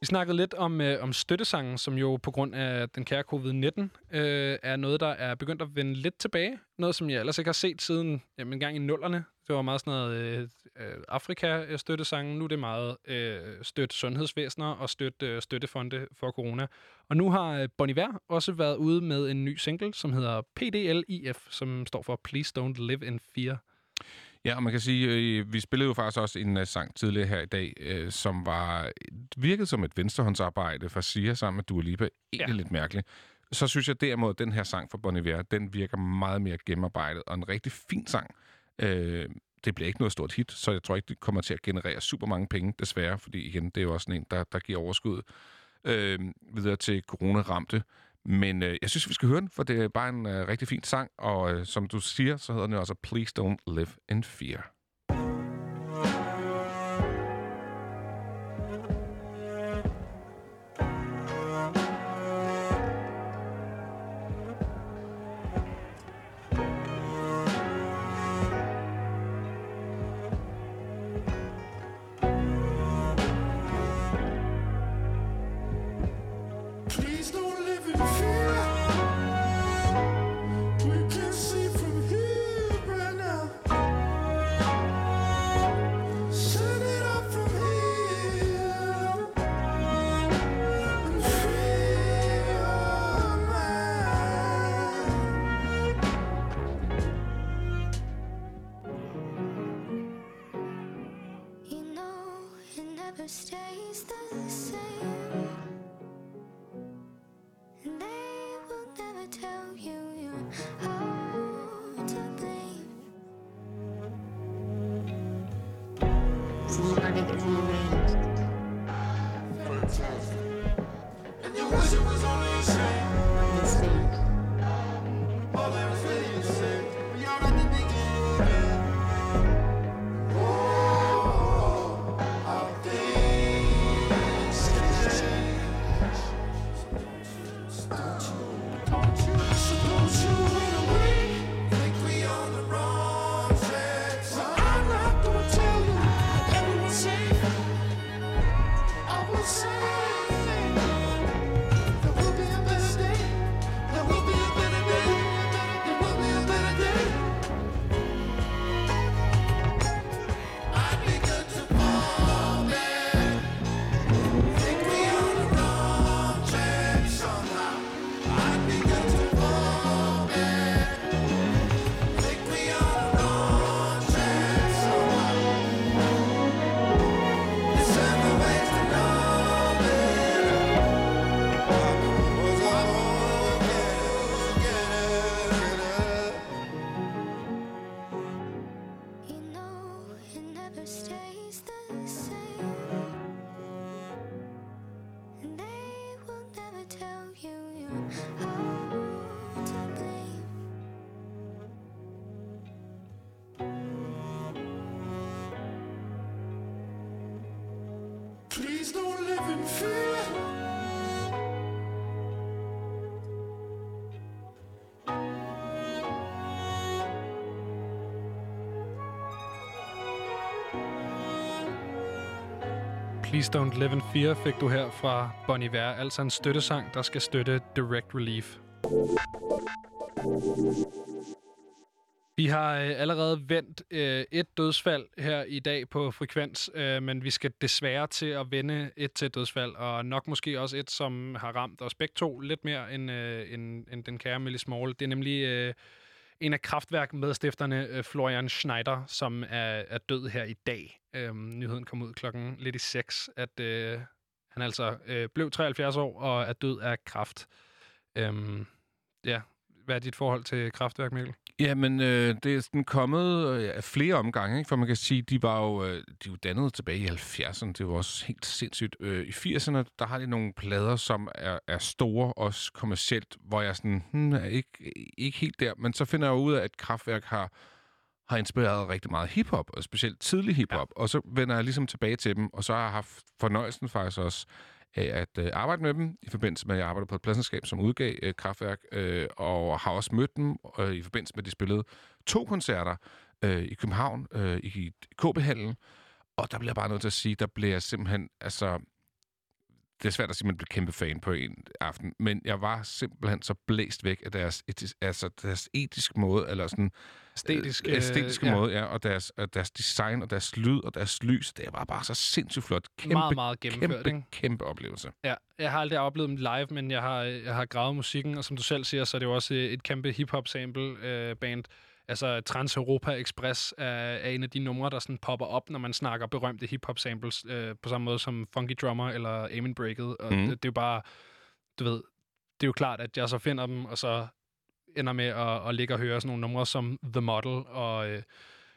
Vi snakkede lidt om, øh, om støttesangen, som jo på grund af den kære covid-19 øh, er noget, der er begyndt at vende lidt tilbage. Noget, som jeg ellers ikke har set siden jamen, en gang i nullerne. Det var meget sådan noget øh, øh, Afrika-støttesangen. Nu er det meget øh, støtte sundhedsvæsener og støtte øh, støttefonde for corona. Og nu har øh, Bon Iver også været ude med en ny single, som hedder PDLIF, som står for Please Don't Live in Fear. Ja, og man kan sige, øh, vi spillede jo faktisk også en uh, sang tidligere her i dag, øh, som var virkede som et venstrehåndsarbejde fra Sia sammen med Dua Lipa. Egentlig ja. lidt mærkeligt. Så synes jeg derimod, at den her sang fra Bon Iver, den virker meget mere gennemarbejdet, og en rigtig fin sang. Øh, det bliver ikke noget stort hit, så jeg tror ikke, det kommer til at generere super mange penge, desværre, fordi igen, det er jo også en, der, der giver overskud øh, videre til corona-ramte. Men øh, jeg synes, vi skal høre den, for det er bare en øh, rigtig fin sang, og øh, som du siger, så hedder den jo altså Please Don't Live in Fear. Please Don't Live in Fear fik du her fra Bon Iver, altså en støttesang, der skal støtte Direct Relief. Vi har øh, allerede vendt øh, et dødsfald her i dag på frekvens, øh, men vi skal desværre til at vende et til dødsfald, og nok måske også et, som har ramt os begge to lidt mere end, øh, end, end den kære Millie Small. Det er nemlig øh, en af kraftværkmedstifterne, øh, Florian Schneider, som er, er død her i dag. Øhm, nyheden kom ud klokken lidt i seks, at øh, han altså øh, blev 73 år og er død af kraft. Øhm, ja, hvad er dit forhold til kraftværk, Mikkel? Jamen, øh, det er sådan kommet øh, flere omgange, ikke? for man kan sige, de var jo, øh, de var dannet tilbage i 70'erne. Det var også helt sindssygt. Øh, I 80'erne, der har de nogle plader, som er, er store, også kommercielt, hvor jeg sådan, hmm, er ikke, ikke helt der. Men så finder jeg ud af, at Kraftværk har, har inspireret rigtig meget hiphop, og specielt tidlig hiphop. Ja. Og så vender jeg ligesom tilbage til dem, og så har jeg haft fornøjelsen faktisk også af at øh, arbejde med dem, i forbindelse med, at jeg arbejdede på et pladsenskab, som udgav øh, Kraftværk, øh, og har også mødt dem øh, i forbindelse med, at de spillede to koncerter øh, i København, øh, i KB-hallen, og der bliver jeg bare nødt til at sige, der bliver jeg simpelthen, altså, det er svært at sige, at man bliver kæmpe fan på en aften, men jeg var simpelthen så blæst væk af deres, etis, altså deres etiske måde, eller sådan Æstetisk, øh, æstetiske øh, ja. måde, ja, og deres, og deres design, og deres lyd, og deres lys, det var bare så sindssygt flot. Kæmpe, Meget, meget gennemført, kæmpe, ikke? kæmpe oplevelse. Ja, jeg har aldrig oplevet dem live, men jeg har, jeg har gravet musikken, og som du selv siger, så er det jo også et kæmpe hip-hop sample øh, Altså Trans-Europa Express er, er en af de numre, der sådan popper op, når man snakker berømte hip-hop samples, øh, på samme måde som Funky Drummer eller Amen Breaket. Og mm. det, det er jo bare, du ved, det er jo klart, at jeg så finder dem, og så ender med at, at ligge og høre sådan nogle numre som The Model, og øh,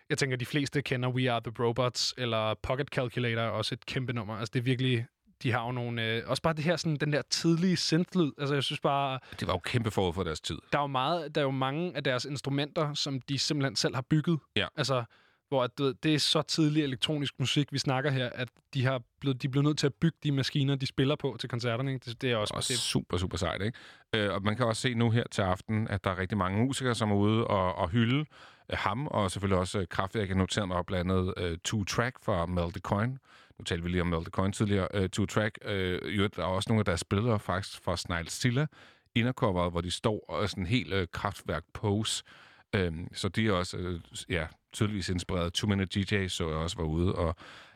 jeg tænker, de fleste kender We Are The Robots, eller Pocket Calculator er også et kæmpe nummer. Altså det er virkelig, de har jo nogle, øh, også bare det her, sådan, den der tidlige synth-lyd. Altså jeg synes bare, Det var jo kæmpe forud for deres tid. der er jo meget, der er jo mange af deres instrumenter, som de simpelthen selv har bygget. Ja. Altså, hvor at, ved, det er så tidlig elektronisk musik, vi snakker her, at de har blevet, de er blevet nødt til at bygge de maskiner, de spiller på til koncerterne. Ikke? Det, det er også, Og det, super, super sejt, ikke? Øh, og man kan også se nu her til aften, at der er rigtig mange musikere, som er ude og, og hylde øh, ham, og selvfølgelig også øh, Kraftwerk. Jeg noterede mig blandt andet øh, Two Track fra Mel the Coin. Nu talte vi lige om Mel the Coin tidligere. Øh, Two Track, øh, jo, der er også nogle af deres billeder faktisk fra Snail Silla, indercoveret, hvor de står og er sådan en helt øh, kraftværk pose. Øhm, så de er også øh, ja, tydeligvis inspireret. Two Minute DJ så jeg også var ude, og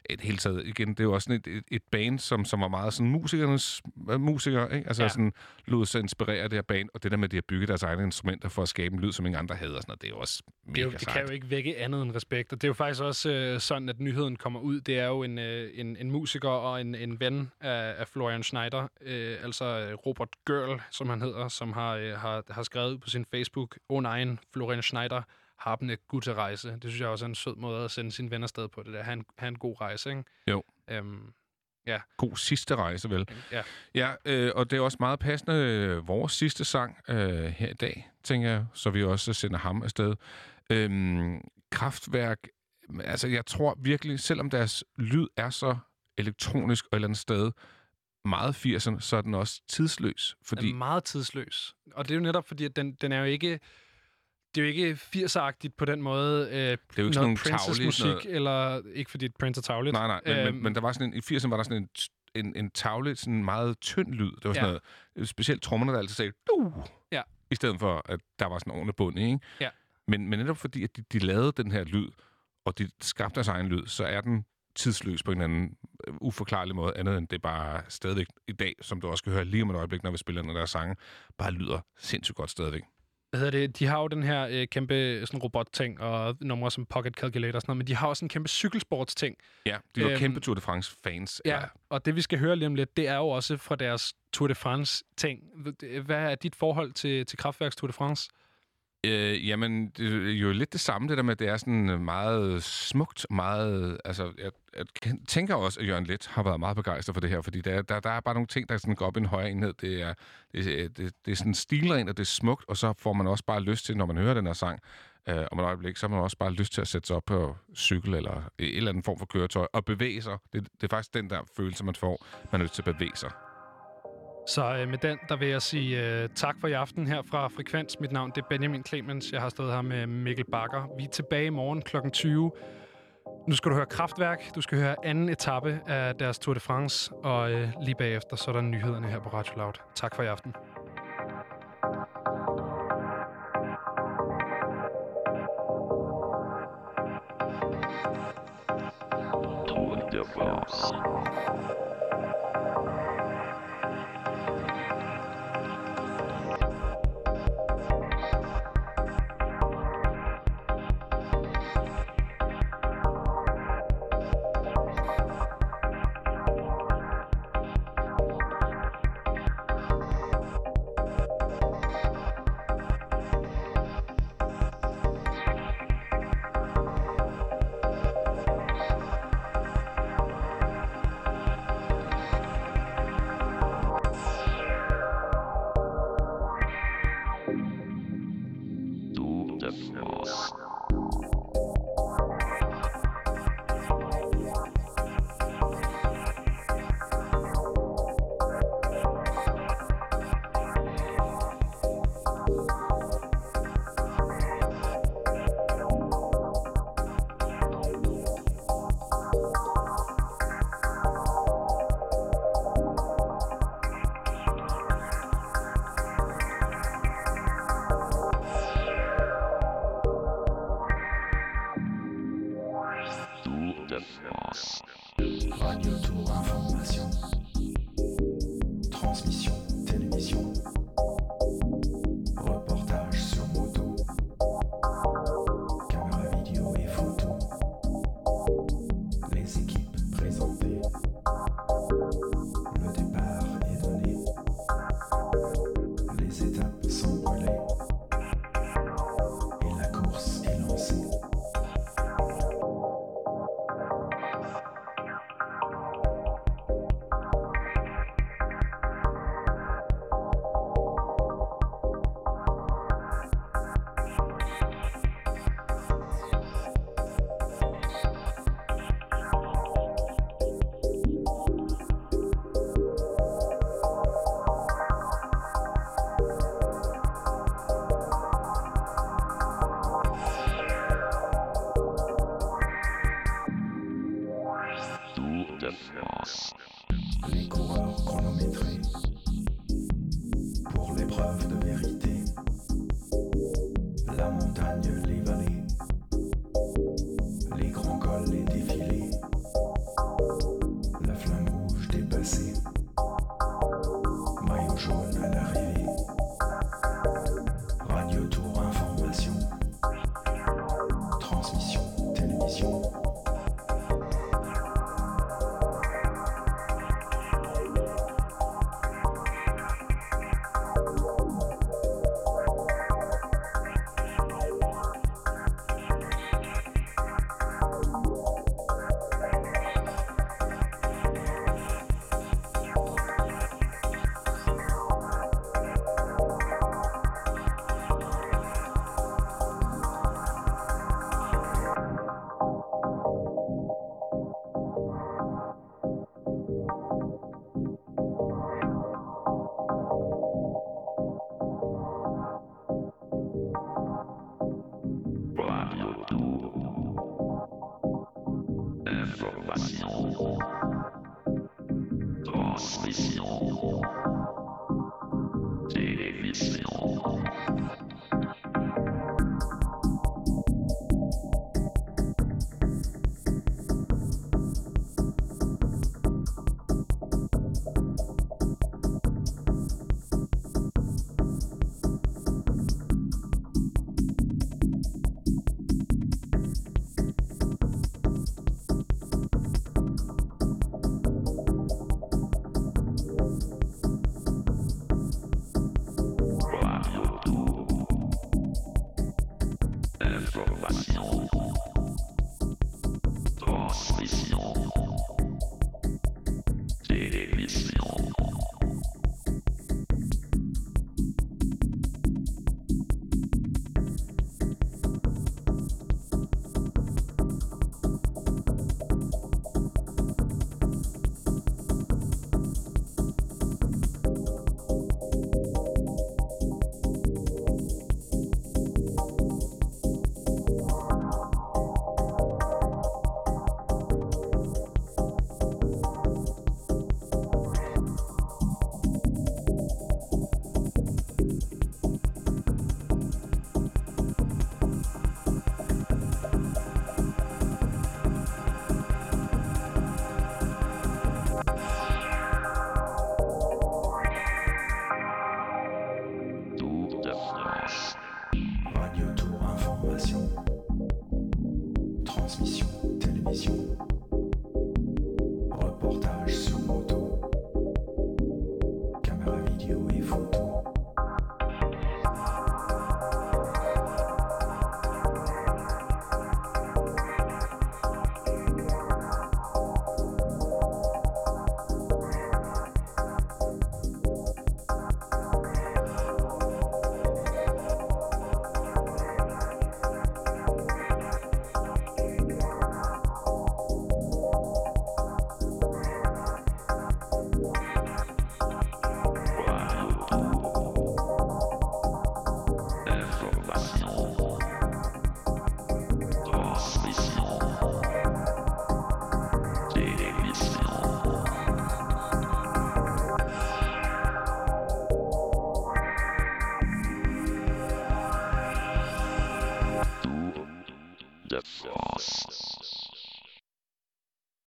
et hele taget, igen, det er jo også sådan et, et, et band, som, som var meget sådan musikernes øh, musikere, ikke? Altså Ja. sådan lod sig inspirere af det her band, og det der med, at de har bygget deres egne instrumenter for at skabe en lyd, som ingen andre havde, og sådan noget, det er jo også det, er mega jo, det kan jo ikke vække andet end respekt. Og det er jo faktisk også øh, sådan, at nyheden kommer ud. Det er jo en, øh, en, en musiker og en, en ven af, af Florian Schneider, øh, altså øh, Robert Girl, som han hedder, som har, øh, har, har skrevet på sin Facebook, oh nein, Florian Schneider har en gute rejse. Det synes jeg også er en sød måde at sende sine venner sted på det der. Han, han en god rejse, ikke? Jo. Øhm, ja. God sidste rejse, vel? Ja. Ja, øh, og det er også meget passende øh, vores sidste sang øh, her i dag, tænker jeg, så vi også sender ham afsted. Øhm, Kraftværk, altså jeg tror virkelig, selvom deres lyd er så elektronisk og et eller andet sted meget 80'erne, så er den også tidsløs. Fordi... Fordi er meget tidsløs. Og det er jo netop fordi, at den, den er jo ikke... Det er jo ikke 80'er-agtigt på den måde. Øh, det er jo ikke sådan nogle taglige Princess-musik, noget- eller ikke fordi Prince er tavligt. Nej, nej, men, Øhm, men, men der var sådan en, i 80'erne var der sådan en, en, en tavle, sådan en meget tynd lyd. Det var sådan Ja. noget, specielt trommerne, der altid sagde, du, Ja. i stedet for, at der var sådan en ordentlig bund i, ikke? Ja. Men, men netop fordi, at de, de lavede den her lyd, og de skabte deres egen lyd, så er den tidsløs på en eller anden øh, uforklarlig måde, andet end det bare stadigvæk i dag, som du også kan høre lige om et øjeblik, når vi spiller den der sange, bare lyder sindssygt godt stadigvæk. Hvad hedder det, de har jo den her øh, kæmpe sådan robot-ting, og numre som Pocket Calculator og sådan noget, men de har også en kæmpe cykelsports-ting. Ja, de var Øhm, kæmpe Tour de France-fans. Ja, og det vi skal høre lige om lidt, det er jo også fra deres Tour de France-ting. Hvad er dit forhold til, til Kraftværks Tour de France? Øh, jamen, det er jo lidt det samme, det der med, at det er sådan øh, meget smukt, meget... Altså, jeg, jeg tænker også, at Jørgen Let har været meget begejstret for det her, fordi der, der, der er bare nogle ting, der sådan går op i en højere enhed. Det er, det, øh, det, det er sådan stilrent, og det er smukt, og så får man også bare lyst til, når man hører den her sang, øh, om et øjeblik, så har man også bare lyst til at sætte sig op på cykel eller et eller andet form for køretøj og bevæge sig. Det, det er faktisk den der følelse, man får, man er nødt til at bevæge sig. Så øh, med den, der vil jeg sige øh, tak for i aften her fra Frekvens. Mit navn det er Benjamin Clemens. Jeg har stået her med Mikkel Bakker. Vi er tilbage i morgen kl. 20. Nu skal du høre Kraftværk. Du skal høre anden etape af deres Tour de France. Og øh, lige bagefter, så er der nyhederne her på Radio Loud. Tak for i aften. Tour de France.